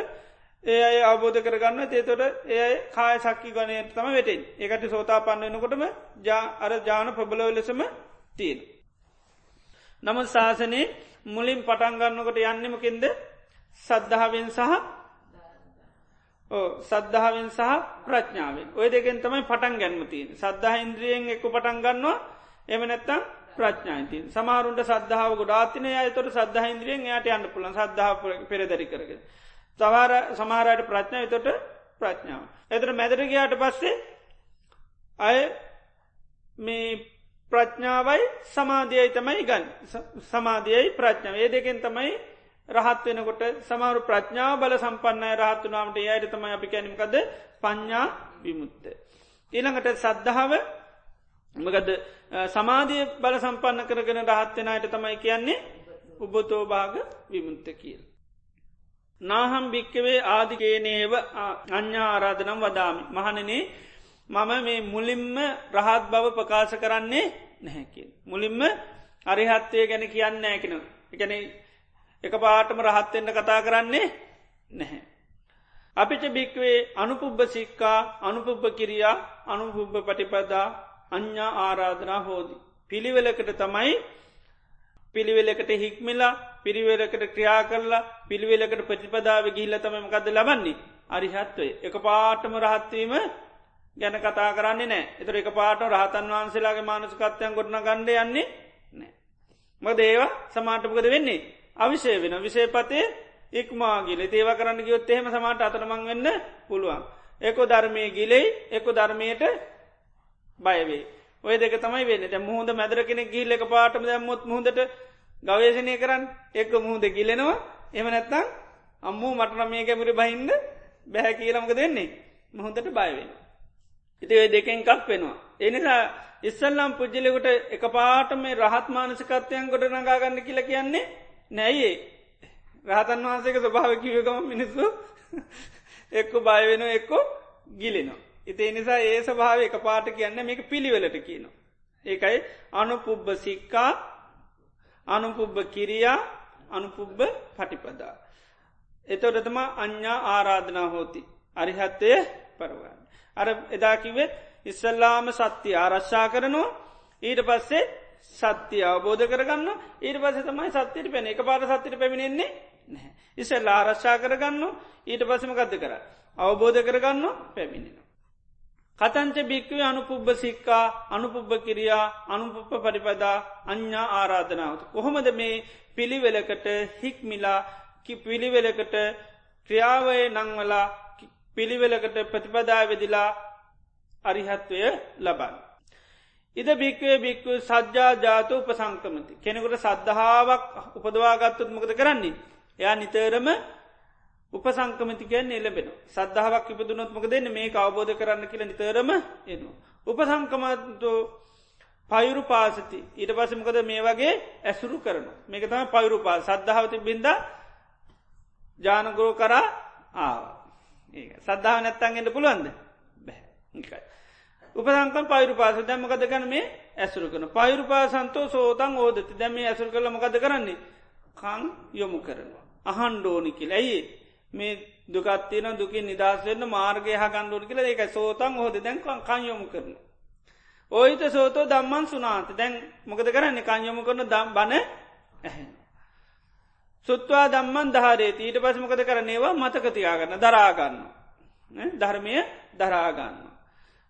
ඒ අය අවබෝධ කරගන්න තේතොට ඒ කාය සක්කි ගනයට තම වෙටෙන් ඒකට සෝතා පන්න එනකොටම අර ජාන ප්‍රබලව ලෙසම තියෙන. නමුත් ශාසනයේ මුලින් පටන්ගන්නකොට යන්නමකින්ද සද්ධාවෙන් සහ සද්ධාවෙන් සහ ප්‍රඥාවෙන්. ඔය දෙකෙන් තමයි පටන් ගැන්මතින් සද්ධහ ඉන්ද්‍රියෙන් එක්ක පටන් ගන්නවා. එම නැත්තම් ප්‍රඥායිති සමාරුන්ට සද්ධාව ගොඩාතිනය අයතොට සද්ධහ ඉන්ද්‍රියෙන් යට යන්න පුලන් සද්ධහ පෙරදරි කරගෙන. තවාර සමාරයට ප්‍රඥා. තොට ප්‍රඥාව. එතර මැදරගයාට පස්සේ අය මේ ප්‍රඥාවයි සමාධයයි තමයි ගන්න. සමාධයයි ප්‍රඥාව ඒ දෙකෙන් තමයි රහත් වෙනකොට සමරු ප්‍රඥාව බල සම්පන්නය රහත්තුනාමට ඒයට තමයි අපි කැනීමකද පඤ්ඥා විමුත්ත. ඊළඟට සද්ධාව මකද සමාධිය බල සම්පන්න කරගෙන රහත්වෙනයට තමයි කියන්නේ උබතෝ භාග විමුත්ත කියල්. නාහම් භික්කවේ ආදිකේනේව අඥ්ඥා ආරාධනම් වදාමි. මහනනේ මම මේ මුලින්ම රහත් බව ප්‍රකාශ කරන්නේ නැහැකින්. මුලින්ම අරිහත්වය ගැන කියන්න ඇකෙන. එකන එක පාටම රහත්තෙන්ට කතා කරන්නේ නැහැ. අපිට භික්වේ අනුපුබ්බ සික්කා අනුපුබ්බ කිරියා අනුපුබ්බ පටිපදා අඥ්ඥා ආරාධනා හෝදි. පිළිවෙලකට තමයි පිළිවෙලකට හික්මිලා පිරිවෙලකට ක්‍රියා කරලා පිළිවෙලකට ප්‍රතිපදාව ගිහිල්ල තමම කද ලබන්නේ අරිහත්වය එක පාටම රහත්වීම ගැන කතා කරන්නේ නෑ එතර එක පාට රහතන් වහන්සේලාගේ මානසකත්වයන් ගොඩන ගණ්ඩ යන්නේ නෑ. මද ඒවා සමාටපකද වෙන්නේ අවිශය වෙන විශේපතය ඉක්මාගිල ඒව කරන්න ගියොත් එහෙම සමාට අතරමං වෙන්න පුළුවන්. එකො ධර්මය ගිලෙයි එකො ධර්මයට බයවේ. ඔය දෙක තමයි වෙන්න ද මුහද මැදර කෙනෙ ගිල්ල එක පාටම දැම්මොත් මුහදට ගවේශනය කරන්න එක්ක මුහද ගිලෙනවා එම නැත්තං අම්මූ මටන මේ කැමරි බහින්ද බැහැ කියලමක දෙන්නේ මුහොදට බයවෙන. ඉති ඔය දෙකෙන් කක් වෙනවා. එනිසා ඉස්සල්ලම් පුද්ජලෙකුට එක පාට මේ රහත් මානසිකත්වයන් ගොඩ නගාගන්න කියල කියන්නේ නැයියේ රහතන් වහන්සේක ස්වභාව කිවකම මිනිස්සු එක්කු බයවෙන එක්කෝ ගිලෙනවා. ඉති නිසා ඒ සභාව එක පාට කියන්න මේක පිළිවෙලට කියනවා. ඒකයි අනුපුබ්බ සික්කා අනුපුබ්බ කිරියා අනුපුබ්බ පටිපදා. එතොටතම අඥ්ඥා ආරාධනා හෝති. අරිහත්තය පරවන්න. අර එදාකිවෙත් ඉස්සල්ලාම සත්‍යය ආරශ්ා කරනවා ඊට පස්සේ සත්‍යය අවබෝධ කරගන්න ඊට පස තමයි සත්‍යයට පැන එක පාට සත්‍යයට පැමිණෙන්නේ නැහැ. ඉස්සල් ආරශ්ා කරගන්න ඊට පසම ගත්ත කර. අවබෝධ කරගන්න පැමිණෙන. කතංච භික්වේ අනුපුබ්බ සික්කා අනුපුබ්බ කිරියා අනුපුප්ප පරිපදා අඥ්ඥා ආරාධනාවත. කොහොමද මේ පිළිවෙලකට හික්මිලා පිළිවෙලකට ක්‍රියාවය නංවලා පිළිවෙලකට ප්‍රතිපදාවෙදිලා අරිහත්වය ලබන්න. ඉද භික්වේ භික්ව සජ්ජා ජාතු උපසංකමති කෙනෙකුට සද්ධාවක් උපදවාගත්තුත් මොකද කරන්නේ. එයා නිතරම උපසංකමතිකයන් එලබෙන සද්ධාවක් ඉපදුනොත්මක දෙන්න මේ අවබෝධ කරන්න කියල නිතරම එනවා. උපසංකමතු පයුරු පාසති ඊට පසමකද මේ වගේ ඇසුරු කරන මේක තම පයුරු පා සද්ධාවති බින්ද ජානගරෝ කරා ආ සද්ධාව නැත්තන්ගෙන්ට පුළුවන්ද? බැ. උපසංකන් පයුරු පාස දැමකද ගන මේ ඇසුරු කන පයුරු පාසන්තෝ සෝතන් ඕදති දැම ඇසුරු කළ මකද කරන්නේ? කං යොමු කරනවා. අහන්ඩෝනි කියල. ඇයි මේ දුකත්තින දුකින් නිදහස්වෙන්න මාර්ගය හගන්ඩුවට කියල එක සෝතන් හෝද දැන්කන් කංයොමු කරන. ඔයිත සෝතෝ දම්මන් සුනාත දැන් මොකද කරන්න කංයොමු කරන දම් බන ඇහැ. සුත්වා දම්මන් දහරේ ඊට පස් මොකද කරනේවා මතකතියාගන්න දරාගන්න. ධර්මය දරාගන්න.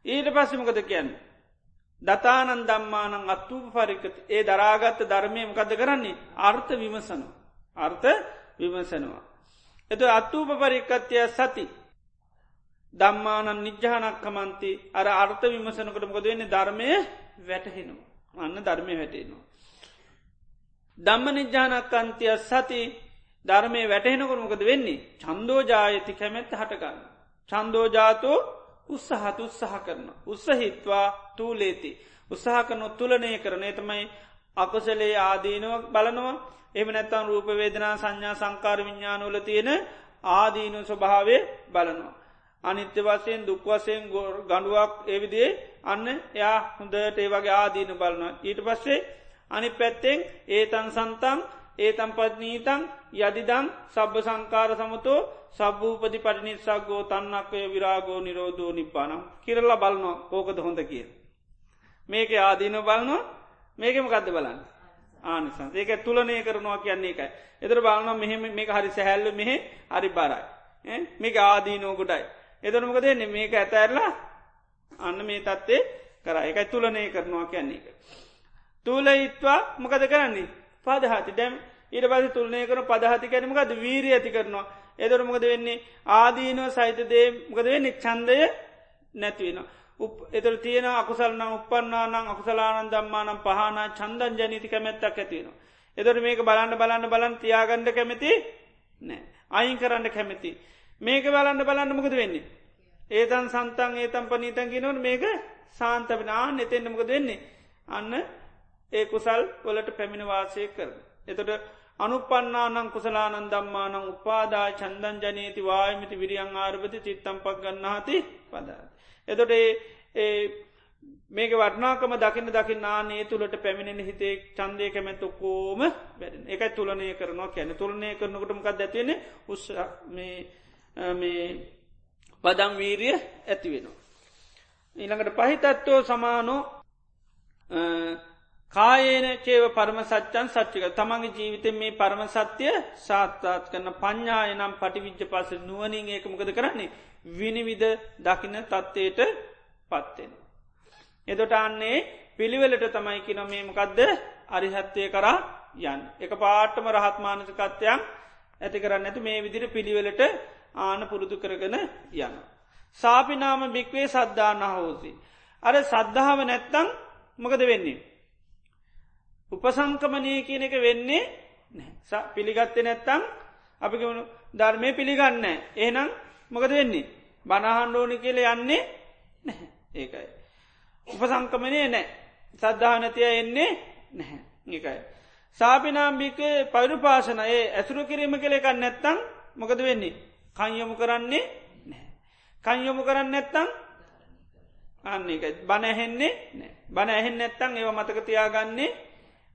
ඊට පස්සමකද කියන්න. දතානන් දම්මානං අත්තුූ පරිකත ඒ දරාගත්ත ධර්මය මොකද කරන්නේ අර්ථ විමසනු. අර්ථ විමසනවා. එත අත්තූප පරිකත්වය සති දම්මානන් නිජ්්‍යානක්කමන්ති අර අර්ථ විමසනකට මොකද වෙන්නේ ධර්මය වැටහෙනවා. අන්න ධර්මය වැටෙනවා. දම්ම නිජ්‍යානක්කන්තිය සති ධර්මය වැටහෙනකොට මොකද වෙන්නේ චන්දෝජායති කැමැත්ත හටගන්න. චන්දෝජාතෝ උත්සහත් උත්සහ කරන. උත්සහිත්වා තූලේති. උත්සාහ කරන තුලනය කරන තමයි අකුසලේ ආදීනුවක් බලනවා එම නැත්තන් රූප වේදනා සංඥා සංකාර විඤ්ඥානවල තියෙන ආදීනු ස්වභාවය බලනවා. අනිත්‍ය වසයෙන් දුක් වසයෙන් ගඩුවක් එවිදිේ අන්න එයා හොඳට ඒ වගේ ආදීන බලනවා. ඊට පස්සේ අනි පැත්තෙන් ඒතන් සන්තන් ඒතම් පත්නීතන් යදිදම් සබ්භ සංකාර සමතෝ සබ්භූපති පටිනිස්සක්ගෝ තන්නක්වය විරාගෝ නිරෝධෝ නිපානම් කිරල්ල බලනවා ඕකද හොඳ කිය. මේක ආදීන බලනවා මේකම ගදද බලන්න. ආනිසන් ඒක තුලනය කරනවා කියන්නේ එකයි. එතර බලන්න මෙහෙම මේ හරි සැහැල්ල මෙහෙ හරි බරයි. මේක ආදීනෝකුටයි. එතනමක දෙන්නේ මේක ඇතඇරලා අන්න මේ තත්වේ කර එකයි තුලනය කරනවා කියන්නේ එක. තුල ඉත්වා මොකද කරන්නේ පදහති දැම් ඊට පස තුලනය කර පදහති කැනීමකද වීරී ඇති කරනවා. එදරමකද වෙන්නේ ආදීනෝ සහිතදේ මොකද වෙන්නේ චන්දය නැතිවෙනවා. එතර තියෙන අකුසල්න උපන්නානං අකුසලානන් දම්මානම් පහන චන්දන් ජනීති කැමැත්තක් ඇතිවෙන. එදොට මේක බලන්න බලන්න බලන් තියාගණ්ඩ කැමති නෑ අයින් කරන්න කැමති මේක බලන්න බලන්න මොකද වෙන්නේ ඒතන් සන්තන් ඒතම් පනීතන් කිනවන මේක සාන්තපෙන ආන්න එතෙන්ට මොකද වෙන්නේ අන්න ඒ කුසල් වලට පැමිණ වාසය කර. එතට අනුපන්නානං කුසලානන් දම්මානං උපාදා චන්දන් ජනීති වායමිති විරියං ආරභති චිත්තම් පක් ගන්නහති පදා. එතොට ඒ මේක වටනාකම දකින්න දකි නානේ තුළට පැමිණෙන හිතේ චන්දය කැමැතු කෝම වැඩෙන. එකයි තුලනය කරනවා කැන තුලනය කරනකටමකක් ඇතිවෙන උස් මේ පදම් වීරිය ඇති වෙනවා. ඊළඟට පහිතත්වෝ සමානෝ කායේන චේව පරම සච්චන් සච්චික තමන්ගේ ජීවිතෙන් මේ පරම සත්‍යය සාත්තාත් කරන පඤ්ඥාය නම් පටිවිච්ච පස නුවනින් ඒකමකද කරන්නේ විනිවිධ දකින තත්ත්වයට පත්වෙන. එදොට අන්නේ පිළිවෙලට තමයි කින මේමකක්ද අරිහත්වය කරා යන්. එක පාටම රහත්මානසකත්වයන් ඇති කරන්න ඇතු මේ විදිර පිළිවෙලට ආන පුරුදු කරගෙන යන. සාපිනාම බික්වේ සද්ධාන හෝසි. අර සද්ධාව නැත්තං මකද වෙන්නේ. උපසංකමනය කියන එක වෙන්නේ පිළිගත්තේ නැත්තං අපි ධර්මය පිළිගන්න ඒනම් මොකද වෙන්නේ? බණහන්ඩෝනි කියල යන්නේ නැහැ. ඒකයි. උපසංකමනය නෑ සද්ධානතිය එන්නේ නැහැ. ඒකයි. සාපිනාම්භිකේ පයිරු පාසන ඒ ඇසුරු කිරීම කළෙකන්න නැත්තං මොකද වෙන්නේ? කංයොමු කරන්නේ නැහැ. කංයොමු කරන්න නැත්තං අන්න එක බණ ඇහෙන්නේ බණ ඇහෙන් නැත්තං ඒව මතක තියාගන්නේ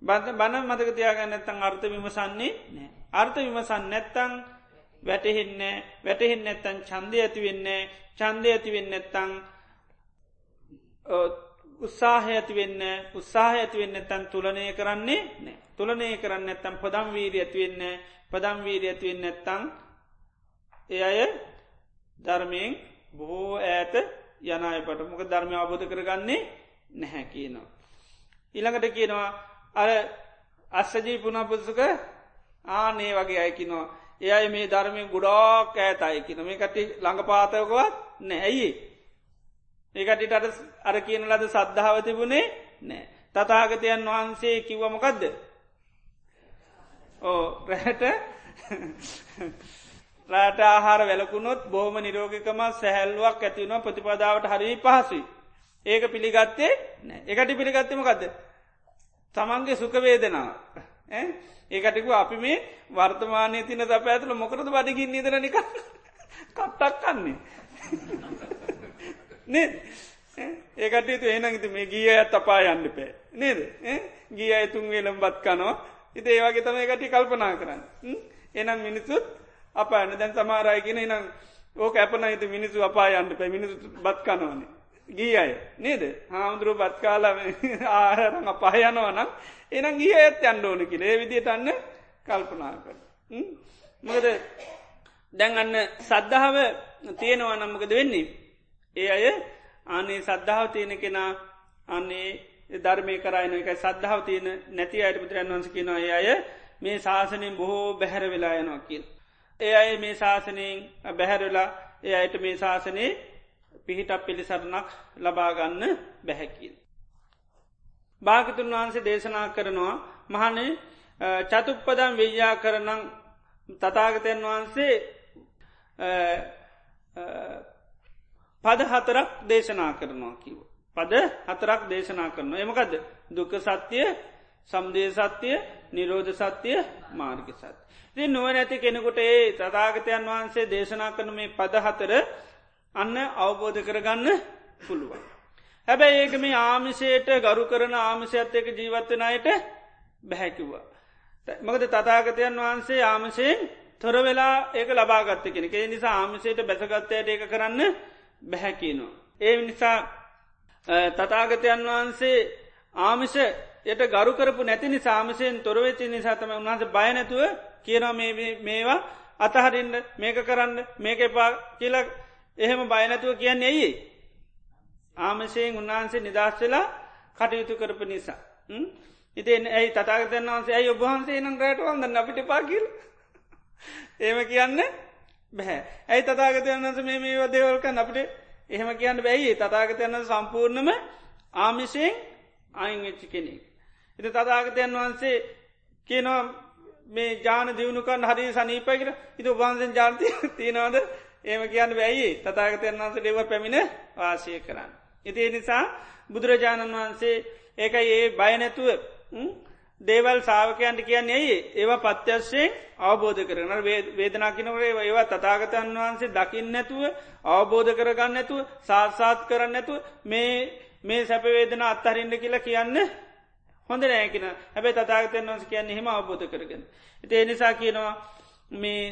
බණ මතක තියාගන්න නැත්තං අර්ථ විමසන්නේ නෑ. අර්ථ විමසන් නැත්තං වැටහෙන්න වැටහෙන් නැත්තන් චන්දය ඇතිවෙන්නේ චන්දය ඇතිවෙන්න නැත්තං උත්සාහ ඇතිවෙන්න උත්සාහ ඇතිවෙන්න තැන් තුලනය කරන්නේ නෑ තුලනය කරන්න ඇත්තම් පදම් වීරී ඇතිවෙන්න පදම් වීරී ඇතිවෙන්න නැත්තං එ අය ධර්මයෙන් බොහෝ ඇත යනයපට මොක ධර්මය අවබෝධ කරගන්නේ නැහැ කියනවා. ඉළඟට කියනවා අර අස්සජී පුුණපුසුක ආනේ වගේ අයකිනවා. එයයි මේ ධර්මය ගුඩාක් ඇතයි කියන මේ කටි ළඟ පාතයකවත් නැඇයි. ඒකටිට අර කියන ලද සද්ධාව තිබුණේ නෑ. තතාගතයන් වහන්සේ කිව්වමකදද. ඕ රැට <laughs> රාට ආහාර වැලකුණොත් බොහම නිරෝගකම සැහැල්ලුවක් ඇතිවුණ ප්‍රතිපදාවට හරි පහසුයි. ඒක පිළිගත්තේ එකට පිළිගත්තමකක්ද. තමන්ගේ සුකවේදනා. ඒකටිකු අපි මේ වර්තමානය තින ත පැඇතුල මොකරද බඩිගින් නිදර නික කට්ටක් කන්නේ. නේද? ඒකට එනගත මේ ගිය ඇත් අපා යන්න පෑ නේද? ගිය ඇතුන් වෙලම් බත් කනෝ ඉති ඒවාගේ තම එකට කල්පනා කරන්න. එනම් මිනිසුත් අප ඇන දැන් සමාරයගෙන නම් ඕක ඇපන හිත මිනිසු අපා යන්න පැ මිනිසු බත් කනවන. ගී අය නේද හාමුදුරුව බත් කාලා <laughs> ආහරං අපා යනවනම් එනම් ගිය ඇත් අන්ඩෝන කියල ඒ විදිට අන්න කල්පනා කර. මොකද දැන් අන්න සද්ධාව තියෙනවා නම්මකද වෙන්නේ. ඒ අය අනේ සද්ධාව තියෙන කෙනා අන්නේ ධර්මය කරයින එක සද්ධාව තියෙන නැති අයට පුත්‍රයන් වන්ස කෙනවා ඒ අය මේ ශාසනයෙන් බොහෝ බැහැර වෙලා යනවා කියල්. ඒ අය මේ ශාසනයෙන් බැහැරවෙලා ඒ අයට මේ ශාසනයේ පිහිටක් පිළිසරණක් ලබාගන්න බැහැකින්. භාගතුන් වහන්සේ දේශනා කරනවා මහනේ චතුප්පදම් වෙయ్యා කරනං තතාගතයන් වහන්සේ පද හතරක් දේශනා කරනවා කිව. පද හතරක් දේශනා කරනවා එමකද දුක සත්‍යය සම්දේ සත්‍යය නිරෝධ සත්‍යය මාර්ග සත්‍ය. ති නුව නැති කෙනෙකුට ඒ තතාගතයන් වහන්සේ දේශනා කරන මේ පදහතර අන්න අවබෝධ කරගන්න පුළුවන්. හැබැයි ඒක මේ ආමිසයට ගරු කරන ආමිෂයත් එක ජීවත්වන අයට බැහැකිව්වා. මකද තතාගතයන් වහන්සේ ආමසයෙන් තොර වෙලා ඒක ලබාගත්ත කෙනෙ ඒ නිසා ආමිසයට බැසගත්තයට ඒක කරන්න බැහැකිනවා. ඒ නිසා තතාගතයන් වහන්සේ ආමිෂ යට ගරු කරපු නැති නිසාමසයෙන් තොරවෙච්චි නිසාතම උන්හස බයනැතුව කියනවා මේවා අතහරින්ට මේක කරන්න මේක එපා කියලක් එහෙම බයනැතුව කියන්න ඇයි. ආමසයෙන් උන්වහන්සේ නිදස් වෙලා කටයුතු කරපු නිසා. ඉතින් ඇයි තතාගතන් වන්සේ ඇයි ඔබහන්සේ නම් රට වන්ද අපිට පාකිල් ඒම කියන්න බැහැ ඇයි තතාගතයන් වන්ස මේ මේවා දේවල්ක අපිට එහෙම කියන්න බැයි තතාගතයන්න සම්පූර්ණම ආමිෂයෙන් අයිංච්චි කෙනෙක්. එති තතාගතයන් වහන්සේ කියනවා මේ ජාන දියුණුකන් හරි සනීපයකට ඉතු උබන්සෙන් ජාන්ති තියෙනවාද? ඒම කියන්න වැයි තතාගතයන් වන්ස ඩෙව පැමිණ වාසය කරන්න. ඉති නිසා බුදුරජාණන් වහන්සේ ඒකයි ඒ බයනැතුව දේවල් සාාවකයන්ට කියන්නේ ඇයි ඒවා පත්‍යශ්‍යයෙන් අවබෝධ කරන වේදනා කිනවරේ ඒවා තතාගතන් වහන්සේ දකිින් නැතුව අවබෝධ කරගන්න නැතුව සාත්සාත් කරන්න නැතුව මේ මේ සැපවේදන අත්හරින්ට කියලා කියන්න හොඳ නෑකෙන හැබැයි තතාගතයන් වන්ස කියන්න හෙම අවබෝධ කරගෙන. ඒ නිසා කියනවා මේ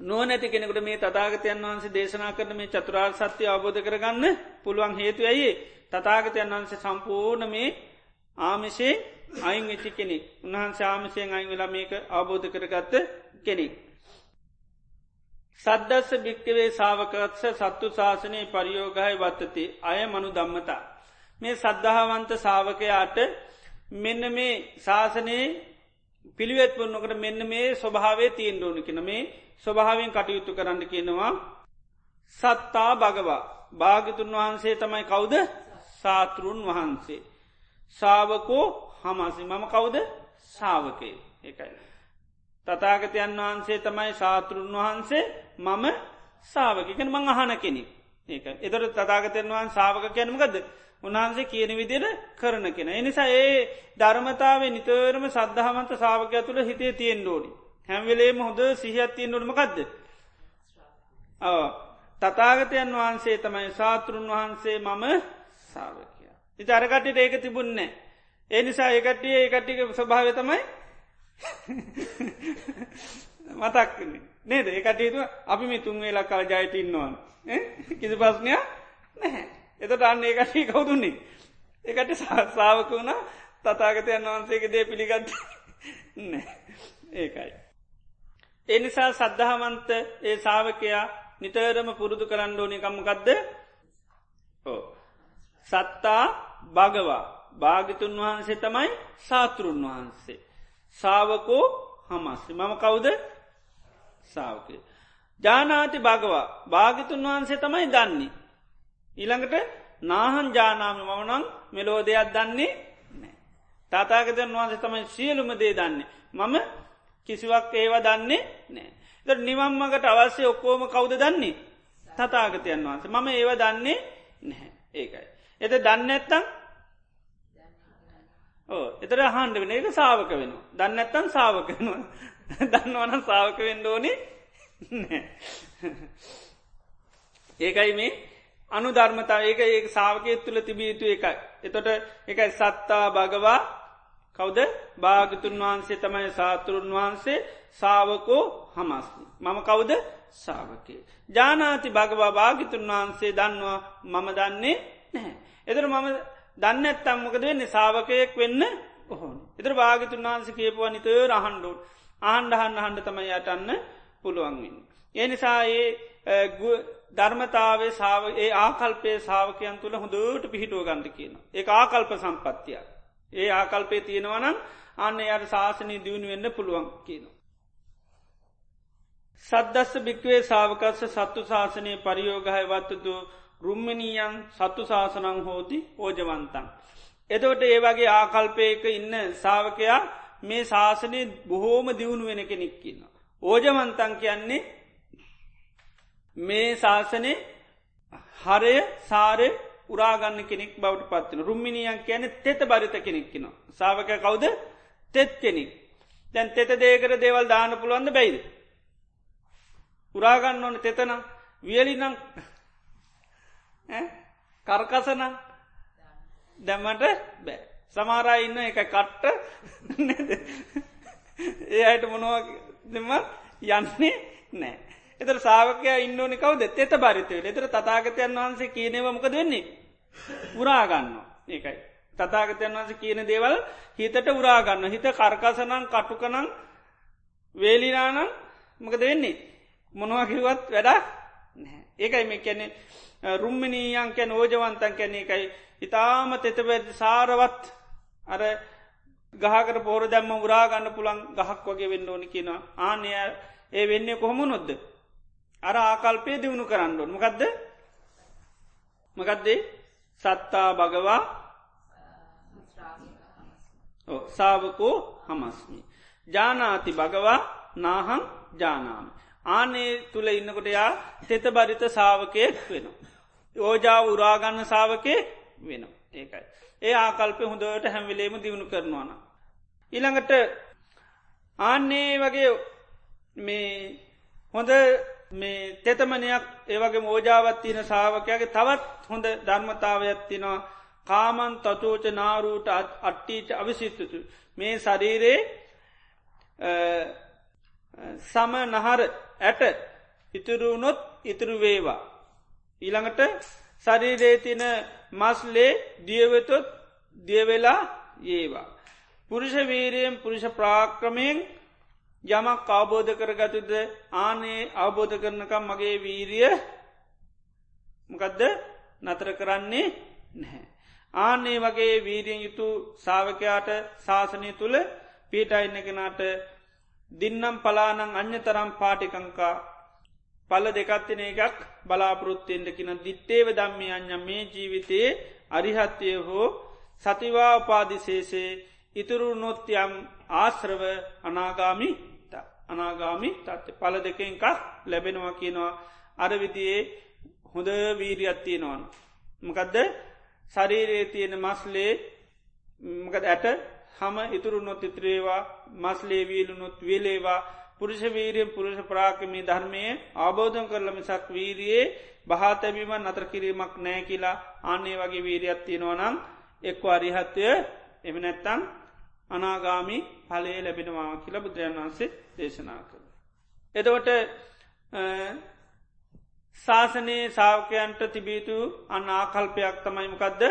නෝනැති කෙනෙකුට මේ තතාගතයන් වහන්සේ දේශනා කරන මේ චතුරාර් සත්‍යය අවබෝධ කරගන්න පුළුවන් හේතු ඇයි තතාගතයන් වහන්සේ සම්පූර්ණ මේ ආමිෂේ අයින් වෙච්චි කෙනෙක් උන්හන්සේ ආමිෂයෙන් අයින් වෙලා මේක අවබෝධ කරගත්ත කෙනෙක්. සද්දස්ස භික්කවේ සාාවකත්ස සත්තු ශාසනය පරියෝගහය වත්තති අය මනු දම්මතා. මේ සද්ධාවන්ත සාාවකයාට මෙන්න මේ ශාසනයේ පිළිවෙත් පුන්නකට මෙන්න මේ ස්වභාවේ තියෙන් ඕන කෙන මේ ස්වභාවෙන් කටයුතු කරන්න කියනවා සත්තා භගවා. භාගිතුන් වහන්සේ තමයි කවුද? සාතෘන් වහන්සේ. ශාවකෝ හමසි මම කවුද? ශාවකය එකයි. තතාගතයන් වහන්සේ තමයි ශාතෘන් වහන්සේ. මම සාාවකකෙන මං අහන කෙනෙක්. ඒක එතොට තතාගතයන් වහන් සාාවක කැනමකද උන්හන්සේ කියන විදිර කරන කෙන. එනිසා ඒ ධර්මතාව නිතරම සද්ධහමන්ත සාාවකය තුළ හිතේ තියෙන් ඩෝඩි. හැම්වෙලේම හොඳ සිහත් තියෙන් ඩොඩමකක්ද. තතාගතයන් වහන්සේ තමයි ශාතෘන් වහන්සේ මම සාාවකය. ඉති අරකටට ඒක තිබුන්නේ. ඒ නිසා ඒකටිය ඒකටික ස්වභාව තමයි <laughs> මතක්න්නේ නේද? ඒකටේතු අපි මේ තුන්වේ ලක්කාල ජයට ඉන්නවාන. කිසි පස්්නයක් නැහැ. එතට අන්න ඒකටේ කවුදුන්නේ ඒකට සාාවක වුණ. තතාගතයන් වහන්සේක දේ පිළිගත් <laughs> ඒකයි. එනිසා සද්ධහමන්ත ඒ සාාවකයා නිතරම පුරුදු කරන්න ඕනි කම්මකක්ද ඕ සත්තා භගවා භාගිතුන් වහන්සේ තමයි සාතෘන් වහන්සේ. සාාවකෝ හමස්සේ මම කවුද සාාවකය. ජානාති භගවා භාගිතුන් වහන්සේ තමයි දන්නේ. ඊළඟට නාහන් ජානාම මමනං මෙලෝ දෙයක් දන්නේ නෑ. තාතාගතන් වහන්සේ තමයි සියලුම දේ දන්නේ. මම කිසිවක් ඒව දන්නේ නෑ. ද නිවම්මකට අවශ්‍ය ඔක්කෝම කවුද දන්නේ. තතාගතයන් වහන්සේ. මම ඒව දන්නේ නැහැ. ඒකයි. එත දන්න ඇත්තම් ඕ එතර හන්ඩ වෙන එක සාාවක වෙන දන්න ඇත්තන් සාාවක වෙනවා. දන්නවන සාාවක වෙන්න ඕනි ඒකයි මේ අනු ධර්මතා ඒක ඒ සාාවකය තුළ තිබියයුතු එකයි. එතොට එකයි සත්තා භගවා කවුද? භාගතුන් වහන්සේ තමයි සාතුරුන් වහන්සේ. සාාවකෝ හමස්න මම කවුද? සාාවකේ ජානාති භගවා භාගිතුන් වහන්සේ දන්නවා මම දන්නේ නැහැ. එතර මම දන්න ඇත්තම්මකද වෙන්නේ? සාාවකයෙක් වෙන්න ඔහොන් එතර භාගතුන් වහන්ස කියපුවා නිතර අහන්ඩුවන් ආණ්ඩහන්න හන්ඩ තමයි යටන්න පුළුවන්වෙන්න. ඒ නිසා ඒ ධර්මතාවේ සාාව ඒ ආකල්පය සාාවකයන් තුළ හොඳට පිහිටුව ගන්ට කියන. ඒ ආකල්ප සම්පත්තිය. ඒ ආකල්පය තියෙනවනම් අන්න යට ශාසනය දියුණු වෙන්න පුළුවන් කියනවා. සද්දස්ස භික්වේ සාාවකස්ස සත්තු ශාසනය පරියෝගහය වත්තතු රුම්මනීයන් සත්තු ශාසනං හෝති ඕජවන්තන්. එතවට ඒ වගේ ආකල්පයක ඉන්න සාාවකයා මේ ශාසනය බොහෝම දියුණු වෙන කෙනෙක් කියන්න. ඕජමන්තන් කියන්නේ මේ ශාසනය හරය සාරය උරාගන්න කෙනෙක් බවට පත්වන රුම්මිනියන් කියන තෙත බරිත කෙනෙක්කින. සාාවක කවුද තෙත් කෙනෙක්. දැන් තෙත දේකර දේවල් දාන පුළුවන්ද බැයිද. උරාගන්න ඕන තෙතනම් වියලිනම් කරකසන දැමට බෑ. සමාරා ඉන්න එක කට්ට ඒ අයට මොනවා දෙම යන්නේ නෑ. එතර සාාවකය ඉන්නඕනි කවද තෙත බරිතව එතර තතාගතයන් වහන්සේ කියනවමකද වෙන්නේ. උරාගන්න ඒකයි. තතාගතයන් වහන්ස කියන දේවල් හිතට උරාගන්න හිත කර්කසනං කටුකනං වේලිනානං මකද වෙන්නේ. මොනවාකිවත් වැඩක් නැහැ. ඒකයි මේ කැනෙ රුම්මිනීයන් කැන ඕජවන්තන් කැනෙ එකයි ඉතාම තෙතබැද සාරවත් අර ගහකට පෝර දැම්ම උරාගන්න පුළන් ගහක් වගේ වෙන්න ඕනි කියෙනවා ආනය ඒ වෙන්නේ කොහොම නොද්ද. අර ආකල්පය දියුණු කරන්න ඕන මකදද මකදදේ සත්තා භගවා සාාවකෝ හමස්මි. ජානාති භගවා නාහං ජානාම. ආනේ තුළ ඉන්නකොට යා තෙත බරිත සාාවකයෙක් වෙන. යෝජාව උරාගන්න සාාවකයෙක් වෙන ඒකයි. ඒ ආකල්පය හොඳට හැමිලේම දියුණු කරනවාන. ඉළඟට ආන්නේ වගේ මේ හොඳ මේ තෙතමනයක් ඒවගේ මෝජාවත්තියන සාාවකයාගේ තවත් හොඳ ධර්මතාවයක්ත්තිනවා කාමන් තචෝච නාරූට අට්ටීච අවිසිත්තුතු මේ ශරීරයේ සම නහර ඇට ඉතුරුනොත් ඉතුරු වේවා. ඊළඟට ශරීරේ තින මස්ලේ දියවතොත් දියවෙලා ඒවා. පුරුෂ වීරයෙන් පුරුෂ ප්‍රාක්‍රමයෙන් යමක් අවබෝධ කරගතුද ආනේ අවබෝධ කරනකම් මගේ වීරිය මකදද? නතර කරන්නේ නැහැ. ආනේ වගේ වීරියෙන් යුතු සාාවකයාට ශාසනය තුළ පීටයින්න කෙනාට දින්නම් පලානං අන්‍ය තරම් පාටිකංකා පල දෙකත්තින එකක් බලාපොරොත්තෙන්ටකින දිත්තේව දම්මි අඥ මේ ජීවිතයේ අරිහත්‍යය හෝ සතිවා උපාදිශේෂේ ඉතුරු නොත්යම් ආශ්‍රව අනාගාමි අනාගාමි තත්ත පල දෙකෙන්කක් ලැබෙනවා කියනවා. අරවිදියේ හොඳ වීරියත්තිය නොවන. මකදද? ශරීරයේ තියෙන මස්ලේ මකද ඇට හම ඉතුරු නොත් ඉත්‍රේවා මස්ලේ වීලුනොත් විලේවා. පුරුෂ වීරියෙන් පුරුෂ ප්‍රාකමී ධර්මය ආබෝධන් කරල මිසක් වීරයේ බහතැබීම නතර කිරීමක් නෑ කියලා. අන්නේ වගේ වීරියත්තියෙනවනම් එක්ව අරිහත්වය එම නැත්තන් අනාගාමි පලේ ලැබෙනවා කියලා බුදුරජන් වන්සේ දේශනා කළ. එදවට ශාසනයේ සාාවකයන්ට තිබීතු අන්න ආකල්පයක් තමයිමකක්ද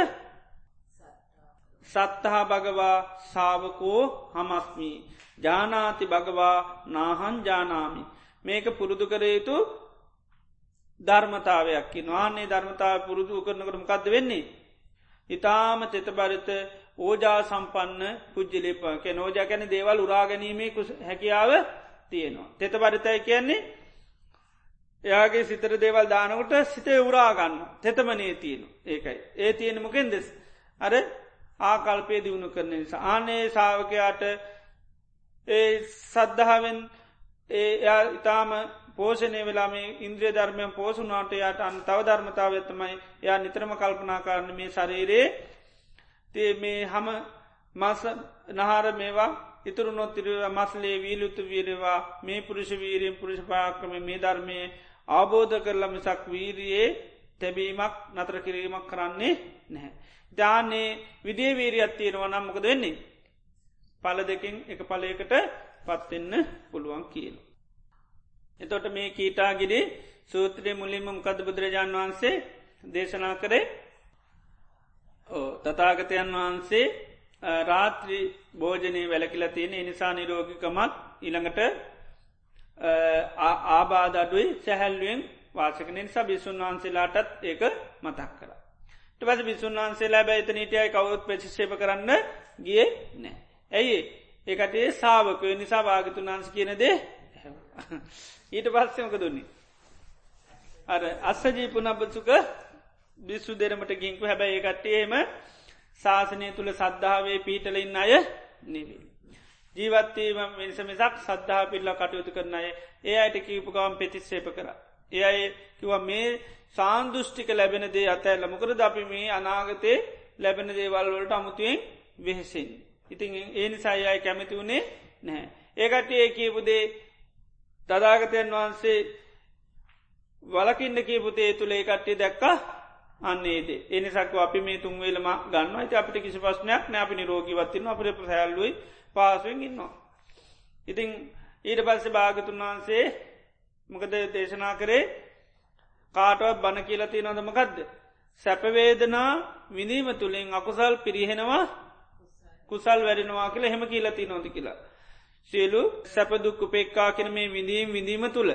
සත්තහා භගවා සාාවකෝ හමස්මී ජානාති භගවා නාහන් ජානාමි මේක පුරුදු කරයුතු ධර්මතාවයක් වාන්නේ ධර්මතාව පුරුදු කරනකට මකක්ද වෙන්නේ. ඉතාම තෙතබරිත ඕජා සම්පන්න පුද්ජලිප කෙ නෝජා කැන දේවල් උරාගැනීමේ හැකියාව තියෙනවා. තෙත බරිතයි කියන්නේ එයාගේ සිතර දේවල් දානකට සිතේ උරාගන්න තෙතමනේ තියෙන ඒකයි. ඒ තියෙන මොකෙන් දෙස්. අර ආකල්පය දියුණු කරන නිසා. ආනේ සාාවකයාට ඒ සද්ධාවෙන් ඒ ඉතාම පෝෂණය වෙලාම ඉන්ද්‍රිය ධර්මයන් පෝසුනාට යට අන් තව ධර්මතාවත්තමයි යා නිතරම කල්පනා කරන මේ ශරීරයේ තේ මේ හම මස නහර මේවා ඉතුරු නොත්තිරව මස්ලේ වීලුතු වීරවා මේ පුරුෂ වීරයෙන් පුරුෂ පාක්‍රම මේ ධර්මය අවබෝධ කරලා මිසක් වීරයේ තැබීමක් නතර කිරීමක් කරන්නේ නැහැ. ජානේ විදේ වීරියත් තියෙනවා නම් මොකද වෙන්නේ. පල දෙකින් එක පලයකට පත්වෙන්න පුළුවන් කියල. එතොට මේ කීටාගිරි සූත්‍රය මුලින්ම කද බුදුරජාණන් වහන්සේ දේශනා කරේ තතාගතයන් වහන්සේ රාත්‍රී භෝජනය වැලකිලා තියෙන එනිසා නිරෝගිකමත් ඉළඟට ආබාධ අඩුයි සැහැල්ලුවෙන් වාසක නිසා බිසුන් වහන්සේලාටත් ඒක මතක් කර. ටවස බිසුන් වහන්සේලා බැයිත නීටයයි කවුත් ප්‍රචිෂේප කරන්න ගිය නෑ. ඇයි ඒකටේ සාාවකය නිසා භාගතුන් වහන්ස කියනදේ ඊට පස්සයමක දුන්නේ. අර අස්සජී පුනබ්බසුක බිස්සු දෙරමට ගිංකු හැබැයි කට්ටියේම ශාසනය තුළ සද්ධාවේ පීටලින් අය නෙවේ. ජීවත්තීම මිනිස මිසක් සද්ධහා පිල්ල කටයුතු කරන අය ඒ අයට කීපුකවම් පෙතිස්සේප කර. ඒ අයි කිව මේ සාන්දුෘෂ්ටික ලැබෙන දේ අතැල්ල මොකද අපි මේ අනාගතේ ලැබෙන දේවල් වලට අමුතුවෙන් වෙහෙසින්. ඉතින් ඒ නිසායයි කැමති වුණේ නැහැ. ඒකට ඒ කියපුදේ තදාගතයන් වහන්සේ වලකින්න කියපුතේ තුළේ කට්ටේ දැක්කා අන්නේද එනිසක්ව අපි මේ තුන්වේලම ගන්න ඇති අපිට කිසි පස්්නයක් නෑ අපි රෝගීවත්තින්න අපට පැහැල්ලුවයි පාසුවෙන් ඉන්නවා. ඉතිං ඊට පස්සේ භාගතුන් වහන්සේ මොකද දේශනා කරේ කාටවත් බණ කියලති නොදමකක්ද. සැපවේදනා විනීම තුළින් අකුසල් පිරිහෙනවා කුසල් වැඩෙනවා කියලා හෙම කියලති නොති කියලා. සියලු සැපදුක් උපෙක්කා කෙන මේ විඳීම් විඳීම තුළ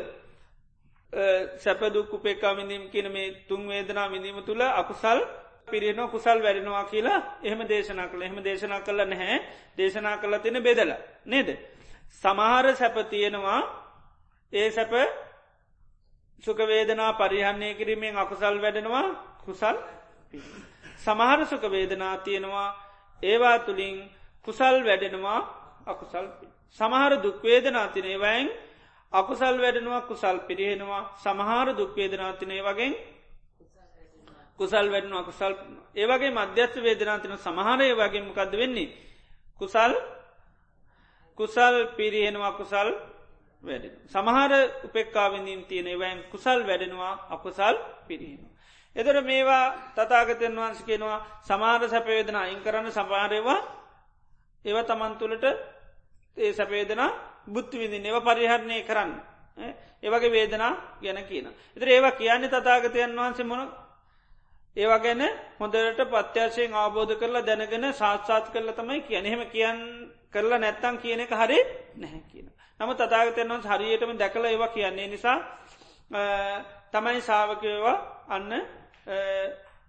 සැපදුක් උපේකා විඳීම් කියන මේ තුන් වේදනා විඳීම තුළ අකුසල් පිරිනෝ කුසල් වැඩෙනවා කියලා එහෙම දේශනා කළ. එහෙම දේශනා කළ නැහැ. දේශනා කළ තින බෙදල. නේද. සමහර සැප තියෙනවා. ඒ සැප සුකවේදනා පරිහන්නේ කිරීමෙන් අකුසල් වැඩෙනවා කුසල් සමහර සුකවේදනා තියෙනවා. ඒවා තුළින් කුසල් වැඩෙනවා අකුසල් සමහර දුක්වේදනා තිනේවයින් අකුසල් වැඩෙනවා කුසල් පිරිහෙනවා සමහර දුක්වේදනාතිනේ වගේ කුසල් වැඩන අකුසල් ඒවගේ මධ්‍යස්ත වේදනාතින සමහරය වගේ මොකක්ද වෙන්නේ කුසල් කුසල් පිරිහෙනවා කුසල් වැඩ සමහර උපෙක්කාවිඳීම් තියෙන එවයින් කුසල් වැඩෙනවා අකුසල් පිරිහෙන. එතර මේවා තතාගතයන් වහන්ස කෙනවා සමාර සැපවේදන අයින් කරන්න සමාරයවා ඒව තමන් තුළට ඒ සැපේදනා බුද්ධ විඳින් ඒව පරිහරණය කරන්න. ඒවගේ වේදනා ගැන කියන. එතර ඒවා කියන්නේ තතාගතයන් වහන්සේ මොන ඒවා ගැන හොඳට පත්‍යශයෙන් අවබෝධ කරලා දැනගෙන සාත්සාත් කරලා තමයි කියන එහෙම කියන් කරලා නැත්තං කියන එක හරි නැහැ කියන. නම තතාගතයන්වන්ස හරියටම දැකල ඒවා කියන්නේ නිසා තමයි සාාවකයවා අන්න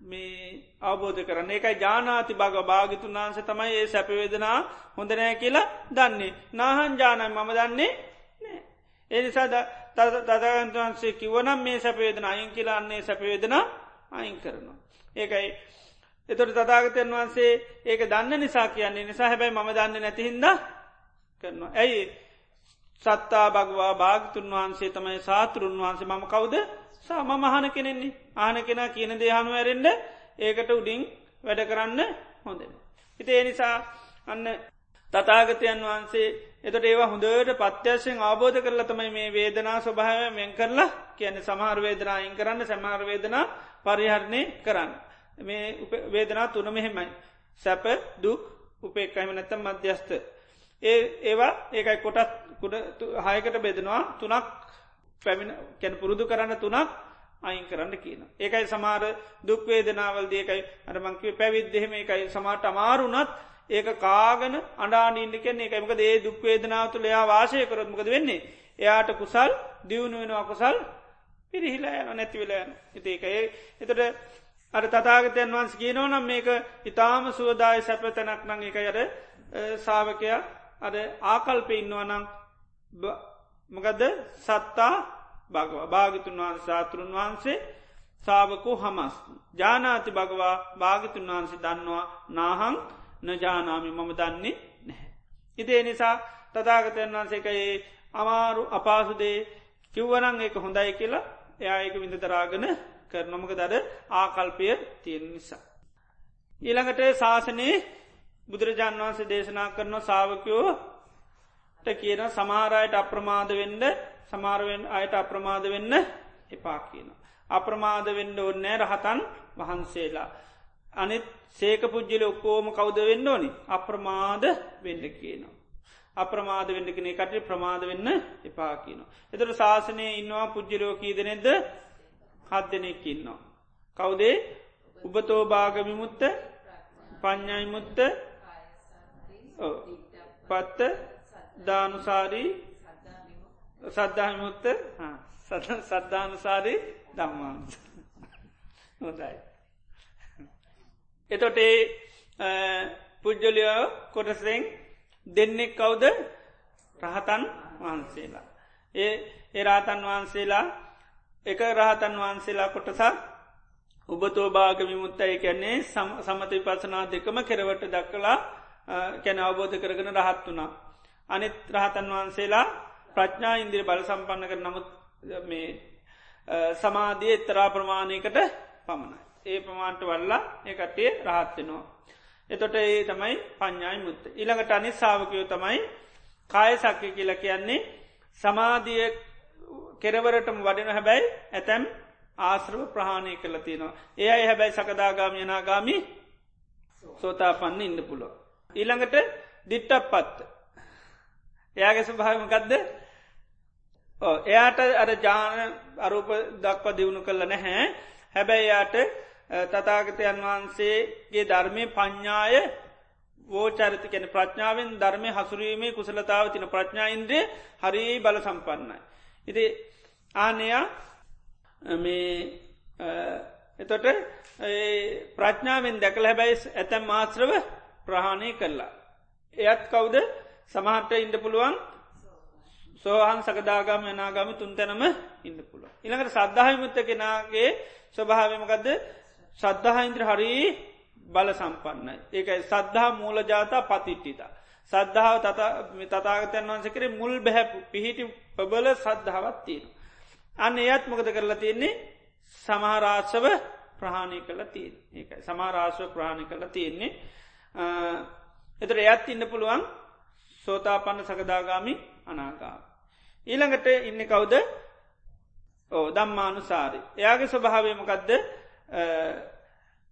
මේ අවබෝධ කරන්න එකයි ජානාති බග භාගිතුන් වහන්ස තමයි ඒ සැපවේදනා හොඳනෑ කියලා දන්නේ. නාහන් ජානයි මම දන්නේ නෑ. එනිසා තදගන්ත වන්සේ කිවනම් මේ සැපවේදන අයින් කියලා අන්නේ සැපවේදනා අයින් කරනවා. ඒකයි එතොට තතාගතයන් වහන්සේ ඒක දන්න නිසා කියන්නේ නිසා හැබැයි ම දන්න නැතිහින්ද කරනවා. ඇයි සත්තා භගවා භාගතුන් වහන්සේ තමයි සාතුරුන් වහන්සේ මම කවුද සාම මහන කෙනෙන්නේ ආන කෙනා කියන දේහනු ඇරෙන්ඩ ඒකට උඩින් වැඩ කරන්න හොඳෙන. හිත ඒ නිසා අන්න තතාගතයන් වහන්සේ එතට ඒවා හොඳට පත්‍යශයෙන් ආබෝධ කරලා තමයි මේ වේදනා ස්වභාව මෙන් කරලා කියන සමහර වේදනා ඉන් කරන්න සමහර වේදනා පරිහරණය කරන්න. මේ වේදනා තුන මෙහෙමයි. සැප දුක් උපේක්කයිම නැත්තම් මධ්‍යස්ත. ඒ ඒවා ඒකයි කොටත් හයකට බෙදෙනවා තුනක් පැමිණ කැන පුරුදු කරන්න තුනක් අයින් කරන්න කියන. ඒකයි සමාර දුක්වේදනාවල් දේකයි අරමංකිව පැවිද්දෙහෙම එකයි සමාට අමාරුනත් ඒක කාගන අඩානීන්න කෙන්නේ එකමක දේ දුක්වේදනාව තුළ එයා වාසය කරොත්මකද වෙන්නේ. එයාට කුසල් දියුණු වෙන අකුසල් පිරිහිලා යන නැතිවෙලා යන ඉතිඒකඒ එතට අර තතාගතයන් වන්ස කියනවනම් මේක ඉතාම සුවදාය සැපතැනක් නං එක අර සාාවකයා අද ආකල්ප ඉන්නවනම් මකදද සත්තා භගව භාගිතුන් වහන්ස සාතුරුන් වහන්සේ සාාවකු හමස් ජානාති භගවා භාගිතුන් වහන්සේ දන්නවා නාහං නජානාමි මම දන්නේ නැහැ. ඉතිේ නිසා තදාගතයන් වහන්සේකයේ අමාරු අපාසුදේ කිව්වනං ඒක හොඳයි කියලා එයා ඒක විඳ තරාගන කරනොමක දර ආකල්පය තියෙන නිසා. ඊළඟට ශාසනයේ බුදුරජාන් වහන්සේ දේශනා කරන සාාවකයෝ කියන සමාරයට අප්‍රමාද වෙන්න සමාරුවෙන් අයට අප්‍රමාද වෙන්න එපා කියන. අප්‍රමාද වෙන්න ඔන්නෑ රහතන් වහන්සේලා. අනිත් සේක පුද්ජල ඔක්කෝම කෞද වෙන්න ඕනි අප්‍රමාද වෙන්න කියනවා. අප්‍රමාද වෙන්න කෙනෙ කට ප්‍රමාද වෙන්න එපා කියන. එතර ශාසනය ඉන්නවා පුද්ජලෝ කීදනෙද හත් දෙනෙක් ඉන්නවා. කවුදේ උබතෝභාගමිමුත්ත පඥ්ඥයිමුත්ත පත්ත දානුසාරී සද්ධාමිමුත්ත සද්ධානුසාරී දම්මාන්ස හොදයි. එතොටේ පුද්ජලියෝ කොටසෙන් දෙන්නෙක් කවුද රහතන් වහන්සේලා. ඒ එරාතන් වහන්සේලා එක රහතන් වහන්සේලා කොටසක් උබතෝභාග විමුත්තයි කැන්නේ සමති පසනා දෙකම කෙරවට දක්කලා කැන අවබෝධ කරගෙන රහත් වනා. අනිත් රහතන් වහන්සේලා ප්‍රඥා ඉන්දිර බල සම්පන්න කර නමුත් මේ සමාධිය එත්තරා ප්‍රමාණයකට පමණයි. ඒ ප්‍රමාන්ට වල්ලා එකටේ රහත්වෙනවා. එතොට ඒ තමයි පඥ්ඥායි මුත්ත. ඉළඟට අනි සාාවකයෝ තමයි කාය සක්්‍ය කියල කියන්නේ සමාධිය කෙරවරටම වඩන හැබැයි ඇතැම් ආශ්‍රව ප්‍රහාණය කළ තියෙනවා. ඒ අයි හැබැයි සකදාගාම යනාගාමි සෝතා පන්න ඉන්න පුලො. ඊළඟට දිට්ටක් පත්ත. එයාගේ ස්භාවමකක්ද එයාට අර ජාන අරූප දක්ව දියුණු කළ නැහැ හැබැයි යාට තතාගතයන් වහන්සේගේ ධර්මය පඤ්ඥාය වෝචරිත කැන ප්‍රඥාවෙන් ධර්මය හසුරීමේ කුසලතාව තින ප්‍රඥා ඉන්ද්‍රේ හරි බල සම්පන්නයි. ඉති ආනයා මේ එතොට ප්‍රඥාවෙන් දැකල හැබැයි ඇතැම් මාත්‍රව ප්‍රහාණය කරලා. එයත් කවුද සමහට ඉන්ඩ පුළුවන් සෝහන් සකදාගම යනාගම තුන්තැනම ඉන්න පුළුව. ඉළඟට සද්ධහහිමුත්ත කෙනගේ ස්වභාවමකදද සද්ධහයින්ද්‍ර හරි බල සම්පන්නයි. ඒකයි සද්ධහා මූල ජාතා පතිට්ටිතා. සද්ධාව තතාගතයන් වන්ස කරේ මුල් බැහැපු පිහිටි පබල සද්ධාවත් තියෙන. අන්න එයත් මොකද කරලා තියෙන්නේ සමහරාශව ප්‍රහාණය කළ තියෙන් ඒකයි සමාරාශව ප්‍රාණි කළ තියෙන්නේ එතර එයත් ඉන්න පුළුවන් සෝතාපන්න සකදාගාමි අනාගා. ඊළඟට ඉන්න කවුද ඕ දම්මානුසාරි. එයාගේ ස්වභාවයමකදද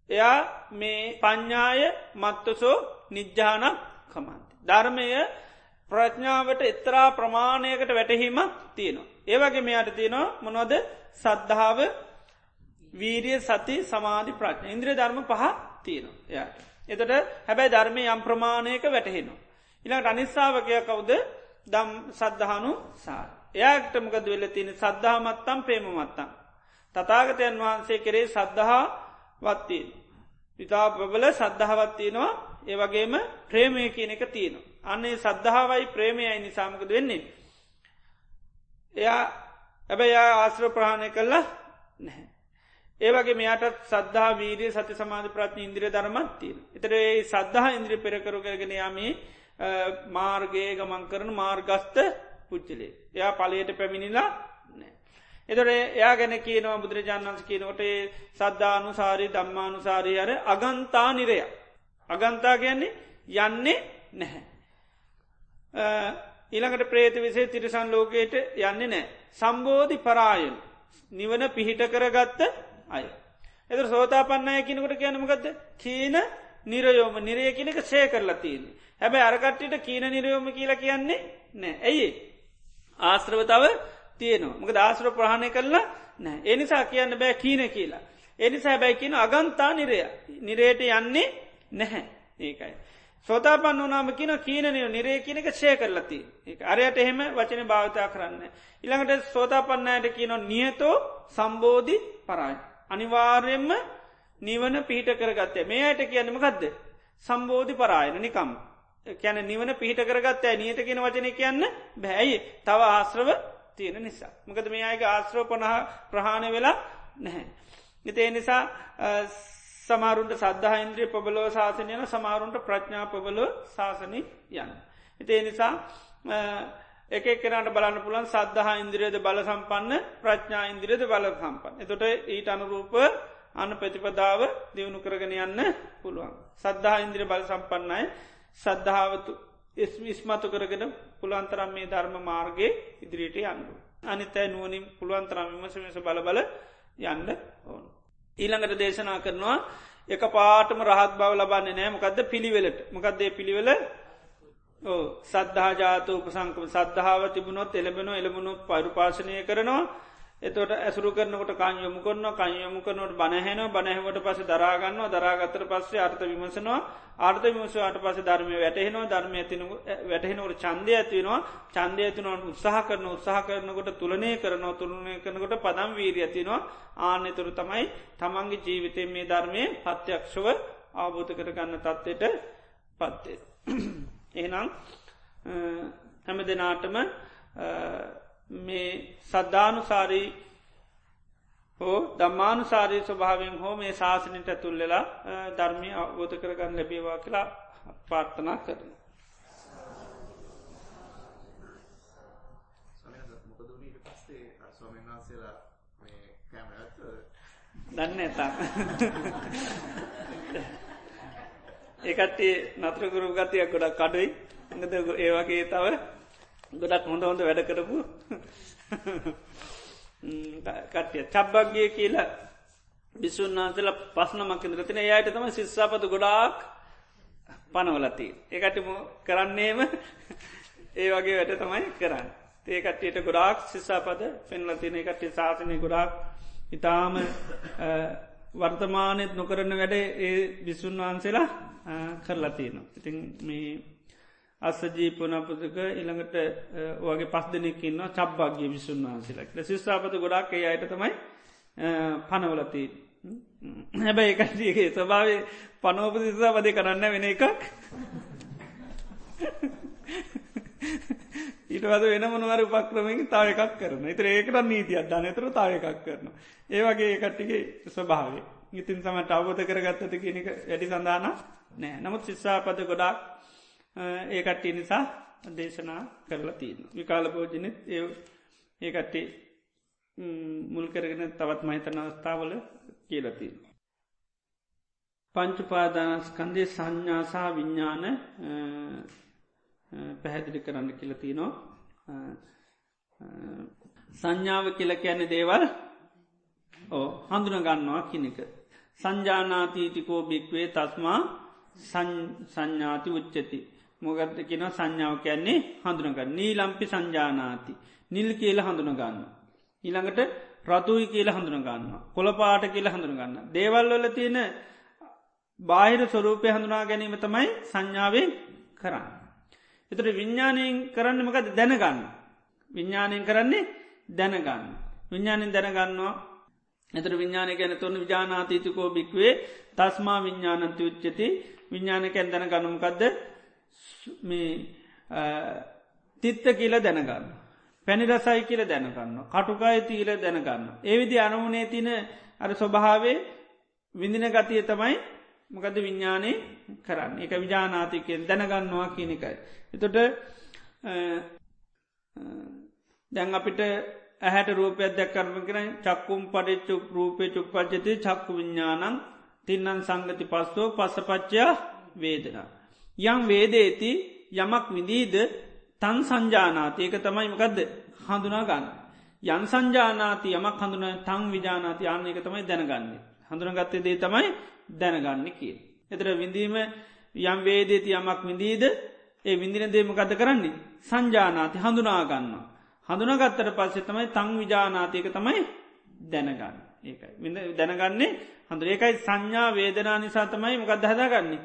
එයා මේ පඤ්ඥාය මත්තසෝ නිජ්ජානක් කමන්ති. ධර්මය ප්‍රඥාවට එතරා ප්‍රමාණයකට වැටහීමක් තියෙනවා. ඒවගේ මෙයට තියෙනවා මොනොද සද්ධාව වීරිය සති සමාධි ප්‍රඥ ඉන්ද්‍රිය ධර්ම පහ තියෙනවා එයාට. එතට හැබැයි ධර්මය යම් ප්‍රමාණයක වැටහෙනවා. ඉළඟට අනිස්සාාවකය කවුද දම් සද්ධහනු සා. එයාට මොකද වෙල තියෙන සද්ධහමත්තම් ප්‍රේමමත්තම්. තතාගතයන් වහන්සේ කරේ සද්ධහා වත්තියෙන්. ඉතා ප්‍රබල සද්ධහවත්තියනවා ඒවගේම ප්‍රේමය කියන එක තියෙනවා. අන්නේ සද්ධාවයි ප්‍රේමයයි නිසාමකද වෙන්නේ. එයා ඇබැයි ආශ්‍ර ප්‍රහණය කරලා නැහැ. ඒවගේ මෙයාට සද්ධා වීරිය සති සමාධ ප්‍රඥ ඉන්ද්‍රිය ධර්මත්තිය. එතර ඒ සද්ධහ ඉන්ද්‍රිය පෙරකරුගගෙන යාමේ මාර්ගයේ ගමන් කරන මාර්ගස්ත පුච්චලේ. එයා පලයට පැමිණිලා නෑ. එතොට එයා ගැන කියනවා බුදුරජාණන් වන්ස කියනකොට සද්ධානු සාරී දම්මානු සාරී අර අගන්තා නිරය. අගන්තා කියන්නේ යන්නේ නැහැ. ඊළඟට ප්‍රේත විසේ තිරිසන් ලෝකයට යන්නේ නෑ. සම්බෝධි පරායන් නිවන පිහිට කරගත්ත අය. එතර සෝතා පන්නය කිනකට කියනමගත්ද කීන නිරයෝම නිරය කියනක සේ කරලා තියන්නේ. හැබැ අරකට්ටිට කීන නිරයෝම කියලා කියන්නේ නෑ. ඇයි. ආශ්‍රවතාව තියනවා මක ආශ්‍ර ප්‍රහණය කරලා නෑ. එනිසා කියන්න බෑ කීන කියලා. එනිසා බැයි කියන අගන්තා නිරය නිරයට යන්නේ නැහැ ඒකයි. සෝතාපන්න වනාම කියන කීනනය නිරේ කියනක ෂය කරලති අරයට එහෙම වචන භාවිතා කරන්න. ඉළඟට සෝතාපන්නයට කියන නියතෝ සම්බෝධි පරායි. අනිවාර්යෙන්ම නිවන පිහිට කරගත්තය මේ අයට කියන්නම ගදද. සම්බෝධි පරායන නිකම්. කැන නිවන පිහිට කරගත්ත නියත කියෙන වචන කියන්න බැයි තව ආශ්‍රව තියෙන නිසා. මකද මේ අයගේ ආශ්‍රව පනහ ප්‍රහාණය වෙලා නැහැ. නිතේ නිසා සමාරුන්ට සද්ධහ ඉන්ද්‍රිය පබලෝ ශාසනයන සමාරුන්ට ප්‍රඥා පබලෝ ශාසනය යන්න. එතේ නිසා එක කරට බලන්න පුලන් සද්ධහ ඉන්ද්‍රියද බල සම්පන්න ප්‍රඥා ඉන්ද්‍රියද බල සම්පන්න. එතොට ඊට අනුරූප අන්න ප්‍රතිපදාව දියුණු කරගෙන යන්න පුළුවන්. සද්ධහ ඉන්ද්‍රිය බල සම්පන්නයි සද්ධාවතු ඉස්මතු කරගෙන පුළන්තරම් මේ ධර්ම මාර්ගය ඉදිරියට යන්නු. අනිතෑ නුවනින් පුළුවන්තරම් විමසමස බලබල යන්න ඕනු. ඊළඟට දේශනා කරනවා එක පාටම රහත් බව ලබන්නේ නෑ මොකක්ද පිළිවෙලට. මොකක්දේ පිළිවෙල? සද්ධහා ජාතූ උපසංකම. සද්ධාව තිබුණොත් එළබෙන එළබුණු පරුපාශනය කරනවා. එතොට ඇසුරු කරනකොට කංයොමු කරන කංයොමු කරනට බණහැන බණහවට පස දරාගන්නවා දරාගත්තර පස්සේ අර්ථ විමසනවා. ආර්ථ විමසවාට පස ධර්මය වැටහෙනවා ධර්මය ඇතින වැටහෙනවට චන්දය ඇතිවෙනවා චන්දය ඇතිනවට උත්සාහ කරන උත්සාහ කරනකොට තුළනය කරනවා තුළනය කරනකොට පදම් වීරී ඇතිනවා ආන්‍යතුරු තමයි තමන්ගේ ජීවිතය මේ ධර්මය පත්‍යක්ෂව ආබෝධ කරගන්න තත්ත්වයට පත්තේ. <clears throat> එහෙනම් හැම දෙනාටම මේ සද්ධානුසාරී හෝ දම්මානුසාරී ස්වභාවෙන් හෝ මේ ශාසනයට ඇතුල්ලලා ධර්මය අවබෝධ කරගන්න ලැබේවා කියලා පාර්ථනා කරන. දන්න ඇතා <laughs> ඒකටේ නත්‍ර ගුරු ගතියක් ගොඩක් කඩුයි ගද ඒවගේ තව ගොඩක් හොඳ හොඳ වැඩ කරපු කට්ටිය චබ්බක්ගේ කියලා බිසුන් වහන්සල පස්නමක් රතින යායට තම ශිස්සාපත ගොඩාක් පනවලති. ඒකටම කරන්නේම ඒ වගේ වැඩ තමයි කරන්න. ඒකට්ටියට ගොඩාක් ශිස්සාපද පෙන්ලතින එකට ශාසනය ගොඩාක් ඉතාම වර්තමානයත් නොකරන්න වැඩ ඒ බිසුන් වහන්සේලා කරලතියනවා. ඉතින් මේ අස්සජීපනපතක ඉළඟට වගේ පස් දෙනෙකින්න චබ්බාගේ විසුන් වහන්සේලක් ශිස්ථාපත ගොඩක් ඒ අයට තමයි පනවලති හැබැ එකටියගේ ස්වභාවේ පනෝපතිසා වදය කරන්න වෙන එකක්. ඊටවද වෙන මොනවර උපක්‍රමකින් තාව එකක් කරන එතර ඒකට නීතියක් ධනතර තාව එකක් කරන ඒවගේ කට්ටිගේ ස්වභාවේ ඉතින් සමට අවබෝධ කරගත්තත කියනක වැඩි සඳාන නෑ නමුත් ශිස්සාපත ගොඩක් ඒකට්ටිය නිසා දේශනා කරලා තිීන. විකාල පෝජනෙත් ඒ ඒකට්ටේ මුල් කරගෙන තවත් මහිතන අවස්ථාවල කියලතිී. පංචුපාදානස්කන්දේ සංඥාසා විඤ්ඥාන පැහැදිලි කරන්න කියලතිනවා සංඥාව කියල කියන දේවල් ඕ හඳුන ගන්නවා කිනෙක. සංජානාතීතිකෝ භික්වේ තස්මා සංඥාති උච්චති. මොගත්ත කියෙන සංඥාව කියන්නේ හඳුනගන්න නීලම්පි සංජානාති. නිල් කියල හඳුනගන්න. ඊළඟට රතුයි කියල හඳුනගන්න. කොළපාට කියල හඳුනගන්න. දේවල්වල තියෙන බාහිර ස්වරූපය හඳුනා ගැනීම තමයි සංඥාවෙන් කරන්න. එතට විඤ්ඥානයෙන් කරන්න මකද දැනගන්න. විඤ්ඥානයෙන් කරන්නේ දැනගන්න. විඤ්ඥානින් දැනගන්නවා එතර විඤ්ඥාන ගැන තුොන්න විජානාතීතිකෝ භික්වේ තස්මා විඤ්ඥානන්ති උච්චති විඤ්ඥානකැන් දැන ගනුම්කක්ද මේ තිත්ත කියල දැනගන්න. පැණි රසයි කියල දැනගන්න. කටුකාය තීල දැනගන්න. ඒවිදි අනමුණේ තින අර ස්වභාවේ විඳින ගතිය තමයි මොකද විඤ්ඥානය කරන්න එක විජානාතිකයෙන් දැනගන්නවා කියනකයි. එතොට දැන් අපිට ඇහැට රූපයක් දැක්කරම කරන චක්කුම් පඩිච්චු රූපය චුප්පච්චති චක්කු විඤ්ඥානං තින්නන් සංගති පස්සෝ පස්සපච්චයා වේදනා. යම් වේදේති යමක් විඳීද තන් සංජානාති ඒක තමයි මකදද හඳුනා ගන්න. යන් සංජානාති යමක් හඳුන තං විජානාති අන්න එක තමයි දැනගන්නේ. හඳුනගත්තේ දේ තමයි දැනගන්න කිය. එතර විඳීම යම් වේදේති යමක් විඳීද ඒ විඳින දේමකද කරන්නේ සංජානාති හඳුනාගන්න. හඳුනගත්තට පස්සේ තමයි තං විජානාතියක තමයි දැනගන්න ඒකයි දැනගන්නේ හඳු ඒකයි සංඥා වේදනා නිසා තමයි මකද හදාගන්නේ.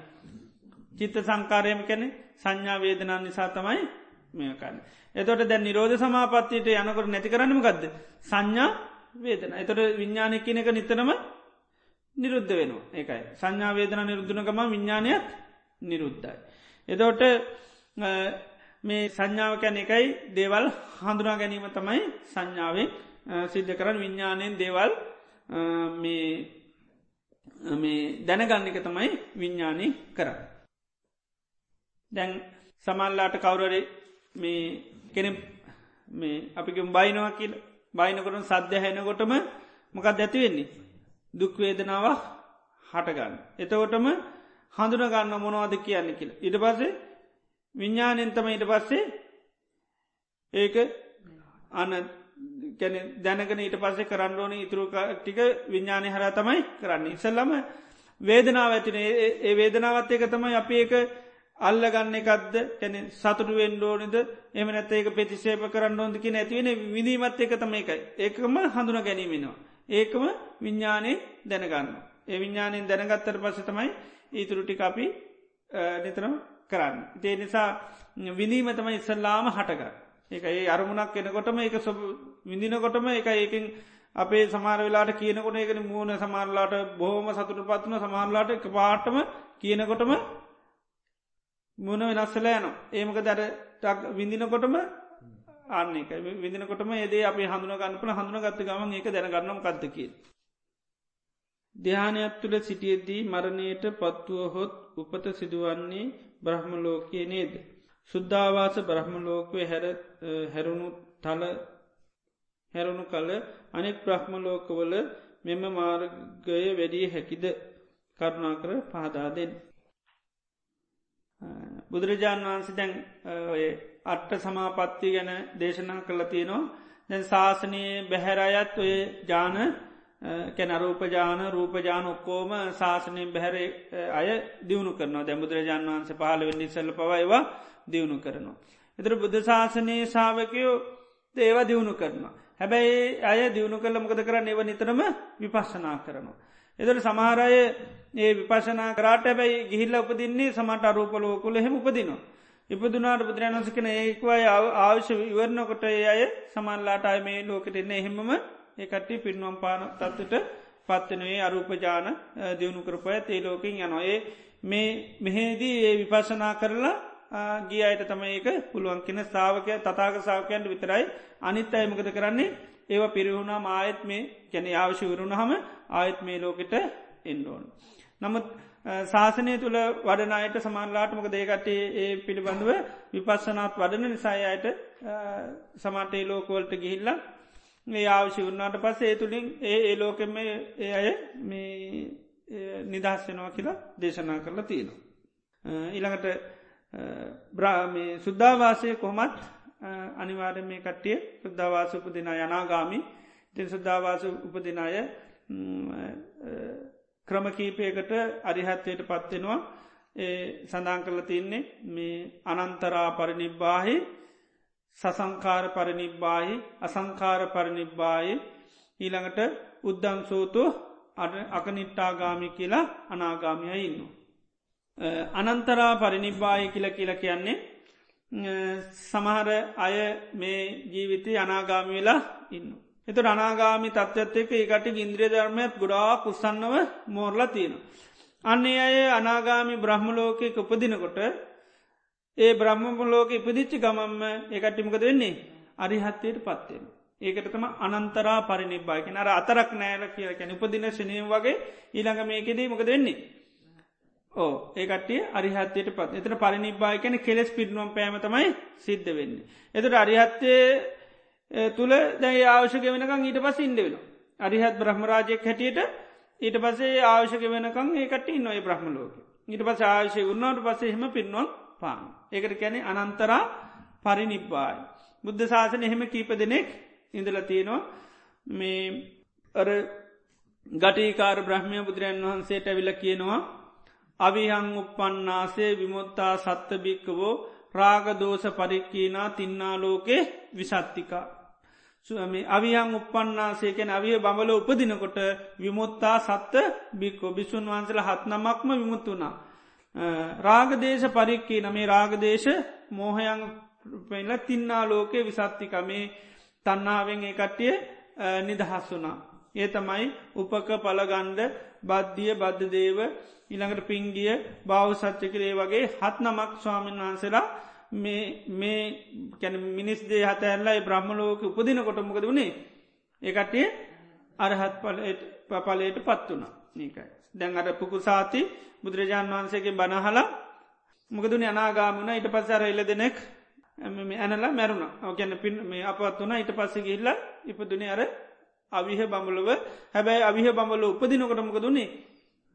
චිත්ත සංකාරයම කැනෙ සංඥා වේදනා නිසා තමයි මේකන්න. එතොට දැන් නිරෝධ සමාපත්තියට යනකොට නැති කරන්නම ගදද. සංඥා වේදන එතොට විඤ්ඥානය කියන එක නිතරම නිරුද්ධ වෙනවා ඒකයි සංඥා වේදන නිරුද්ධනකම විඤ්ඥානයක් නිරුද්ධයි. එදෝට මේ සංඥාව කැන එකයි දේවල් හඳුනා ගැනීම තමයි සංඥාවෙන් සිද්ධ කරන්න විඤ්ඥානයෙන් දේවල් මේ දැනගන්න එක තමයි විඤ්ඥානය කර. දැන් සමල්ලාට කවුරරේ මේ කෙන මේ අපිකම් බයිනවා කියල බයිනකොට සද්ධ හැනකොටම මොකක් ඇතිවෙන්නේ. දුක්වේදනාවක් හටගන්න. එතකොටම හඳුනගන්න මොනවාද කියන්න කියල. ඉට පසේ විඤ්ඥානෙන්තම ඊට පස්සේ ඒක අන්න දැනගෙන ඊට පස්සේ කරන්න ඕන ඉතුරු ටික විඤ්ඥානය හර තමයි කරන්න. ඉසල්ලම වේදනාව ඇතින ඒ වේදනාවත් එක තමයි අප ඒක අල්ලගන්න එකක්ද කැන සතුරු වෙන්ඩෝනිද එම නැත ඒක ප්‍රතිශේප කරන්න ඕොදකි නැතිවෙන විඳීමත් එක තම එකයි ඒකම හඳුන ගැනීමෙනවා. ඒකම විඤ්ඥානය දැනගන්න. ඒ විඤ්ඥානයෙන් දැනගත්තර පස තමයි ඊතුරුටි අපි නිතරම් කරන්න. ඒ නිසා විඳීම තමයි ඉස්සල්ලාම හටක. එක ඒ අරමුණක් එනකොටම එක සොබ විඳිනකොටම එක ඒකින් අපේ සමාර වෙලාට කියනකොට ඒකන මූුණ සමාරලාට බොහෝම සතුට පත්වන සමාරලාට එක පාටම කියනකොටම මුණ වෙනස්සල යන ඒමක දර විඳිනකොටම ආන්නක විදිනකොටම ඒදේ අපි හඳුන ගන්නපන හඳුන ගත්ත ගමන් ඒක දැනගන්නම් කත්තකි. ධ්‍යානයක් තුළ සිටියද්දී මරණයට පත්වුව හොත් උපත සිදුවන්නේ බ්‍රහ්මලෝකයේ නේද. සුද්ධවාස බ්‍රහ්මලෝකය හැරුණු තල හැරුණු කල අනෙක් බ්‍රහ්මලෝකවල මෙම මාර්ගය වැඩිය හැකිද කරුණා කර පහදාදෙන්. බුදුරජාණන් වහන්සේ දැන් අට්ට සමාපත්ති ගැන දේශනා කළ තියෙනවා දැන් ශාසනයේ බැහැරයත් ඔය ජාන කැන රූපජාන රූපජාන ඔක්කෝම ශාසනයෙන් බැහැර අය දියුණු කරනවා දැ බුදුරජාන් වන්ස පහල වෙන්නි සල්ල පවයිවා දියුණු කරනවා. එතර බුද්ධ ශාසනයේ සාාවකයෝ ඒවා දියුණු කරනවා. හැබැයි අය දියුණු කළ මොකද කරන්න ඒව නිතරම විපස්සනා කරනවා. එදට සමහරය ඒ විපශනා කරාට හැබැයි ගිහිල්ල උපදින්නේ සමට අරූපලෝකුල හෙම උපදිනවා. ඉපදුනාට බුදුරණන්ස කන ඒකවයි ආවශ්‍ය ඉවරණකොට ඒ අය සමල්ලාට අය මේ ලෝකට එන්න එහෙමම ඒකට්ටි පින්වම් පාන තත්වට පත්වනේ අරූපජාන දියුණු කරපය තේ ලෝකින් යනොඒ මේ මෙහෙදී ඒ විපශනා කරලා ගිය අයට තම ඒක පුළුවන් කෙන සාාවකය තතාක සාාවකයන්ට විතරයි. අනිත් අයමකද කරන්නේ? ඒව පිරිහුණා ආයත් මේ කැන අවශ්‍ය වරුණ හම ආයත් මේ ලෝකෙට එන්ඩෝන්. නමුත් ශාසනය තුළ වඩනයට සමාන්ලාටමක දේකටේ ඒ පිළිබඳව විපස්සනාත් වඩන නිසායට සමටේ ලෝකවලට ගිහිල්ල මේ ආවශි වන්නාට පස්ස ඒ තුළින් ඒ ඒ ලෝකෙම ඒ අය නිදහස්සෙනවා කියලා දේශනා කරලා තියෙනවා. ඊළඟට බ්‍රාමේ සුද්ධවාසය කොහොමත් අනිවාර්ය මේ කට්ටිය සුද්ධවාස උපදින යනාගාමි තින් සුද්ධවාස උපදිනය ක්‍රමකීපයකට අරිහත්වයට පත්වෙනවා ඒ සඳං කරල තින්නේ මේ අනන්තරා පරිනිබ්බාහි සසංකාර පරිනිබ්බාහි අසංකාර පරිනිබ්බායි ඊළඟට උද්දංසෝතු අකනිට්ටාගාමි කියලා අනාගාමිය ඉන්න. අනන්තරා පරිනිබ්බායි කියල කියල කියන්නේ සමහර අය මේ ජීවිතය අනාගාමිවෙලා ඉන්න. එතු අනාගාමි තත්ත්වත් එක ඒකට ඉන්ද්‍රිය ධර්මයත් ගොඩා කුස්සන්නව මෝර්ලා තියෙන. අන්නේ අය අනාගාමි බ්‍රහ්මලෝකයක උපදිනකොට ඒ බ්‍රහ්මලෝක ඉපදිච්චි ගමම්ම ඒකට්ටිමකද වෙන්නේ අරිහත්වයට පත්වෙන. ඒකට තම අනන්තරා පරිනිබ්බායක අර අතරක් නෑල කියලකැන උපදින ශනය වගේ ඊළඟ මේකෙදී මොකද වෙන්නේ. ඕ ඒකටිය අරිහත්වයට පත් එතට පරිනිබ්බායකන කෙලෙස් පිටනුවම් පෑමතමයි සිද්ධ වෙන්නේ. එතට අරිහත්තය තුළ දැයි ආවශක වෙනකං ඊට පස් ඉන්ඩ වෙන. අරිහත් බ්‍රහ්මරාජයක් හැටියට ඊට පසේ ආවශක වෙනකං ඒකට නොය බ්‍රහ්මලෝක. ඊට පස ආශය වුණාට පසේ හෙම පින්නුවන් පාන. ඒකට කැනෙ අනන්තරා පරිනිබ්බායි. බුද්ධ ශාසන එහෙම කීප දෙනෙක් ඉඳල තියෙනවා මේ අර ගටීකාර බ්‍රහ්මය බුදුරන් වහන්සේට ඇවිල කියනවා අවිහං උපන්නාසේ විමුත්තා සත්තභික්කවෝ රාගදෝස පරික්කීනා තින්නාලෝකේ විසත්තිකා. මේ අවියන් උපන්නාසේකැන අවිය බඹල උපදිනකොට විමුත්තා සත්ත බික්කෝ බිසුන් වහන්සල හත් නමක්ම විමුත්තුනා. රාගදේශ පරික්කී නමේ රාගදේශ මෝහයන් පෙල්ල තින්නා ලෝකේ විසත්තිකමේ තන්නාවෙන් ඒ කට්ටිය නිදහස් වුනා. ඒ තමයි උපක පලගණ්ඩ බද්ධිය බද්ධ දේව ඉළඟට පිංගිය භාව සච්චකරේ වගේ හත් නමක් ස්වාමීන් වහන්සලා මේ කැන මිනිස් දේ හත ඇල්ලයි බ්‍රහ්මලෝක උපදින කොටමකද වුණේ ඒකටේ අරහත් පලයට පත් වුණ. ඒකයි දැන් අර පුකු සාති බුදුරජාණන් වහන්සේගේ බනහලා මොකදුන අනාගාමන ඉට පස්සර එල්ල දෙනෙක් ඇනලා මැරුණ. ඕකැන පින් මේ අපත් වන ඉට පස්ස ගිල්ල ඉපදුන අර අවිහ බඹලව. හැබැයි අවිහ බඹල උපදිනකොටමකදුන්නේ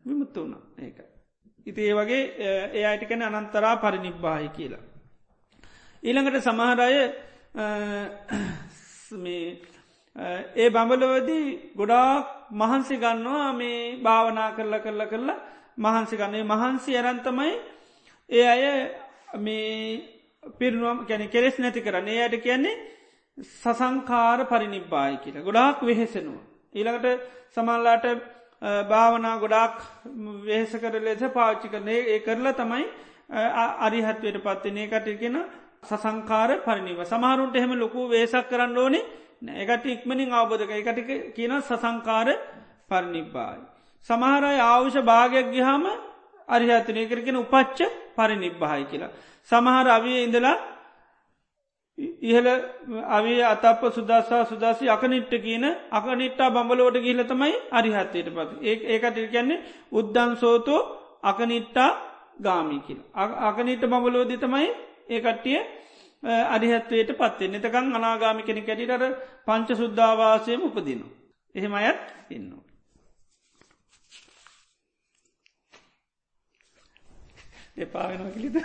විමුත්ත වුණ. ඒක. ඉති ඒ වගේ ඒ අයිටිකැන අනන්තරා පරිනිබ්බාහි කියලා. ඊළඟට සමහරය ඒ බඹලවදී ගොඩාක් මහන්සි ගන්නවා මේ භාවනා කරලා කරලා කරලා මහන්සි ගන්නේ. මහන්සි ඇරන්තමයි ඒ අය මේ පිරුණුවම් කැන කෙරෙස් නැති කරන්නේ. යට කියන්නේ සසංකාර පරිනිබ්බායි කියලා. ගොඩාක් වෙහෙසෙනවා. ඊළඟට සමල්ලාට භාවනා ගොඩාක් වෙහෙස කර ලෙස පාච්චි කරනේ ඒ කරලා තමයි අරිහත්වයට පත්තිනේ කටගෙන සසංකාර පරිනිව සමහරුන්ට එහෙම ලොකු වේසක් කරන්න ඕනේ එකට ඉක්මනින් අවබෝධක එකට කියන සසංකාර පරිනිබ්බායි. සමහරයි ආවුෂ භාගයක් ගිහාම අරිහතනය කරගෙන උපච්ච පරිනිබ්බායි කියලා. සමහර අවිය ඉඳලා ඉහල අවිය අතප සුදස්සා සුදසි අකනිට්ට කියන අකනිට්ටා බඹලෝට ගිහිල තමයි අරිහත්තයට පත් ඒ ඒකට කියන්නේ උද්දන් සෝතෝ අකනිට්ටා ගාමිකිල්. අකනිට බඹලෝදි තමයි ඒකට්ටිය අරිහත්වයට පත්වේ නතකං අනාගාමි කෙනෙ කැටිටර පංච සුද්ධවාසයම උපදින. එහෙම අයත් ඉන්නවා. එපාවෙනවා කිලිද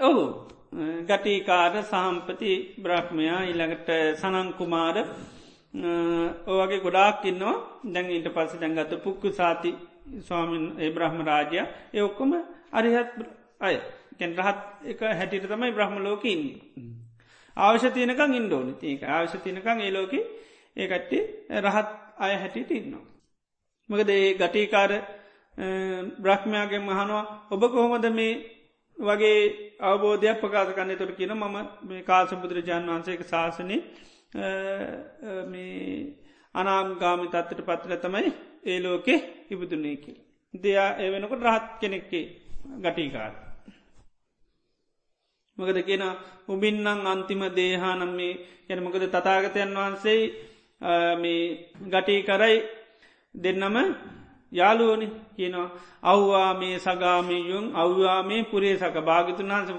ඔහු ගටිකාර සහම්පති බ්‍රහ්මයා ඉළඟට සනංකුමාර ඕවගේ ගොඩාක් ඉන්නවා. දැන් ඉට පස්ස දැන්ගත පුක්කු සාති ස්වාමීන් ඒ බ්‍රහ්ම රාජය. ඒ ඔක්කොම අරිහත් අය. කැන් රහත් එක හැටිට තමයි බ්‍රහ්ම ලෝකඉන්න. අවශ්‍ය තියනකං ඉන්ඩෝනි ඒක අවශ්‍ය තියනකං ඒ ලෝක ඒකට්ටේ රහත් අය හැටිට ඉන්නවා. මකද ඒ ගටීකාර බ්‍රහ්මයාගේ මහනවා ඔබ කොහොමද මේ වගේ අවබෝධයක් ප්‍රකාශ කන්න තුර කියන මම මේ කාස බුදුරජාන් වන්සේක ශාසනය අනාම්ගාමි තත්වට පත්ල තමයි ඒ ලෝකෙ ඉබදුන්නේ කියල. දෙයා ඒ වෙනකොට රහත් කෙනෙක්කේ ගටීකාර. මොකද කියෙන උබින්නං අන්තිම දේහානම් මේ ගැන මොකද? තතාගතයන් වහන්සේ මේ ගටී කරයි දෙන්නම යාලුවනි කියනවා. අව්වා මේ සගාමයුන් අව්වා මේ පුරේ සක භාගිතුන් වහන්ස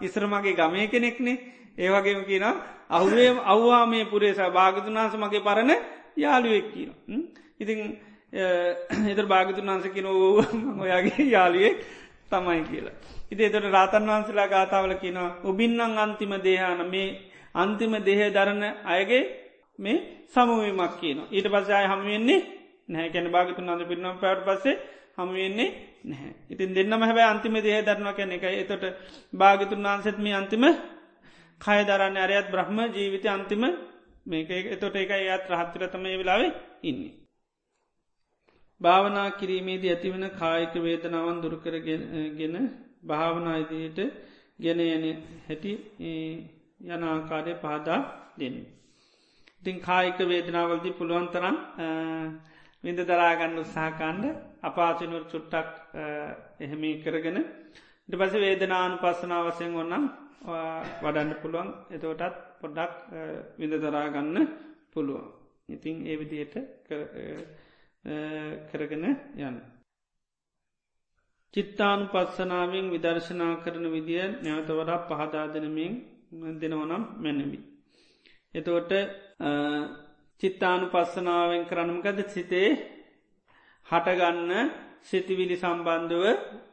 ඉස්රමගේ ගමය කෙනෙක්නේ. ඒවගේම කියන අහුවේ අව්වා මේ පුරේස භාගිතුන් වහන්ස මගේ පරණ යාළුවෙක් කියන ඉතින් එතර භාගිතුන් වහන්සකින ඔයාගේ යාලියෙක් තමයි කියලා. ඉති එතට රාතන් වහන්සලා ගාතාවල කියනවා ඔබින්නං අන්තිම දේහන මේ අන්තිම දෙහ දරණ අයගේ මේ සමුවීමක් කියන. ඊට පසය හමුවෙන්නේ නැහැ කැන භාගතුන් අද පිරනම් පැට පස්සේ හමුවෙන්නේ නැහැ. ඉතින් දෙන්නම හැබැ අන්තිම දෙහ දරනවා කැන එක එතොට භාගතුන් වහන්සෙත්ම අන්තිම කය දරන්න අරයත් බ්‍රහ්ම ජීවිත අන්තිම මේක එතොට එක ඒත් රහත්තරතම ඒ වෙලාවේ ඉන්නේ. භාවනා කිරීමේදී ඇතිවන කායික වේදනාවන් දුරකරගෙන භාවනායිදයට ගෙන යන හැටි යන ආකාරය පහදා දෙන්න. ඉතින් කායික වේදනාවල්දී පුළුවන්තරම් විඳ දරාගන්න උත්සාහකාණ්ඩ අපාචනුවර චුට්ටක් එහෙමි කරගෙන ඉට පස වේදනානු පස්සනා වසයෙන් ඔන්නම් වඩන්න පුළුවන් එතෝටත් පොඩ්ඩක් විඳ දරාගන්න පුළුවන්. ඉතිං ඒ විදියට කරගෙන යන්න. චිත්තානු පත්සනාවෙන් විදර්ශනා කරන විදිිය නැවත වඩා පහදාදනමින් දෙනවනම් මැනවි. එතෝට චිත්තානු පස්සනාවෙන් කරනමකද සිතේ හටගන්න සිතිවිලි සම්බන්ධව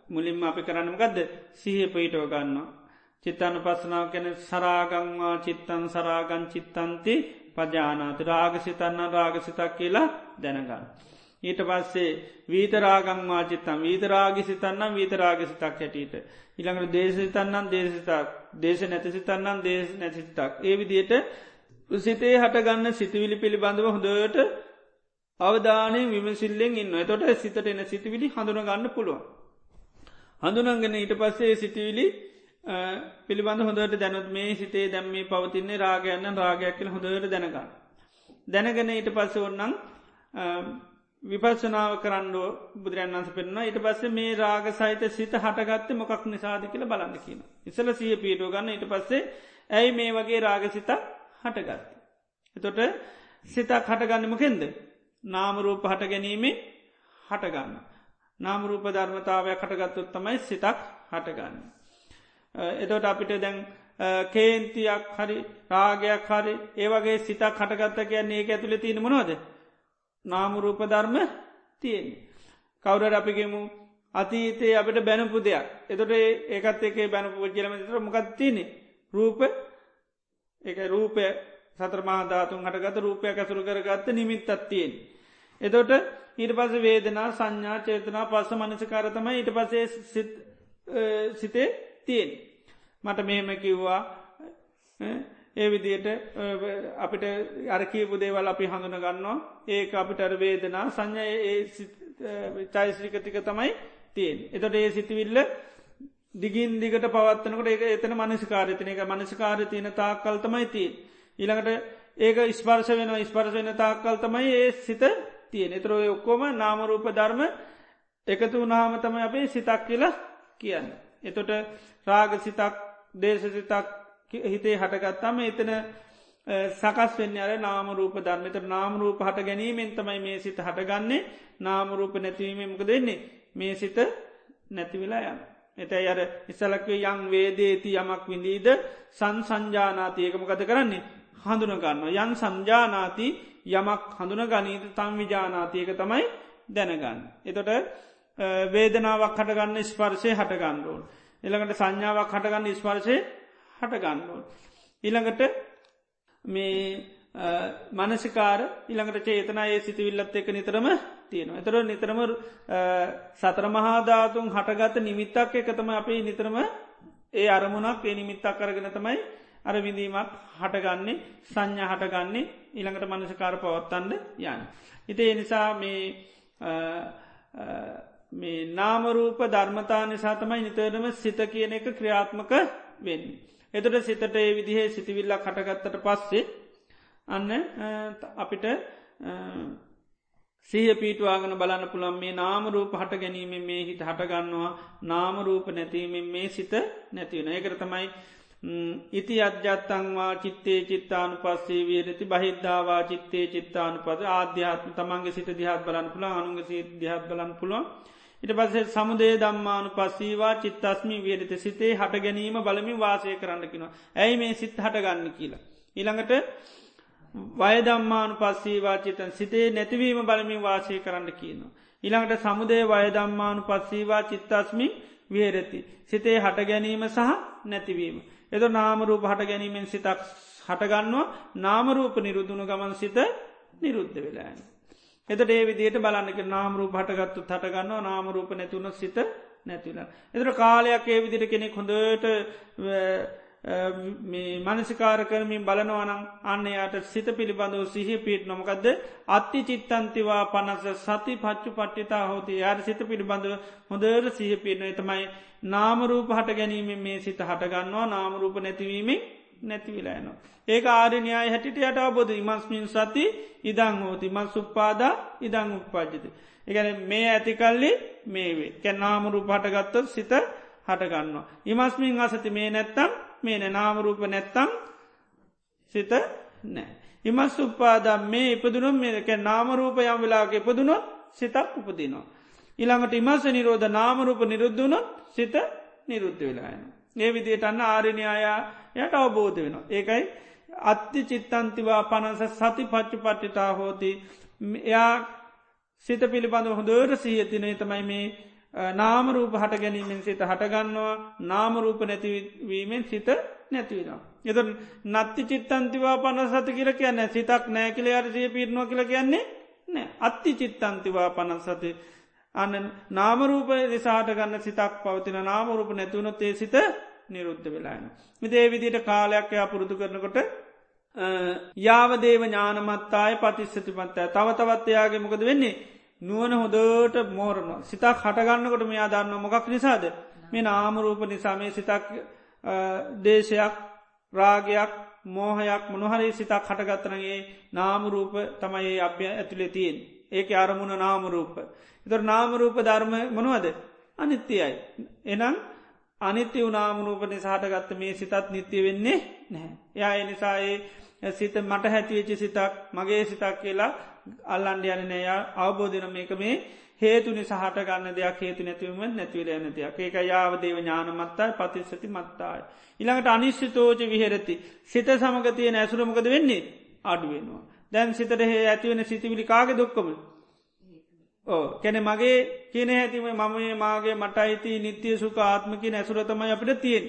මුලින්ම අපි කරන්නමකදද සිහ පීටව ගන්නවා. චිත්තානු පස්සනාව කැන සරාගංවා චිත්තන් සරාගන් චිත්තන්ති පජානාත රාගසිතන්න රාගසිතක් කියලා දැනගන්න. ඊට පස්සේ වීතරාගංවා චිත්තම් වීතරාගි සිතන්නම් වීතරාගසිතක් හැටියට. ඉළඟට දේශසිතන්නම් දේශසිතක් දේශ නැතිසිතන්නම් දේශ නැතිසිතක්. ඒ විදියට සිතේ හටගන්න සිතිවිලි පිළිබඳව හොඳට අවධානය විමසිල්ලෙන් ඉන්න තොට සිතට එන සිතිවිලි හඳුනගන්න පුළුවන්. හඳුනගෙන ඊට පස්සේ සිතිවිලි පිළිබඳ හොඳට දැනුත් මේ සිතේ දැම්මේ පවතින්නේ රාගයන්න රාගයක් කියල හොඳට දැනගන්න. දැනගෙන ඊට පස්ස ඔන්නම් විපස්සනාව කරන්නුව බුදුරන් වන්ස පෙන්න්න ඊට පස්සේ මේ රාග සහිත සිත හටගත්ත මොකක් නිසාද කියල බලන්න කියන. ඉසල සිය පීටෝ ගන්න ඊට පස්සේ ඇයි මේ වගේ රාගසිත හටගත්ත. එතොට සිතක් හටගන්නමකෙන්ද. නාමරූප හට ගැනීමේ හටගන්න. නාමරූප ධර්මතාවයක් හටගත්තුත් තමයි සිතක් හටගන්න. එතොට අපිට දැන් කේන්තියක් හරි රාගයක් හරි ඒවගේ සිතක් හටගත්ත කියන්නේ ඒ ඇතුළ තියෙන මොනවද. නාමරූප ධර්ම තියෙන. කවුර අපිගෙමු අතීතයේ අපට බැනපු දෙයක් එතොට ඒකත් එක බැනපු කියලම තර මොකත් තියනෙ රූප එක රූපය සතරමාධාතුන් හටගත රූපය ඇසුරු කරගත්ත නිමිත්තත් තියෙන්. එතොට ඊට පස වේදනා සංඥා චේතනා පස්ස මනසකාරතම ඊට පසේ සිතේ තියෙන්. මට මෙහෙම කිව්වා ඒ විදියට අපිට අරකීපු දේවල් අපි හඳුන ගන්නවා ඒ අපිට අර වේදනා සංඥ චයිස්්‍රිකතික තමයි තියෙන්. එතොට ඒ සිතිවිල්ල දිගින් දිගට පවත්වනකට ඒ එතන මනසිකාරතන එක මනසිකාර තියන තාක්කල් තමයි තිය. ඊළඟට ඒක ස්පර්ශ වෙන ස්පර්ශ වෙන තාක්කල් තමයි ඒ සිත තියෙන එතරෝ ඔක්කොම නාමරූප ධර්ම එකතු වනාම තමයි අපේ සිතක් කියලා කියන්න. එතොට රාග සිතක් දේශ සිතක් හිතේ හටගත්තාම එතන සකස් වෙන්න අර නාමරූප ධර්මත නාමරූප හට ගැනීමෙන් තමයි මේ සිත හටගන්නේ. නාමරූප නැතිවීම මොක දෙන්නේ මේ සිත නැතිවෙලා යන්න. එතැයි අර ඉස්සලක්වේ යං වේදේති යමක් විඳීද? සන් සංජානාතියකමකත කරන්නේ? හඳුනගන්න. යන් සංජානාති යමක් හඳුන ගනීත තම් විජානාතියක තමයි දැනගන්න. එතොට වේදනාවක් හටගන්න ස්පර්ශය හටගන්නඩෝන්. එළඟට සංඥාවක් හටගන්න ස්පර්ශය හටගන්නඩෝන්. ඉළඟට මේ මනසිකාර ඉළඟට චේතනා ඒ සිතිවිල්ලත් එක නිතරම තියෙනවා. එතර නිතරම සතර මහාධාතුන් හටගත නිමිත්තක් එකතම අපේ නිතරම ඒ අරමුණක් ඒ නිමිත්තක් කරගෙන තමයි අර විඳීමක් හටගන්නේ සංඥා හටගන්නේ ඉළඟට මනසකාර පවත්තන්ඩ යන්න. ඉතිේ නිසා මේ මේ නාමරූප ධර්මතා නිසා තමයි නිතරම සිත කියන එක ක්‍රියාත්මක වෙන්න. එතට සිතට ඒ විදිහේ සිතිවිල්ලක් කටගත්තට පස්සේ අන්න අපිට සීහ පීටවාගන බලන්න පුළන් මේ නාමරූප හට ගැනීම මේ හිත හටගන්නවා නාමරූප නැතිවීමෙන් මේ සිත නැතිවෙන ඒකර තමයි ඉති අධ්‍යත්තංවා චිත්තේ චිත්තානු පස්සේ වේරති බහිද්ධවා චිත්තේ චිත්තානු පද ආධ්‍යාත්ම තමන්ගේ සිට දිහත් බලන් පුළ අනුග සිට දිහත් බලන් පුළුවන් ඉට පසේ සමුදේ දම්මානු පස්සීවා චිත්තස්මි වේරත සිතේ හට ගැනීම බලමින් වාසය කරන්නකිනවා. ඇයි මේ සිත් හටගන්න කියලා. ඉළඟට වයදම්මානු පස්සීවා චිතන් සිතේ නැතිවීම බලමින් වාසය කරන්න කියනවා. ඉළඟට සමුදේ වයදම්මානු පස්සීවා චිත්තස්මි විහරති. සිතේ හට ගැනීම සහ නැතිවීම. එද නාමරූප හට ගැනීමෙන් සිතක් හටගන්නවා නාමරූප නිරුදුණු ගමන් සිත නිරුද්ධ වෙලාන්න. එතට ඒ විදියට බලන්නක නාමරූප හටගත්තු හටගන්නවා නාමරූප නැතුුණ සිත නැතිවලා. එතර කාලයක් ඒ විදිට කෙනෙක් හොඳට මේ මනසිකාර කරමින් බලනවනම් අන්න යට සිත පිළිබඳව සිහ පිට නොමකක්ද අත්ති චිත්තන්තිවා පනස සති පච්චු පට්ටිතා හෝති. යාර සිත පිළිබඳව හොඳර සිහ පිටන තමයි නාමරූප හට ගැනීම මේ සිත හටගන්නවා. නාමරූප නැතිවීමෙන් නැතිවිලායනවා. ඒක ආරණයාය හැටිට යට අබොද ඉමස්මින් සති ඉදං හෝති මස් සුප්පාදා ඉදං උප්පාජිත. එකන මේ ඇතිකල්ලි මේවේ කැ නාමරූප හටගත්තොත් සිත හටගන්නවා. ඉමස්මින් අසති මේ නැත්තම් මේ නාමරූප නැත්තම් සිත නෑ. ඉමස් උපාදම් මේ ඉපදුනම් මේක නාමරූප යම් වෙලාක ඉපදුනොත් සිතක් උපදිනවා. ඉළඟට ඉමස නිරෝධ නාමරූප නිරුද්ධනොත් සිත නිරුද්ධ වෙලායන. ඒ විදියට අන්න ආරණයායා යට අවබෝධ වෙනවා. ඒකයි අත්ති චිත්තන්තිවා පනස සති පච්චු පට්ටිතා හෝති එයා සිත පිළිබඳ හොඳර සහතිනේ තමයි මේ නාමරූප හට ගැනීමෙන් සිත හටගන්නවා නාමරූප නැතිවීමෙන් සිත නැතිවෙනවා. එත නත්ති චිත්තන්තිවා පන සති කියල කියන්න සිතක් නෑ කියල අරසිය පිරනවා කියල කියන්නේ නෑ අත්ති චිත්තන්තිවා පනස් සති අන්න නාමරූප නිසාට ගන්න සිතක් පවතින නාමරූප නැතිවුණොත් ඒ සිත නිරුද්ධ වෙලාන. මිදේ විදිට කාලයක් එයා පුරුදු කරනකොට යාවදේව ඥානමත්තාය පතිස්සතිපත්තෑ තව තවත්වයාගේ මොකද වෙන්නේ නුවන හොදට මෝරණ සිතක් හටගන්නකොට මෙයා දන්න මොකක් නිසාද මේ නාමරූප නිසා මේ සිතක් දේශයක් රාගයක් මෝහයක් මොනහරි සිතක් හටගත්තනගේ නාමරූප තමයි අභ්‍ය ඇතුළේ තියෙන් ඒක අරමුණ නාමරූප. එතොර නාමරූප ධර්ම මොනවද අනිත්‍යයයි. එනම් අනිත්‍ය වනාමරූප නිසාහටගත්ත මේ සිතත් නිත්‍ය වෙන්නේ නැහැ. යා එනිසායේ සිත මට හැතිවෙච්චි සිතක් මගේ සිතක් කියලා අල්ලන්ඩ යන නෑ අවබෝධන මේක මේ හේතුනි සහට ගන්න දෙයක් හේතු නැතිවම නැතිවල යන දෙයක් ඒක යාවදේව ඥානමත්තයි පතිස්සති මත්තායි. ඉළඟට අනිශ්චිතෝජ විහෙරති සිත සමගතිය නැසුරමකද වෙන්නේ අඩුවෙනවා. දැන් සිතට හේ ඇතිවෙන සිතිවිලි කාගේ දොක්කම. ඕ කැන මගේ කියන ඇතිම මම මාගේ මට අයිති නිත්‍යය සුක ආත්මකි නැසුරතමයි අපිට තියෙන්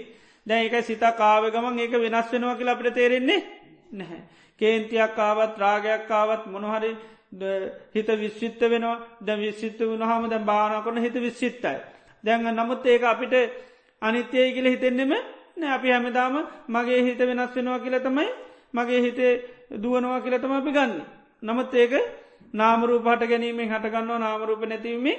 දැන් එක සිතා කාව ගමන් ඒක වෙනස් වෙනවා කියලා අපිට තේරෙන්නේ නැහැ. කේන්තියක් ආවත් රාගයක් ආවත් මොනහරි හිත විශ්විත්ත වෙනවා ද විශ්සිත්ත වුණහම දැ බාන කොන හිත විශ්සිත්තයි. දැන් නමුත් ඒක අපිට අනිත්‍යය කියල හිතෙන්නෙම නෑ අපි හැමදාම මගේ හිත වෙනස් වෙනවා කියල තමයි මගේ හිතේ දුවනවා කියලතම අපි ගන්න. නමුත් ඒක නාමරූ පට ගැනීමෙන් හටගන්නවා නාමරූප නැතිවීමේ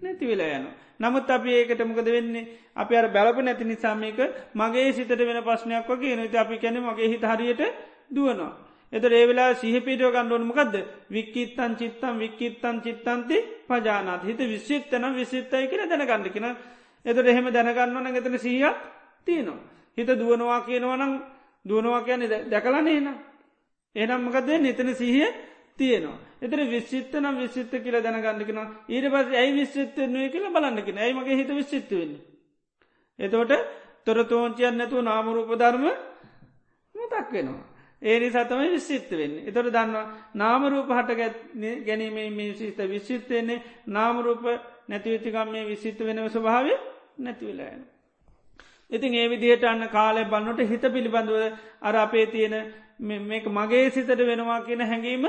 නැතිවෙලා යන. නමුත් අපි ඒකට මොකද වෙන්නේ අපි අර බැලප නැති නිසාමක මගේ සිතට වෙන ප්‍රශ්නයක් වගේ නති අපි කැන මගේ හිත හරියට දුවනවා. එත ඒවෙලා සිහපිටෝ ගණ්ඩුවන් මොකක්ද වික්කිත්තන් චිත්තම් වික්කිත්තන් චිත්තන්ති පජානත් හිත විශ්සිත්තන විසිත්තයි කියල දැනගන්නකින එතට එහෙම දැනගන්නවන එතන සීයක් තියනවා. හිත දුවනවා කියනවනම් දුවනවා කියන දැකලනේ න. එනම්මකද නිතන සිහිය තියනවා. එතර විශ්සිත්ත නම් විශ්සිත්ත කියල දැනගන්නකින ඊට පස් ඇයි විශ්සිත්තනුව කියල බලන්නකින ඇයි මගේ හිත විශ්සිත්තුවෙන්න. එතවට තොරතෝංචියන් නැතුව නාමරූපධර්ම මතක් වෙනවා. ඒ නිසාතමයි විශ්සිත්ත වෙන්න. එතොට දන්නවා නාමරූප හට ගැනීමේ මේ සිත විශ්සිත්තයන්නේ නාමරූප නැතිවෙතිකම් මේ විසිත්ත වෙනව ස්වභාව නැතිවෙලායන. ඉතින් ඒ විදිහට අන්න කාලය බන්නට හිත පිළිබඳව අර අපේ තියෙන මේක මගේ සිතට වෙනවා කියන හැඟීම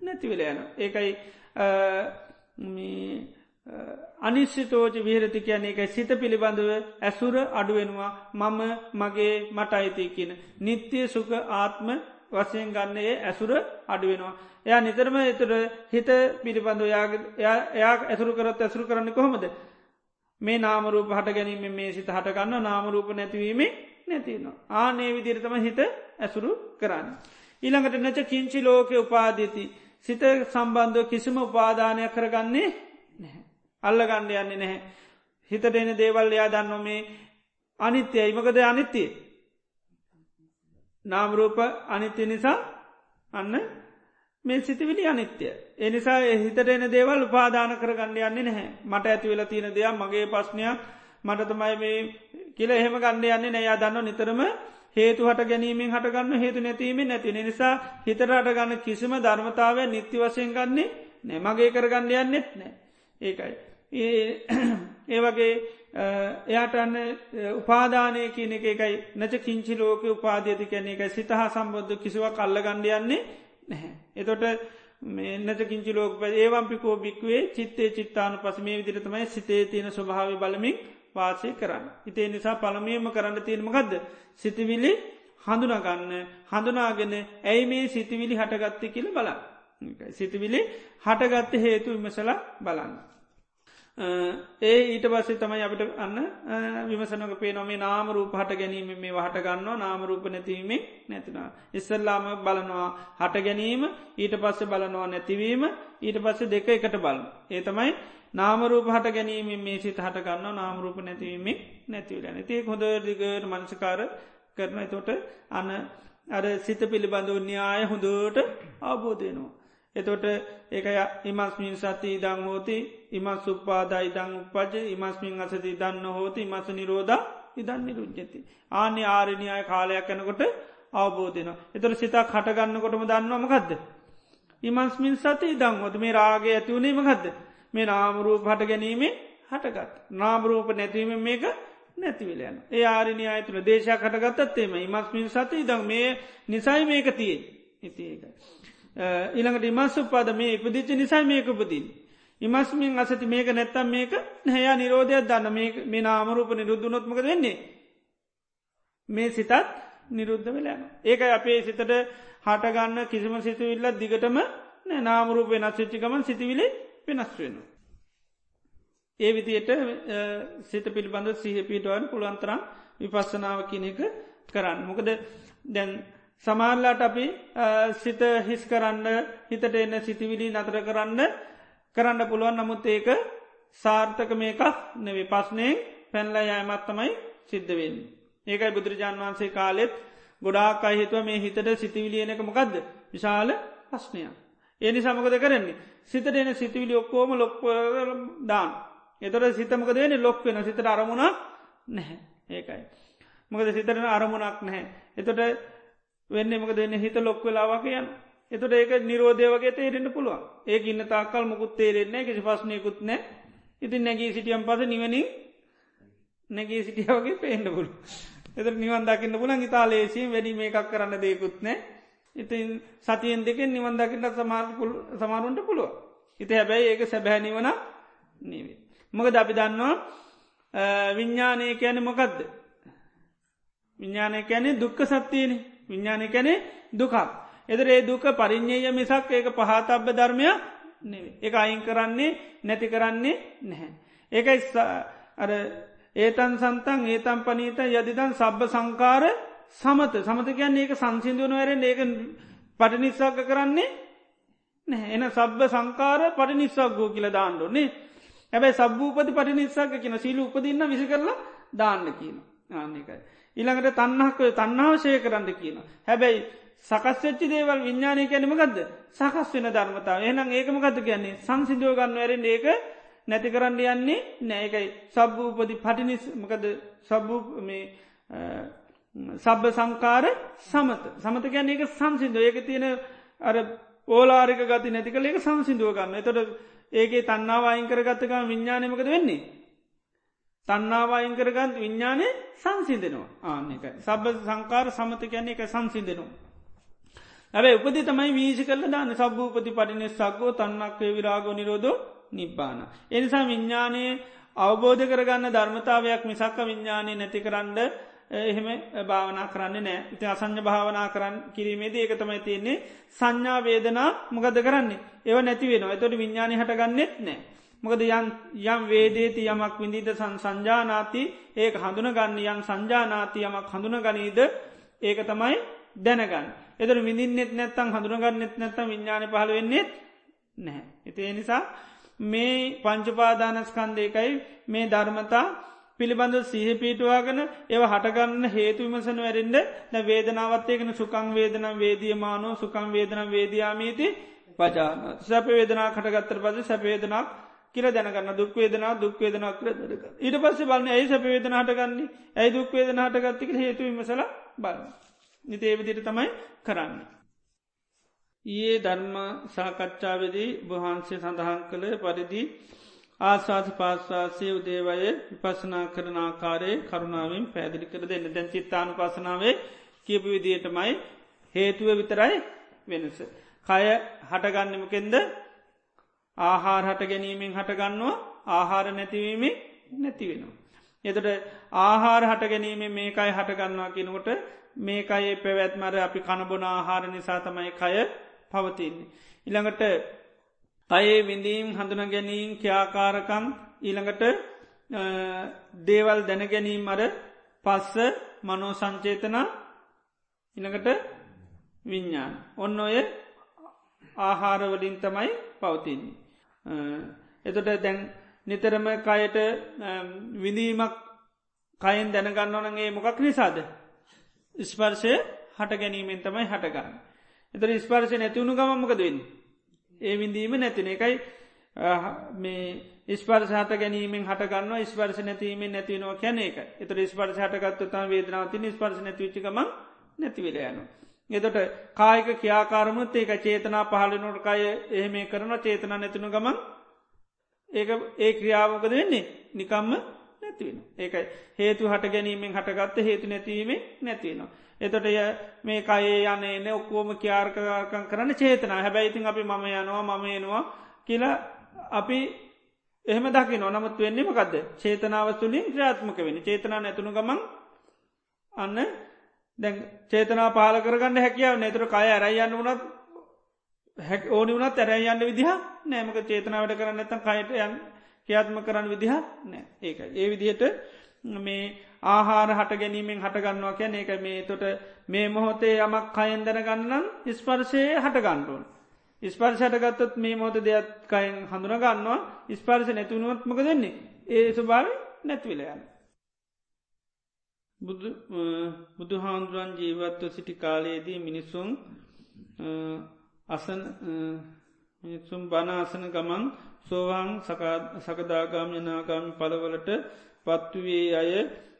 නැතිවෙලයන. ඒකයි අනිශ්චිතෝජ විහරති කියන එක සිත පිළිබඳව ඇසුර අඩුවෙනවා මම මගේ මට අයිති කියන. නිත්‍යය සුක ආත්ම වසයෙන් ගන්නේ ඇසුර අඩුවෙනවා. එයා නිතරම එතුර හිත පිළිබඳව එයා ඇසුරු කරත් ඇසුරු කරන්න කොහොමද. මේ නාමරූප හට ගැනීම මේ සිත හටගන්න නාමරූප නැතිවීමේ නැතිනවා. ආනේ විදිරතම හිත ඇසුරු කරන්න. ඊළඟට නැච කිංචි ලෝක උපාධීති සිත සම්බන්ධව කිසිම උපාදානයක් කරගන්නේ නැහැ. අල්ල ගණ්ඩ යන්නේ නැහැ. හිතට එන දේවල් එයා දන්න මේ අනිත්‍යය ඉමකද අනිත්‍යය. නාමරූප අනිත්‍ය නිසා අන්න මේ සිතිවිලි අනිත්‍ය. එනිසා හිතට එන දේවල් උපාදාන කරගන්න යන්නේ නැහැ මට ඇති වෙලා තියෙන දෙයක් මගේ පස්්නයක් මට තමයි මේ කියල එහෙම ගන්න යන්නේ නෑ දන්න නිතරම හේතු හට ගැනීමෙන් හටගන්න හේතු නැතිීමෙන් නැති නිසා හිතට අටගන්න කිසිම ධර්මතාවය නිත්‍ය වශයෙන් ගන්නේ නෑ. මගේ කරගන්න යන්නෙත් නෑ. ඒකයි. ඒ <clears throat> වගේ එයාටන්න උපාදානය කියන එක එකයි. නච කිංචි ලෝක උපාධියති කැන එකයි සිත හා සම්බෝධ කිසිව කල්ල ගණඩ යන්නේ නැහැ. එතොට මෙන්නත කිංචි ලෝක ඒවම්පිකෝ බික්වේ චිත්තේ චිත්තාන පස මේ විදිරතමයි සිතේ තියෙන ස්වභාව බලමින් වාසය කරන්න. ඉතේ නිසා පළමියම කරන්න තියෙනමකක්ද. සිතිවිලි හඳුනගන්න හඳුනාගෙන ඇයි මේ සිතිවිලි හටගත්ත කියල බලා. සිතිවිලි හටගත්ත හේතු විමසල බලන්න. ඒ ඊට පස්සේ තමයි අපට අන්න විමසනක පේ නොමේ නාමරූප හට ගැනීම මේ හට ගන්නවා නාමරූප නැතිවීමේ නැතිනා. ඉස්සල්ලාම බලනවා හට ගැනීම ඊට පස්සේ බලනවා නැතිවීම ඊට පස්සේ දෙක එකට බල. ඒ තමයි නාමරූප හට ගැනීම මේ සිත හට ගන්න නාමරූප නැතිවීමේ නැතිවල නැති හොඳ දිගට මනසකාර කරන තොට අන්න අර සිත පිළිබඳව න්‍යාය හොඳට අවබෝධයනවා. එතොට ඒක ඉමස්මින් සති ඉදං හෝති ඉමස් උපාදා ඉදං උපජ ඉමස්මින් අසති දන්න හෝති මස නිරෝධ ඉදන් නිරුද්ජති. ආන්‍ය ආරණයාය කාලයක් යනකොට අවබෝධන. එතොට සිතා කටගන්නකොටම දන්නවමකක්ද. ඉමස්මින් සති ඉදං හොද මේ රාගේ ඇතිවුණේමකක්ද මේ නාමරූප හට ගැනීමේ හටගත්. නාමරූප නැතිවීම මේක නැතිවිලයන. ඒ ආරණය අයතුළ දේශයක් කටගත්තත්තේම ඉමස්මින් සති ඉදං මේ නිසයි මේක තියේ ඉති ඒකයි. ඊළඟට ඉමස් උපාද මේ ඉපදිච්ච නිසයි මේක උපදින්. ඉමස්මින් අසති මේක නැත්තම් මේක නැයා නිරෝධයක් දන්න මේ නාමරූප නිරුද්ධනොත්මක වෙන්නේ. මේ සිතත් නිරුද්ධ වෙලෑන. ඒක අපේ සිතට හටගන්න කිසිම සිතුවිල්ල දිගටම නාමරූප වෙනස් වෙච්චිකමන් සිතිවිලි වෙනස් වෙන. ඒ විදියට සිත පිළිබඳ සහ පිටුවන් පුළුවන්තරම් විපස්සනාව කියන එක කරන්න. මොකද දැන් සමාල්ලාට අපි සිත හිස් කරන්න හිතට එන්න සිතිවිලි නතර කරන්න කරන්න පුළුවන් නමුත් ඒක සාර්ථක මේකක් නෙවේ පස්නේ පැන්ල යෑමත්තමයි සිද්ධවෙන්. ඒකයි බුදුරජාන් වන්සේ කාලෙත් ගොඩාක් අහිතුව මේ හිතට සිතිවිලියනක මොකක්ද විශාල ප්‍රශ්නයක්. ඒනි සමකද කරන්නේ? සිතට එන සිතිවිලි ඔක්කෝම ලොක්ප දාන්. එතොට සිතමක දෙන ලොක් වෙන සිතට අරමුණක් නැහැ. ඒකයි. මොකද සිතරන අරමුණක් නැහැ. එතොට වෙන්න මක දෙන්න හිත ලොක් වෙලාවකයන් එතට ඒක නිරෝධය වගේ තේරෙන්න්න පුළුවන්. ඒ ඉන්න තාකල් මුකුත් තේරෙන්නේ කිසි පස්්නයකුත් නෑ ඉතින් නැගී සිටියම් පස නිවනින් නැගී සිටියාවගේ පේන්න පුළු එත නිවන් දකින්න පුලන් ඉතාලේසිී වැඩි මේකක් කරන්න දෙකුත් නෑ. ඉතින් සතියෙන් දෙකෙන් නිවන් දකින්නට සමාරුන්ට පුළුව ඉති හැබැයි ඒක සැබැහැ නිවන නීවේ මොකද අපි දන්නවා විඤ්ඥානය කෑන මොකක්ද විඤ්ඥානය කැනෙ දුක්ක සත්තියනේ විඤ්ඥානය කැනෙ දුකක්. එදර ඒ දුක පරිින්්ඥය මිසක් ඒක පහතබ්බ ධර්මය නෙවේ එක අයින් කරන්නේ නැති කරන්නේ නැහැ. ඒකයි අර ඒතන් සන්තන් ඒතම් පනීත යදිදන් සබ්බ සංකාර සමත. සමත කියන්නේ ඒක සංසිින්දුවන වැරෙන් ඒක පටනිස්සාක කරන්නේ නැහැ. එන සබ්බ සංකාර පටි නිස්සක් ගෝ කියල දාන්නඩොන්නේ හැබැයි සබ්භූපති පටි නිස්සාක කියන සීල උපදින්න විසි කරලා දාන්න කියන ආන්නකයි. ඉළඟට තන්නහක තන්නාවශය කරන්න කියන. හැබැයි සකස්වෙච්චි දේවල් විඤ්ඥානය කැනීමගදද සකස් වෙන ධර්මතාව එහනම් ඒකමගත කියන්නේ? සංසිදුව ගන්න වැරෙන් ඒක නැති කරන්න යන්නේ නෑකයි සබ්භූපති පටිනිස් මකද සබ්භූ මේ සබ්බ සංකාර සමත. සමත ගැන ඒක සංසිින්දුව ඒක තියෙන අර ඕලාරික ගති නැති කළ ඒක සංසිින්දුව ගන්න එතොට ඒගේ තන්නාව අයිංකර ගත්තකම විඤ්ඥානමකද වෙන්නේ? තන්නාවයින් කරගත් විඤ්ඥානය සංසිදනවා ආනෙක සබ සංකාර සමත කියන්නේ එක සංසිදනවා. ඇැබයි උපදි තමයි වීසි කල දාන සබ්භූපති පටිනෙ සක්ගෝ තන්නක්කේ විරාගෝ නිරෝධ නිබ්බාන. එනිසා විඤ්ඥානය අවබෝධ කරගන්න ධර්මතාවයක් මිසක්ක විඤ්ඥානය නැති කරන්න එහෙම භාවනා කරන්න නෑ ඉති අසං්‍ය භාවනා කරන්න කිරීමේද ඒක තමයි තියන්නේ සංඥා වේදනා මොකද කරන්නේ ඒව නැති වෙන ඇතොට විඤ්ඥානය හටගන්නෙත් නෑ. මොකද යන් යම් වේදේති යමක් විඳීද සන් සංජානාති ඒක හඳුන ගන්න යම් සංජානාති යමක් හඳුන ගනීද ඒක තමයි දැනගන්න. එතර විඳින්නෙත් නැත්තම් හඳුනගන්නෙත් නැත්තම් විඤ්ඥාන පහල වෙන්නෙත් නැහැ. එතිේ නිසා මේ පංචපාදානස්කන්දයකයි මේ ධර්මතා පිළිබඳ සහ පීටවාගෙන ඒව හටගන්න හේතු විමසන වැරෙන්ඩ ද වේදනාවත්තයකෙන සුකං වේදනම් වේදියමානෝ සුකං වේදනම් වේදයාමීති පජාන සැප වේදනා කටගත්තර පස සැපේදනක් කියල දැනගන්න. දුක්වේදනා දුක්වේදනක් කර දක ඊට පස්සේ බලන්න ඇයි සැපවේදන හටගන්නේ? ඇයි දුක්වේදන හටගත්තික හේතු විමසල බල නිතේවිදිට තමයි කරන්න. ඒ ධර්ම සාකච්ඡාවදී වහන්සේ සඳහන් කළ පරිදි ආශාස පාශවාසය උදේවය විපසනා කරන ආකාරයේ කරුණාවෙන් පැදිලි කර දෙන්න දැන් චිත්තානු පසනාවේ කියපු විදියටමයි හේතුව විතරයි වෙනස. කය හටගන්නමකෙන්ද ආහාර හට ගැනීමෙන් හටගන්නවා ආහාර නැතිවීමේ නැතිවෙනවා. එතට ආහාර හට ගැනීම මේකයි හටගන්නවා කිනකොට මේකයි පැවැත්මර අපි කණබොන ආහාර නිසා තමයි කය පවතින්නේ. ඉළඟට අයේ විඳීම් හඳුන ගැනීම් ක්‍යාකාරකම් ඊළඟට දේවල් දැනගැනීම් අර පස්ස මනෝ සංචේතන ඉළඟට විඤ්ඥාන්. ඔන්න ඔය ආහාරවලින් තමයි පවතින්නේ. එතොට දැන් නිතරම කයට විඳීමක් කයින් දැනගන්නවනගේ මොකක් නිසාද. ස්පර්ශය හට ගැනීමෙන් තමයි හටගන්න. එතර ස්පර්ශය නැතිවුණු ගමමකදවෙන්න. ඒ විඳීම නැතින එකයි මේ ස්පර්ස හට ගැනීමෙන් හටගන්න ස්පර්ශ නැතිීමෙන් නැතිනවා කැන එක එතර ස්පර්ශ හටගත්තුතම වේදනාවතින ස්පර්ශ නැතිවිචිකම නැතිවිල යන. එතොට කායික කියාකාරමුත් ඒක චේතනා පහලනොටකය එහෙම කරන චේතනා නැතිනු ගමන් ඒක ඒ ක්‍රියාවකද වෙන්නේ නිකම්ම නැතිවෙන. ඒකයි හේතු හට ගැනීමෙන් හටගත්ත හේතු නැතිවීමේ නැතිවෙනවා. එතොට ය මේ කයේ යන එන ඔක්කෝම කියාර්කකන් කරන්න චේතනා හැබැයි ඉතින් අපි මම යනවා මම එනවා කියලා අපි එහෙම දකි නොනමුත් වෙන්නේම කක්ද චේතනාව තුළින් ක්‍රාත්මක වෙන චේතනා නැතුුණු ගමන් අන්න දැ චේතනා පාල කරගන්න හැකියාව නතුර කය ඇරයියන්න වනත් හැක් ඕනි වනත් ඇරයියන්න විදිහ නෑමක චේතනාවට කරන්න ඇතම් කයට යන් ක්‍යාත්ම කරන්න විදිහ නෑ. ඒක ඒ විදිහට මේ ආහාර හට ගැනීමෙන් හටගන්නවා කියැන ඒක මේ තොට මේ මොහොතේ යමක් කයෙන් දැනගන්නන් ස්පර්ශය හටගණ්ඩුවන්. ස්පර්ශයට ගත්තත් මේ මොහොත දෙයක් කයෙන් හඳුනගන්නවා ස්පර්ශ නැතුනුවත්මක දෙන්නේ ඒ ස්වභාව නැත්විලයන්න. බුදු හාන්දුරුවන් ජීවත්ව සිටි කාලයේදී මිනිසුන් අසන් මිනිසුම් බනාසන ගමන් සෝවාන් සකදාගාම යනාගාමි පලවලට පත්තුවේ අය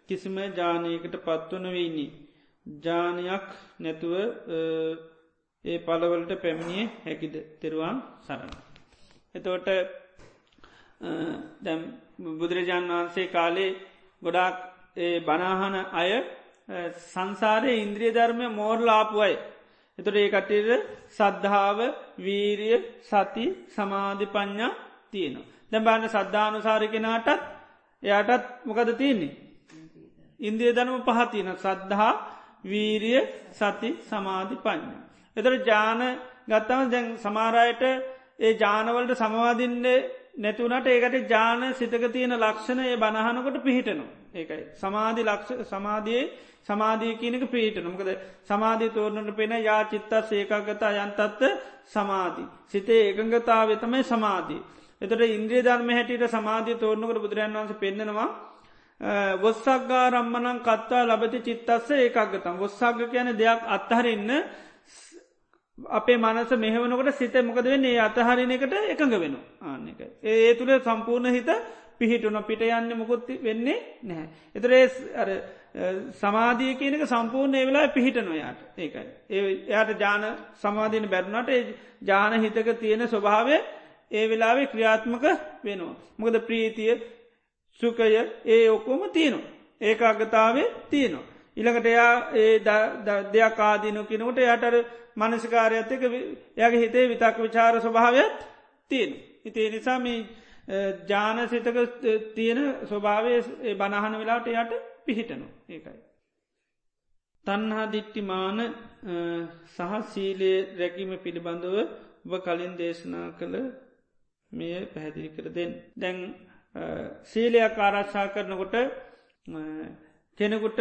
කිසිම ජානයකට පත්වන වෙයිනි. ජානයක් නැතුව ඒ පලවලට පැමිණිය හැකිද තෙරුවන් සරණ. එතවට දැම් බුදුරජාණන් වහන්සේ කාලේ ගොඩාක් බනාහන අය සංසාරය ඉන්ද්‍රිය ධර්මය මෝර්ලාපුුවයි. එතොට ඒ කටේද සද්ධාව වීරිය සති සමාධි පඥ්ඥා තියෙනවා. දැබාන්න සද්ධානුසාරි කෙනාටත් එයාටත් මොකද තියන්නේ. ඉන්දිය දනම පහතියන සද්ධහා වීරිය සති සමාධි පඥ්ඥා. එතර ජාන ගත්තම දැන් සමාරයට ඒ ජානවලට සමවාදින්නේ නැතුවනට ඒකට ජාන සිතක තියෙන ලක්ෂණ ඒ බණහනකොට පිහිටනු. ඒකයි. සමාධි ලක්ෂ සමාධයේ සමාධී කියනක පිහිටන මොකද සමාධී තෝරණට පෙන යා චිත්ත සේකගතා යන්තත්ත සමාධී. සිතේ ඒකගතාව තමයි සමාධී. එතට ඉන්ද්‍රිය ධර්ම හැටියට සමාධී තෝරණකට බුදුරන් වන්ස පෙන්නෙනවා වොස්සක්ගා රම්මනං කත්තා ලබති චිත්තස්ස ඒකක්ගතම් වොස්සක්ග කියන දෙයක් අත්හරන්න අපේ මනස මෙහවනකට සිත මොකද වෙන්නේ අතහරින එකට එකඟ වෙන ආන්න එක ඒ තුළ සම්පූර්ණ හිත පිහිටුන පිට යන්න මුකුත්ති වෙන්නේ නැහැ. එතරේ සමාධිය කියනක සම්පූර්ණ ඒ වෙලා පිහිටනොයාට ඒකයි. ඒ එයාට ජාන සමාධීන බැරුණට ජාන හිතක තියෙන ස්වභාවය ඒ වෙලාවේ ක්‍රියාත්මක වෙනවා. මොකද ප්‍රීතිය සුකය ඒ ඔක්කොම තියනවා. ඒක අගතාවේ තියනවා. ඉළඟට එයා ඒ දෙයක් ආදීනු කිනකට යටර මනසිකාරයත්තක යගේ හිතේ විතක් විචාර ස්වභාවයක් තියෙන. ඉතිේ නිසාම ජානසිතක තියෙන ස්වභාවය බණහන වෙලාට යට පිහිටනු ඒකයි. තන්හා දිට්ටිමාන සහ සීලේ රැකීම පිළිබඳව ඔබ කලින් දේශනා කළ මෙය පැහැදිලි කර දෙෙන්. දැන් සීලයක් ආරක්ෂා කරනකොට කෙනෙකුට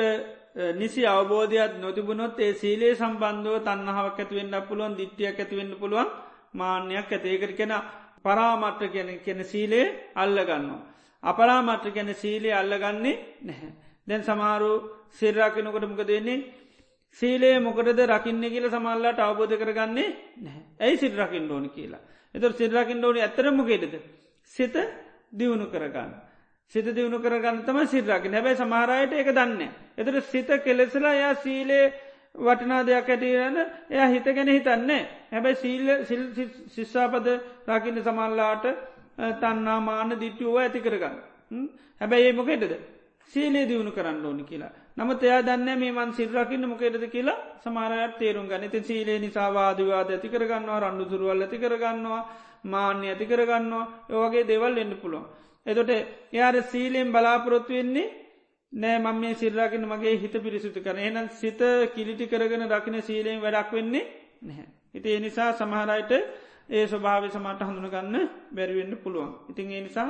නිසි අවබෝධයක් නොතිබුණොත් ඒ සීලේ සම්බන්ධව තන්නහාවක් ඇතිවෙන්න පුළුවන් දිට්ටියක් ඇතිවෙන්න පුළුවන් මාන්‍යයක් ඇතේකර කෙන පරාමට්ට කියන කෙන සීලේ අල්ලගන්නවා. අපරාමත්‍ර ගැන සීලය අල්ලගන්නේ නැහැ. දැන් සමාරු සිරාකිනකොට මොක දෙන්නේ සීලේ මොකටද රකින්න කියල සමල්ලාට අවබෝධ කරගන්නේ නැහැ ඇයි සිට රකිින් ඕෝනි කියලා. එතුර සිරකින් ඕනි ඇතරමොකේටද. සිත දියුණු කරගන්න. සිත දියුණු කරගන්න තම සිරාකින් හැබැයි සමහරයට එක දන්න. එතට සිත කෙලෙසලා යා සීලේ වටනා දෙයක් ඇතිරන්න එය හිත ගැන හිතන්නේ හැබැයි සීල ශිෂ්ෂාපද රකින්න සමල්ලාට තන්නාමාන දිට්ටුව ඇති කරගන්න. හැබැයි ඒ මොකෙටද සීලේ දියුණු කරන්න ඕනි කියලා. නමුත් එයා දන්න මේ මන් සිල්රකින්න මොකේද කියලා සමාරයට තේරුම් ගන්න ති සීලේ නිසාවාදවාද ඇති කරගන්නවා රණ්ඩු තුරුවල් ඇති කරගන්නවා මාන්‍ය ඇති කරගන්නවා යෝගේ දෙවල් එන්න පුළුවන්. එතොට එයාට සීලයෙන් බලාපොරොත්තු වෙන්නේ නෑ මම මේ සිල්රාගෙන මගේ හිත පිරිසිතු කර එනම් සිත කිලිටි කරගෙන රකින සීලයෙන් වැඩක් වෙන්නේ නැහැ. ඉති ඒ නිසා සමහරයට ඒ ස්වභාව සමට හඳුනගන්න බැරිවෙන්න පුළුවන්. ඉතින් ඒ නිසා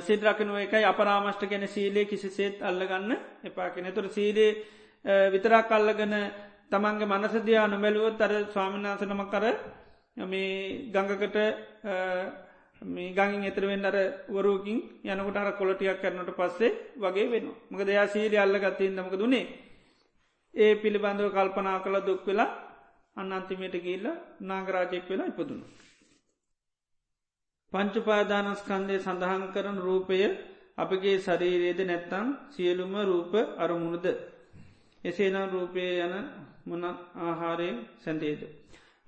සිද්‍රකනුව එකයි අපරාමෂ්ට ගැන සීලේ කිසිසේත් අල්ලගන්න එපා කෙන තුර සීලේ විතරක් අල්ලගන තමන්ගේ මනසදයා නොමැලුවොත් අර ස්වාමිනාසනම කර මේ ගඟකට මේ ගඟින් එතරවෙන්න අර වරුවකින් යනකට අර කොලටියක් කරනට පස්සේ වගේ වෙන මක දෙයා සීලි අල්ලගත්තයෙන් දමක දුන්නේ ඒ පිළිබඳව කල්පනා කළ දුක් වෙලා අන්නන්තිමයට ගිල්ල නාගරාජයෙක් වෙලා ඉපදුණු. පංචුපාදානස්කන්දය සඳහන් කරන රූපය අපගේ ශරීරයේද නැත්තං සියලුම රූප අරමුණුද. එසේනම් රූපය යන මොන ආහාරයෙන් සැන්දේද.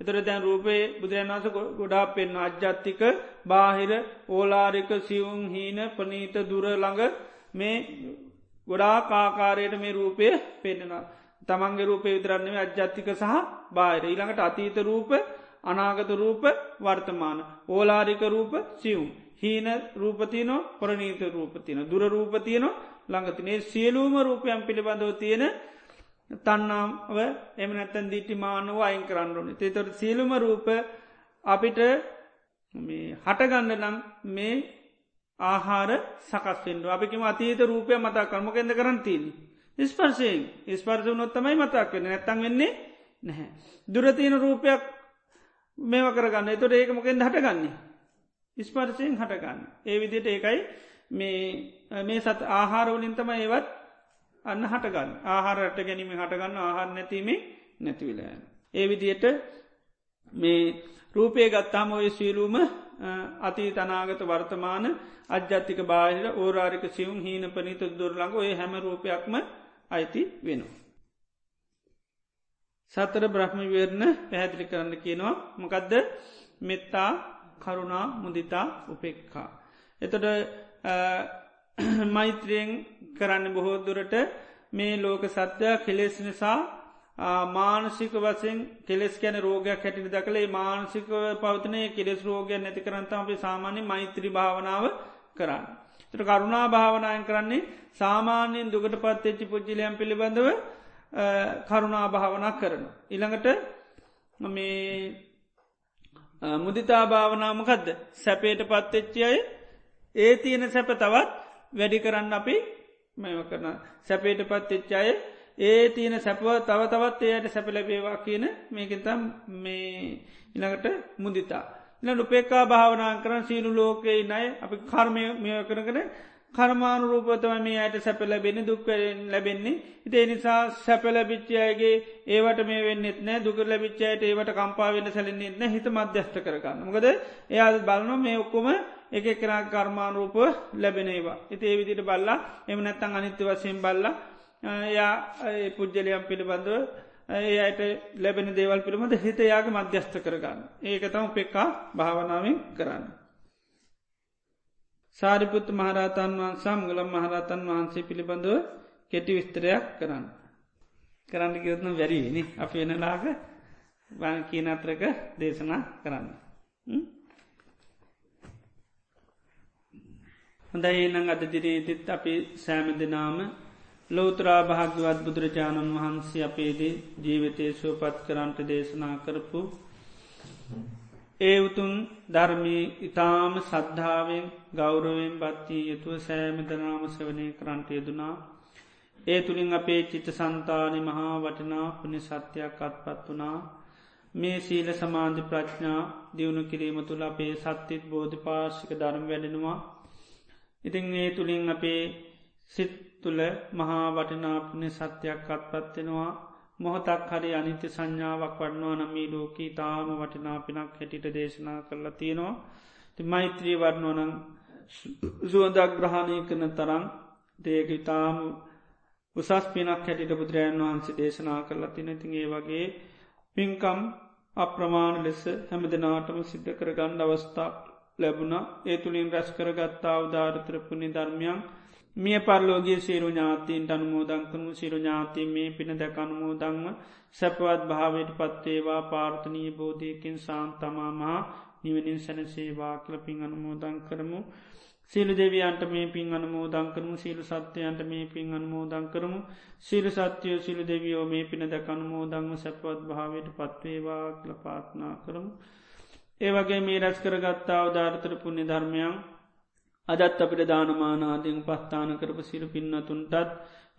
එතර දැන් රූපයේ බුදුරන්වාස ගොඩා පෙන් අජ්ජත්තික බාහිර ඕලාරික සිවුම් හීන පනීත දුර ළඟ මේ ගොඩා කාකාරයට මේ රූපය පෙන්නවා. තමන්ගේ රූපය විතරන්නේ අජ්ජත්තික සහ බාහිර. ඊළඟට අතීත රූප අනාගත රූප වර්තමාන. ඕලාරික රූප සියුම්. හීන රූපතියනො ප්‍රනීත රූපතියන දුර රූපතියනො ළඟතිනේ සියලූම රූපයන් පිළිබඳව තියෙන තන්නාව එම නැත්තන් දිටි මානුව අයින් කරන්නඩුවන තේතොට සියලුම රූප අපිට හටගන්න නම් මේ ආහාර සකස්ෙන්ඩ අපිම අතීත රූපය මතා කරමකෙන්ද කරන්තිීන. ස්පර්ශයෙන් ස්පර්ශ නොත්තමයි මතක් වෙන නැත්තන් වෙන්නේ නැහැ. දුරතියන රූපයක් මේව කරගන්න එතොට ඒක මොකෙන් හටගන්නේ. ස්පර්ශයෙන් හටගන්න. ඒ විදිට ඒකයි මේ සත් ආහාරවලින් තම ඒවත් අන්න හටගන්න ආහාරට ගැනීම හටගන්න ආහාර නැතිීමේ නැතිවිලයන. ඒ විදියට මේ රූපය ගත්තාම ඔය සීලූම අති තනාගත වර්තමාන අජ්‍යත්තික බාහිර ඕරාරික සිවුම් හීන පනිත දුරළඟ ඔය හැම රූපයක්ම අයිති වෙනවා. සතර බ්‍රහ්ම වේරණ පැහැදිලි කරන්න කියනවා මොකදද මෙත්තා කරුණා මුදිතා උපෙක්කා. එතට <coughs> මෛත්‍රයෙන් කරන්න බොහෝදුරට මේ ලෝක සත්‍යයක් කෙලෙස් නිසා මානසික වසෙන් කෙස් කැන රෝගයක් හැටිනි දකළේ මානසික පවතනය කෙස් රෝගය නැති කරන්තම අපේ සාමාන්‍ය මෛත්‍රී භාවනාව කරන්න. තට කරුණා භාවනායන් කරන්නේ සාමාන්‍යයෙන් දුකට පත්වෙච්චි පුද්ජිලයම් පිළිබඳව කරුණා භාවනා කරන. ඉළඟට මේ මුදිතා භාවනාමකදද සැපේට පත්තෙච්චි අය ඒ තියෙන සැප තවත් වැඩි කරන්න අපි මෙම කරන සැපේට පත්තෙච්චාය ඒ තියෙන සැපව තව තවත් එයට සැපලබේවා කියන මේකතම් මේ ඉළඟට මුදිතා. ඉ නුපේකා භාවනා කරන සීලු ලෝකයේ නයි අපි කර්මය මෙය කරන කර්මාණු රූපතම මේ අයට සැප ලැබෙන දුක්කරෙන් ලැබෙන්නේ. ඉතේ නිසා සැප ලැබිච්චයගේ ඒවට මේ වෙන්නෙත් නෑ දුක ලැබිච්චයට ඒවට කම්පාාවෙන්න සැලෙන්න්නේ න හිත මධ්‍යස්ත කරගන්න මොකද එයා බලන මේ ඔක්කොම එක කරා කර්මාණරූප ලැබෙනේවා ඉති ඒ විදිට බල්ලා එම නැත්තං අනිත්‍ය වශයෙන් බල්ලා යා පුද්ජලයම් පිළිබඳව ඒයට ලැබෙන දේවල් පිළිබඳ හිත යාගේ මධ්‍යස්ත කරගන්න ඒක තම පෙක්කා භාවනාවෙන් කරන්න. සාරිපුත් මහරතන් වහන්සා මුගලම් මහරතන් වහන්සේ පිළිබඳව කෙටි විස්තරයක් කරන්න. කරන්න කිවත්න වැැරිවිනි අප වෙනලාග කියනත්‍රක දේශනා කරන්න. හොඳයි එනං අද දිරේතිත් අපි සෑම දෙනාම ලෝතරා භාග්‍යවත් බුදුරජාණන් වහන්සේ අපේදේ ජීවිතය සුවපත් කරන්ට දේශනා කරපු ඒ උතුන් ධර්මී ඉතාම සද්ධාවෙන් ගෞරවෙන් බත්තිී යුතුව සෑමදනාම සවනය කරන්ට යෙදුනා. ඒ තුළින් අපේ චිත සන්තානය මහා වටනා පුුණ සත්‍යයක් අත්පත් වනා මේ සීල සමාන්ධි ප්‍රඥා දියුණු කිරීම තුළ අපේ සත්‍යත් බෝධ පාශික ධර්ම වැඩෙනවා ඉතිං ඒ තුළින් අපේ සිත් තුළ මහා වටනාපන සත්‍යයක් අත්පත්වෙනවා මොහොතක් හරි අනිත්‍ය සංඥාවක් වඩනවා නමී ලෝකී තාම වටිනාපිනක් හැටිට දේශනා කරලා තියෙනවා. ති මෛත්‍රී වඩනෝනං සුවදක් ග්‍රහණය කරන තරම් දේක ඉතාම උසස් පිනක් හැටිට බුදුරජන් වහන්සේ දේශනා කරලා තිනතින් ඒ වගේ පින්කම් අප්‍රමාණ ලෙස හැම දෙනාටම සිද්ධ කරගණ්ඩ අවස්ථා ලැබුණ. ඒ තුළින් රැස් කරගත්තා උදාරතරපුුණි ධර්මයන් මිය පරලෝගේ සීරු ඥාතීන්ට අනුමෝදංකනු සිරු ඥාති මේ පින දැකනුමෝදංව සැපවත් භාවයට පත්වේවා පාර්ථනී බෝධයකින් සාන්තමාමහා නිවනින් සැනසේවා කල පින් අනුමෝදං කරමු. සීලු දෙවියන්ට මේ පින් අනුමෝදං කරමු. සීලු සත්‍යයන්ට මේ පින් අනුමෝදං කරමු. සීලු සත්‍යයෝ සිලු දෙවියෝ මේ පින දැක අනුමෝදංව සැපවත් භාවයට පත්වේවා කල පාත්නා කරමු. ඒ වගේ මේ රැස් කරගත්තා අවධාරතර පුුණ්‍ය ධර්මයන් අදත් අපිට දානමානාදයෙන් පස්ථාන කරප සිරු පින්නතුන්ටත්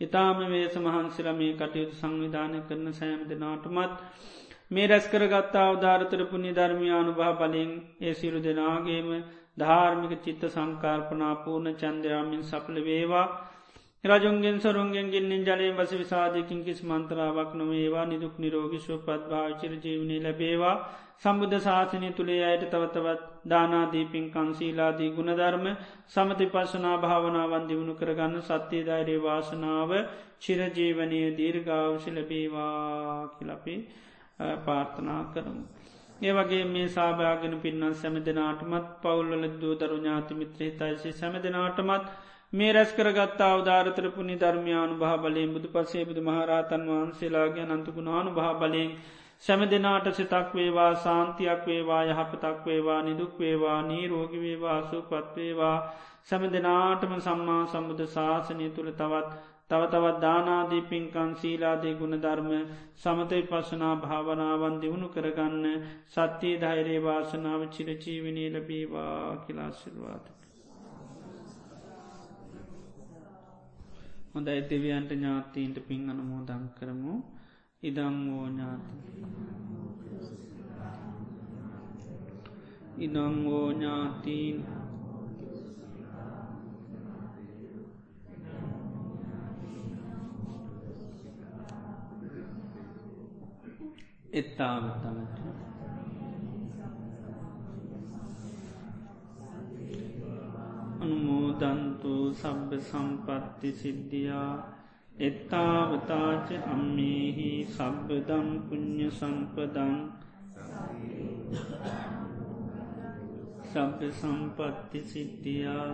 ඉතාම වේස මහන්සිල මේ කටයුතු සංවිධානය කරන සෑම දෙනාටමත් මේ රැස් කරගත්තා අවධාරතර පුුණි ධර්මයානු භා බලින් ඒ සිරු දෙනාගේම ධාර්මික චිත්ත සංකාර්පනා පූර්ණ චන්දයාමින් සපල වේවා. රජුන්ගෙන් සරුන්ගෙන් ගින්නින් ජලයෙන් වස විසාධයකින් කිස් මන්ත්‍රාවක් නොවේවා. නිදුක් නිරෝගිශව පත්භාවිචර ජීවනය ලැබේවා. සම්බුද්ධ ශාසනය තුළේ අයට තවතවත් දානාදීපින් කංසීලාදී ගුණධර්ම සමති පශනා භාවනාවන් දියුණු කරගන්න සත්‍යය ධෛරය වාසනාව චිරජීවනය දීර්ගාවශ ලැබේවා කිලපි පාර්ථනා කරමු. ඒ වගේ මේ සාභාගෙන පින්නන් සැම දෙනාටමත් පවුල්ල දූ දරු ඥාතිමිත්‍රේ තයිසේ සැම දෙනාටමත් මේ රැස් කරගත්තා අවධාරතර පුුණි ධර්මයානු භා බලයෙන් බුදු පසේ බුදු මහරහතන් වහන්සේලාගේ අනන්තුකුණානු භා බලයෙන් සැම දෙනාට සිතක් වේවා සාන්තියක් වේවා යහපතක් වේවා නිදුක් වේවා නීරෝගි වේවා සුපත්වේවා සැම දෙනාටම සම්මා සම්බුධ ශාසනය තුළ තවත් තව තවත් දානාදී පින්කන් සීලාදී ගුණධර්ම සමතයි පසනා භාවනාවන් දියුණු කරගන්න සත්‍යයේ ධෛරයේ වාසනාව චිරචීවිනී ලබීවා කිලාශිල්වාද. හොඳයි දෙවියන්ට ඥාතීන්ට පින් අනමෝදං කරමු ඉදං ඕඥාති ඉදං ඕඥාතීන් එත්තාවතමට. අනුමෝදන්තු සබ්බ සම්පත්ති සිද්ධියා. එත්තාවතාච අම්මේහි සබ්බදම් පුුණ්්‍ය සම්පදං සබ්බ සම්පත්ති සිද්ධියා.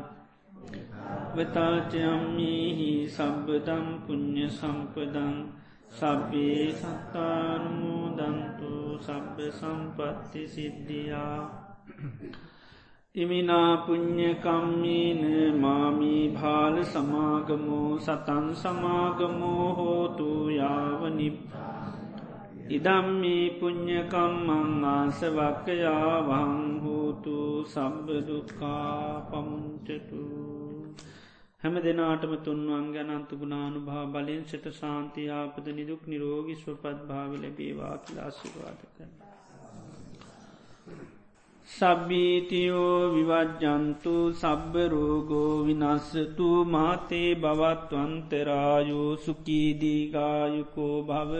වතාචයම්මේහි සබ්බදම් පුුණ්්‍ය සම්පදං සබ්බේ සත්තානුමෝදන්තු සබ්බ සම්පත්ති සිද්ධියා. ඉමිනාපුං්ඥකම්මීන මාමී භාල සමාගමෝ සතන් සමාගමෝ හෝතු යාවනිප ඉදම්මී පුං්ඥකම්මං ආසවක්කයාවං හෝතු සබ්බදුකා පමුංචටු හැම දෙනාටම තුන්වන් ගැනන්තු ගුණානු භා බලෙන් සට සාන්තියාපද නිදුක් නිරෝගි ස්වපත් භාව ලැබේවා කියලා අසිවාද කරන්න. සබ්බීතියෝ විවජ්ජන්තු සබ්බරෝගෝ විනස්සතු මාතේ බවත්වන්තරායෝ සුකීදීගායුකෝ භව.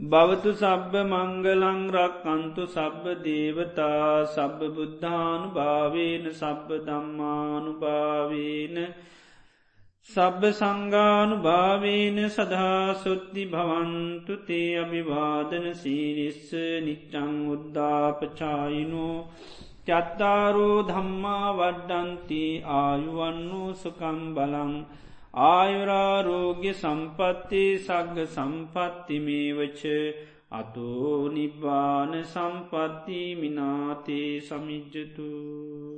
භවතු සබ්බ මංගලං රක්කන්තු සබ්බ දේවතා සබ්බ බුද්ධානු භාවේන සබ්බ දම්මානු භාවේන සබ්බ සංගානු භාවේන සදහාසුද්ධි භවන්තු තේ අභිවාදන සීරිස්ස නිච්චං උද්දාපචායිනෝ චත්තාරෝ ධම්මා වඩ්ඩන්ති ආයුවන්නෝ සුකම් බලං ආයුරාරෝග්‍ය සම්පත්ති සග්ග සම්පත්තිමේවච අතෝ නිබ්බාන සම්පත්ති මිනාතේ සමිජ්ජතුූ